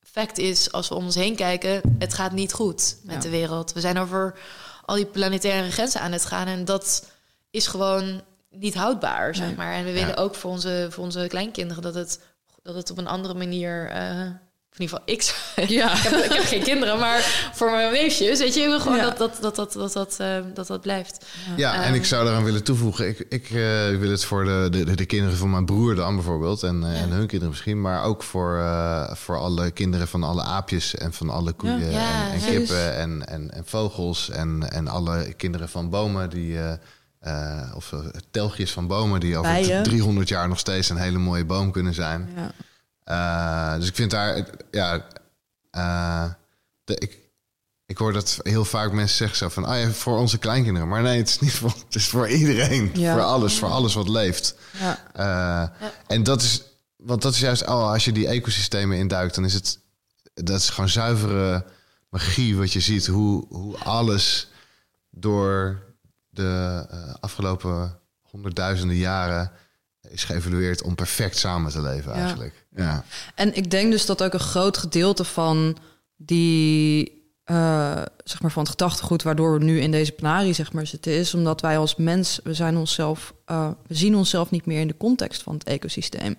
fact is, als we om ons heen kijken, het gaat niet goed met Ja. de wereld. We zijn over al die planetaire grenzen aan het gaan en dat is gewoon niet houdbaar, zeg maar. En we willen ook voor onze, voor onze kleinkinderen dat het, dat het op een andere manier... eh, in ieder geval, ik, Ja. ik, heb, ik heb geen kinderen, maar voor mijn weefjes, weet je, ik wil gewoon Ja. dat, dat, dat, dat, dat, dat, eh, dat dat blijft. Ja, en Ehm. ik zou daaraan willen toevoegen. Ik, ik eh, wil het voor de, de, de kinderen van mijn broer dan bijvoorbeeld. En, eh, en hun kinderen misschien. Maar ook voor, eh, voor alle kinderen van alle aapjes. En van alle koeien Ja, en, en ja. kippen en, en, en vogels. En, en alle kinderen van bomen die... eh, eh, of telgjes van bomen die over Bijen. 300 jaar nog steeds een hele mooie boom kunnen zijn. Ja. Eh, dus ik vind daar, ja, eh, de, ik, ik hoor dat heel vaak mensen zeggen zo van, ah ja, voor onze kleinkinderen. Maar nee, het is niet voor, het is voor iedereen, Ja. voor alles, voor alles wat leeft. Ja. Eh, En dat is, want dat is juist, oh, als je die ecosystemen induikt, dan is het, dat is gewoon zuivere magie wat je ziet, hoe, hoe alles door de afgelopen honderdduizenden jaren is geëvalueerd om perfect samen te leven Ja. eigenlijk. Ja. En ik denk dus dat ook een groot gedeelte van die, eh, zeg maar, van het gedachtegoed waardoor we nu in deze penarie zeg maar, zitten, is omdat wij als mens, we zijn onszelf, eh, we zien onszelf niet meer in de context van het ecosysteem.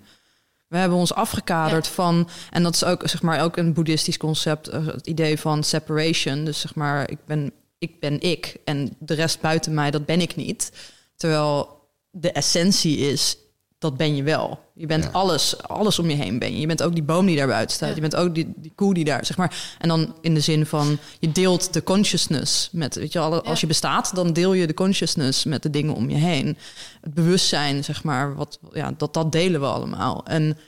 We hebben ons afgekaderd van, en dat is ook zeg maar ook een boeddhistisch concept, eh, het idee van separation. Dus zeg maar, ik ben ik ben ik en de rest buiten mij, dat ben ik niet. Terwijl de essentie is, dat ben je wel. Je bent Ja. alles, alles om je heen ben je. Je bent ook die boom die daar buiten staat. Ja. Je bent ook die, die koe die daar, zeg maar. En dan in de zin van, je deelt de consciousness met, weet je, alle, als je bestaat, dan deel je de consciousness met de dingen om je heen. Het bewustzijn, zeg maar, wat, ja, dat, dat delen we allemaal. En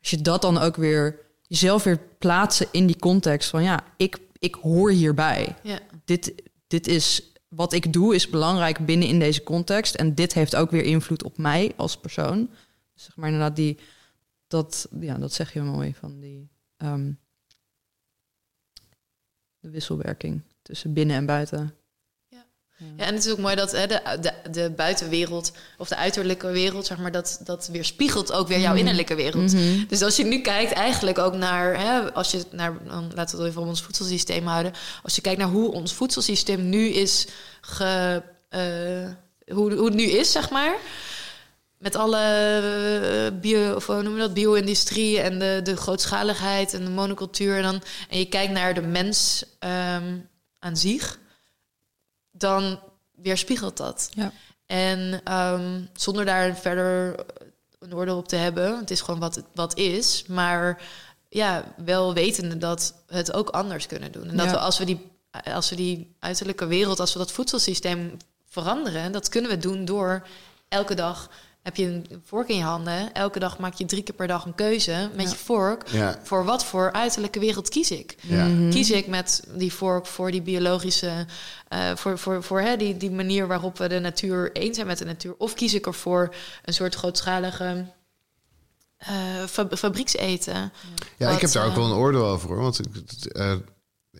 als je dat dan ook weer, jezelf weer plaatsen in die context van, ja, ik, ik hoor hierbij Ja. dit, dit is wat ik doe, is belangrijk binnen in deze context. En dit heeft ook weer invloed op mij als persoon. Dus zeg maar inderdaad, die, dat, ja, dat zeg je mooi van die ehm, de wisselwerking tussen binnen en buiten. Ja, en het is ook mooi dat hè, de, de, de buitenwereld of de uiterlijke wereld, zeg maar, dat, dat weerspiegelt ook weer jouw Mhm. innerlijke wereld. Mhm. Dus als je nu kijkt eigenlijk ook naar, hè, als je naar, dan laten we het even op ons voedselsysteem houden. Als je kijkt naar hoe ons voedselsysteem nu is, ge, eh, hoe, hoe het nu is, zeg maar. Met alle eh, bio, of hoe noemen we dat, bio-industrie en de, de grootschaligheid en de monocultuur. En, dan, en je kijkt naar de mens ehm, aan zich, dan weerspiegelt dat. Ja. En ehm, zonder daar verder een oordeel op te hebben, het is gewoon wat het wat is, maar ja, wel wetende dat we het ook anders kunnen doen. En dat Ja. we als we die als we die uiterlijke wereld, als we dat voedselsysteem veranderen, dat kunnen we doen door elke dag heb je een vork in je handen. Elke dag maak je drie keer per dag een keuze met Ja. je vork. Ja. Voor wat voor uiterlijke wereld kies ik? Ja. Mhm. Kies ik met die vork voor die biologische, eh, voor, voor, voor hè, die, die manier waarop we de natuur één zijn met de natuur? Of kies ik ervoor een soort grootschalige eh, fab- fabriekseten? Ja, ik heb daar ook eh, wel een oordeel over hoor. Want ik- eh,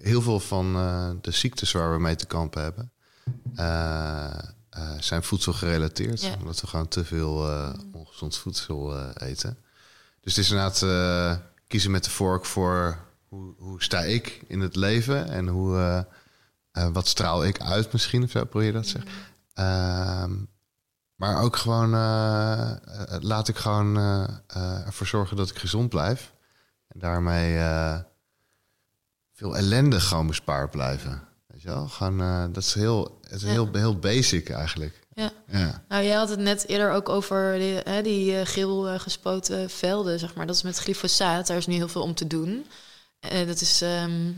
heel veel van eh, de ziektes waar we mee te kampen hebben, eh, zijn voedselgerelateerd. Ja. Omdat we gewoon te veel eh, ongezond voedsel eh, eten. Dus het is inderdaad kiezen met de vork voor hoe, hoe sta ik in het leven en hoe, wat straal ik uit misschien, of zo probeer je dat te zeggen. Ehm, maar ook gewoon, laat ik gewoon ervoor zorgen dat ik gezond blijf. En daarmee veel ellende gewoon bespaard blijven. Weet je wel? Gewoon, dat is heel, het is Ja. heel, heel basic eigenlijk. Ja. Ja. Nou, jij had het net eerder ook over die, hè, die eh, geel eh, gespoten velden, zeg maar. Dat is met glyfosaat. Daar is nu heel veel om te doen. Eh, dat is, ehm,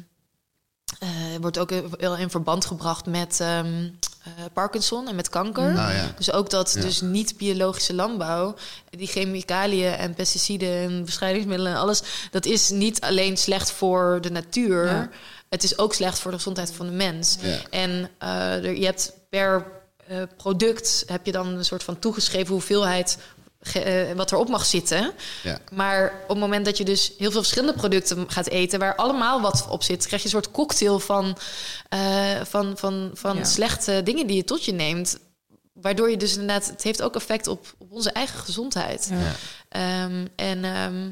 eh, wordt ook heel in verband gebracht met ehm, eh, Parkinson en met kanker. Nou ja. Dus ook dat Ja. dus niet-biologische landbouw, die chemicaliën en pesticiden en bestrijdingsmiddelen en alles, dat is niet alleen slecht voor de natuur. Het is ook slecht voor de gezondheid van de mens. Ja. En eh, er, je hebt per eh, product heb je dan een soort van toegeschreven hoeveelheid ge- eh, wat erop mag zitten. Ja. Maar op het moment dat je dus heel veel verschillende producten gaat eten, waar allemaal wat op zit, krijg je een soort cocktail van, eh, van, van, van Ja. slechte dingen die je tot je neemt. Waardoor je dus inderdaad, het heeft ook effect op, op onze eigen gezondheid. Ehm, en ehm,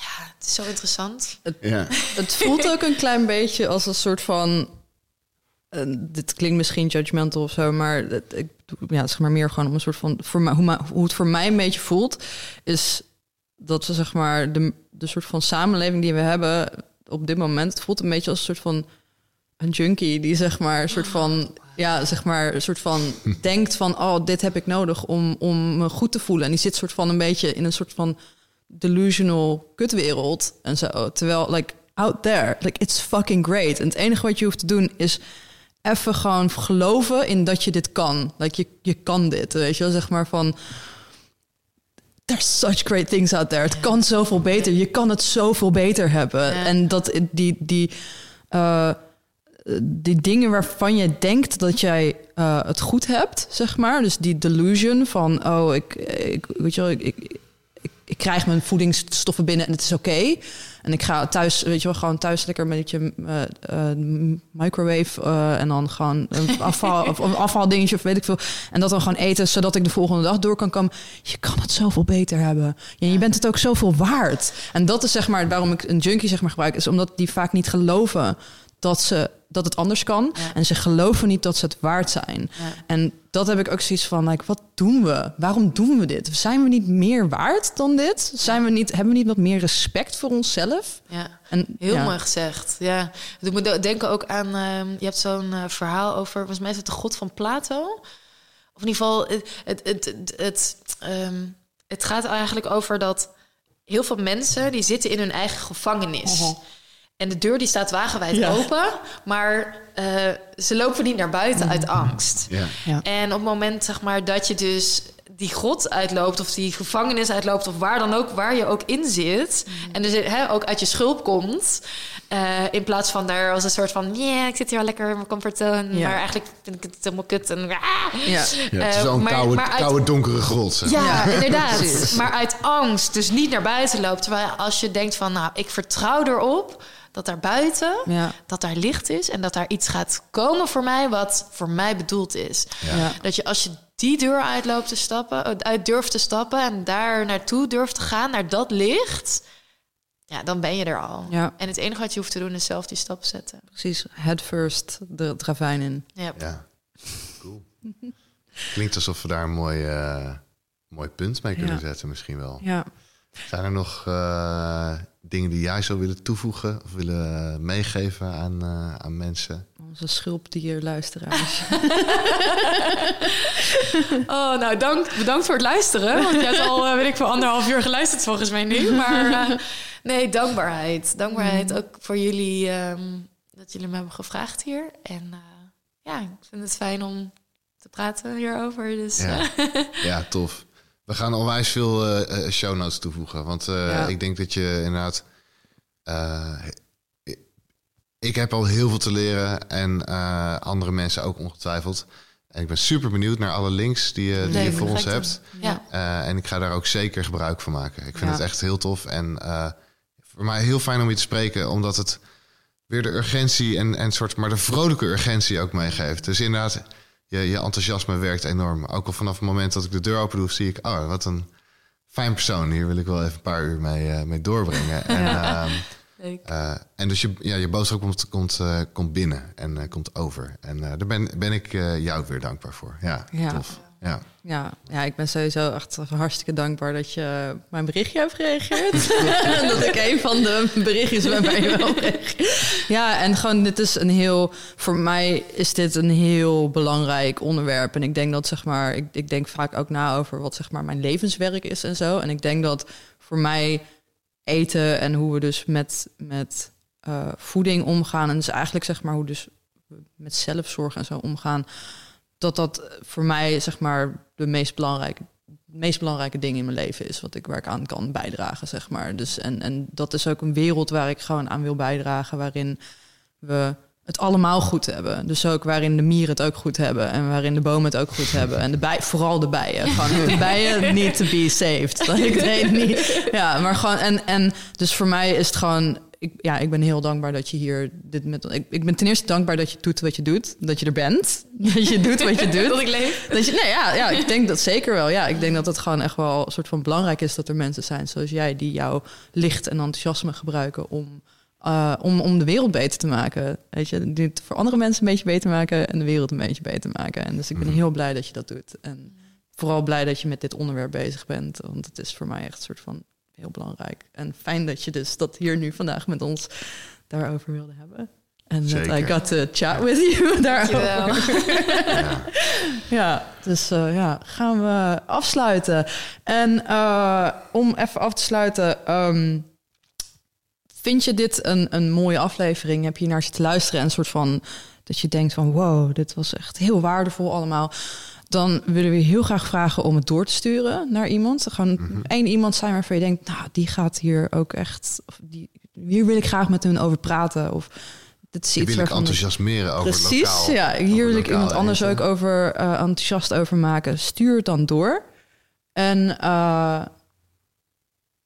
ja, het is zo interessant. Ja. Het voelt ook een klein beetje als een soort van. eh, dit klinkt misschien judgmental of zo, maar het, ik, ja, zeg maar meer gewoon om een soort van. Voor mij, hoe, hoe het voor mij een beetje voelt, is dat we zeg maar de, de soort van samenleving die we hebben op dit moment. Het voelt een beetje als een soort van een junkie die zeg maar een soort van. Ja, zeg maar, een soort van denkt van, oh, dit heb ik nodig om, om me goed te voelen. En die zit soort van een beetje in een soort van delusional kutwereld en zo. Terwijl, like, out there, like, it's fucking great. En het enige wat je hoeft te doen is even gewoon geloven in dat je dit kan. Like, je, je kan dit, weet je wel? Zeg maar van... There's such great things out there. Het kan zoveel beter. Je kan het zoveel beter hebben. Ja. En dat die... die eh, die dingen waarvan je denkt dat jij eh, het goed hebt, zeg maar. Dus die delusion van, oh, ik, ik weet je wel, ik, ik, ik, krijg mijn voedingsstoffen binnen en het is oké. En ik ga thuis, weet je wel, gewoon thuis lekker met je eh, eh, microwave eh, en dan gewoon een afval of een afvaldingetje of weet ik veel. En dat dan gewoon eten, zodat ik de volgende dag door kan komen. Je kan het zoveel beter hebben. En je bent het ook zoveel waard. En dat is zeg maar waarom ik een junkie zeg maar gebruik, is omdat die vaak niet geloven dat, ze, dat het anders kan. Ja. En ze geloven niet dat ze het waard zijn. Ja. En dat heb ik ook zoiets van, like, wat doen we? Waarom doen we dit? Zijn we niet meer waard dan dit? Zijn we niet, hebben we niet wat meer respect voor onszelf? Ja. En, Heel ja. mooi gezegd. Ja. Ik moet denken ook aan. ehm, je hebt zo'n eh, verhaal over. Volgens mij is het de God van Plato. Of in ieder geval. Het, het, het, het, het, ehm, het gaat eigenlijk over dat. Heel veel mensen die zitten in hun eigen gevangenis. Mhm. En de deur die staat wagenwijd Ja. open. Maar eh, ze lopen niet naar buiten uit Mhm. angst. Ja. Ja. En op het moment zeg maar, dat je dus die grot uitloopt... of die gevangenis uitloopt... of waar dan ook, waar je ook in zit... en dus hè, ook uit je schulp komt... eh, in plaats van daar als een soort van... ja, ik zit hier wel lekker in mijn comfortzone... Ja. maar eigenlijk vind ik het helemaal kut en... ah. Ja. Ja, het is Eh, wel een koude, maar uit- koude, donkere grot. zeg. Ja, Ja, inderdaad. Maar uit angst dus niet naar buiten loopt. Terwijl als je denkt van... nou, ik vertrouw erop dat daar buiten... Ja. dat daar licht is... en dat daar iets gaat komen voor mij... wat voor mij bedoeld is. Ja. Dat je als je die deur uitloopt te stappen, eh, uit durft te stappen en daar naartoe durft te gaan, naar dat licht, ja, dan ben je er al. Ja. En het enige wat je hoeft te doen is zelf die stap zetten. Precies, head first de ravijn in. Ja. Ja, cool. Klinkt alsof we daar een mooi, eh, mooi punt mee kunnen Ja. zetten misschien wel. Ja. Zijn er nog eh, dingen die jij zou willen toevoegen of willen eh, meegeven aan, eh, aan mensen? Onze schulpdierluisteraars. Oh, nou, dank, bedankt voor het luisteren. Want je hebt al, eh, weet ik veel, anderhalf uur geluisterd volgens mij nu. Maar eh, nee, dankbaarheid. Dankbaarheid ook voor jullie, ehm, dat jullie me hebben gevraagd hier. En eh, ja, ik vind het fijn om te praten hierover. Dus Ja. Ja, tof. We gaan onwijs veel eh, show notes toevoegen. Want eh, Ja. ik denk dat je inderdaad... ik- heb al heel veel te leren. En andere mensen ook ongetwijfeld. En ik ben super benieuwd naar alle links die, je- die Nee, je voor ons hebt. Ja. En ik ga daar ook zeker gebruik van maken. Ik vind Ja. het echt heel tof. En voor mij heel fijn om je te spreken, omdat het weer de urgentie en, en soort, maar de vrolijke urgentie ook meegeeft. Dus inderdaad, je, je enthousiasme werkt enorm. Ook al vanaf het moment dat ik de deur open doe, zie ik, oh, wat een fijn persoon. Hier wil ik wel even een paar uur mee, eh, mee doorbrengen. En, ehm, eh, en dus je, ja, je boodschap komt, komt, eh, komt binnen en komt over. En daar ben, ben ik jou weer dankbaar voor. Ja, Ja. tof. Ja. Ja, ja, ik ben sowieso echt hartstikke dankbaar dat je mijn berichtje hebt gereageerd. En dat ik een van de berichtjes waarbij je wel. Ja, en gewoon, dit is een heel, voor mij is dit een heel belangrijk onderwerp. En ik denk dat, zeg maar, ik, ik denk vaak ook na over wat, zeg maar, mijn levenswerk is en zo. En ik denk dat voor mij eten en hoe we dus met, met eh, voeding omgaan. En dus eigenlijk, zeg maar, hoe dus we met zelfzorg en zo omgaan dat dat voor mij zeg maar de meest belangrijke, meest belangrijke ding in mijn leven is. Wat ik waar ik aan kan bijdragen, zeg maar. Dus en, en dat is ook een wereld waar ik gewoon aan wil bijdragen, waarin we het allemaal goed hebben. Dus ook waarin de mieren het ook goed hebben en waarin de bomen het ook goed hebben. En de bij, vooral de bijen. Gewoon de bijen need to be saved. Dat ik weet niet. Ja, maar gewoon en, en dus voor mij is het gewoon. Ik, ja, ik ben heel dankbaar dat je hier dit met. Ik, ik ben ten eerste dankbaar dat je doet wat je doet. Dat je er bent. Dat je doet wat je doet. Dat ik leef. Dat je, nee, ja, ja, ik denk dat zeker wel. Ja, ik denk dat het gewoon echt wel een soort van belangrijk is dat er mensen zijn zoals jij die jouw licht en enthousiasme gebruiken om, eh, om, om de wereld beter te maken. Weet je, die het voor andere mensen een beetje beter maken en de wereld een beetje beter maken. En dus ik ben heel blij dat je dat doet. En vooral blij dat je met dit onderwerp bezig bent, want het is voor mij echt een soort van heel belangrijk. En fijn dat je dus dat hier nu vandaag met ons daarover wilde hebben. En dat I got to chat with you daarover. Ja. Ja, dus eh, ja, gaan we afsluiten. En eh, om even af te sluiten, ehm, vind je dit een, een mooie aflevering? Heb je naar zitten luisteren en een soort van dat je denkt van wow, dit was echt heel waardevol allemaal. Dan willen we heel graag vragen om het door te sturen naar iemand. Gewoon één iemand zijn waarvan je denkt, nou, die gaat hier ook echt, of die, hier wil ik graag met hun over praten. Of dit is iets wil ik enthousiasmeren over Precies, lokaal. ja. Hier wil ik iemand anders eten. ook over eh, enthousiast over maken. Stuur het dan door. En eh,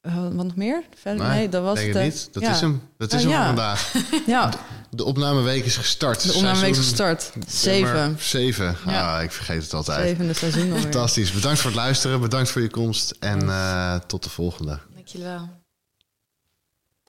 eh, wat nog meer? Verder, nee, dat was het. niet. Dat ja. is hem. Dat is Ah, hem ja. vandaag. Ja, De opnameweek is gestart. de opnameweek is gestart. Zeven. Zeven. Ja. Ah, ik vergeet het altijd. Zevende seizoen alweer. Fantastisch. Bedankt voor het luisteren. Bedankt voor je komst. En eh, tot de volgende. Dank jullie wel.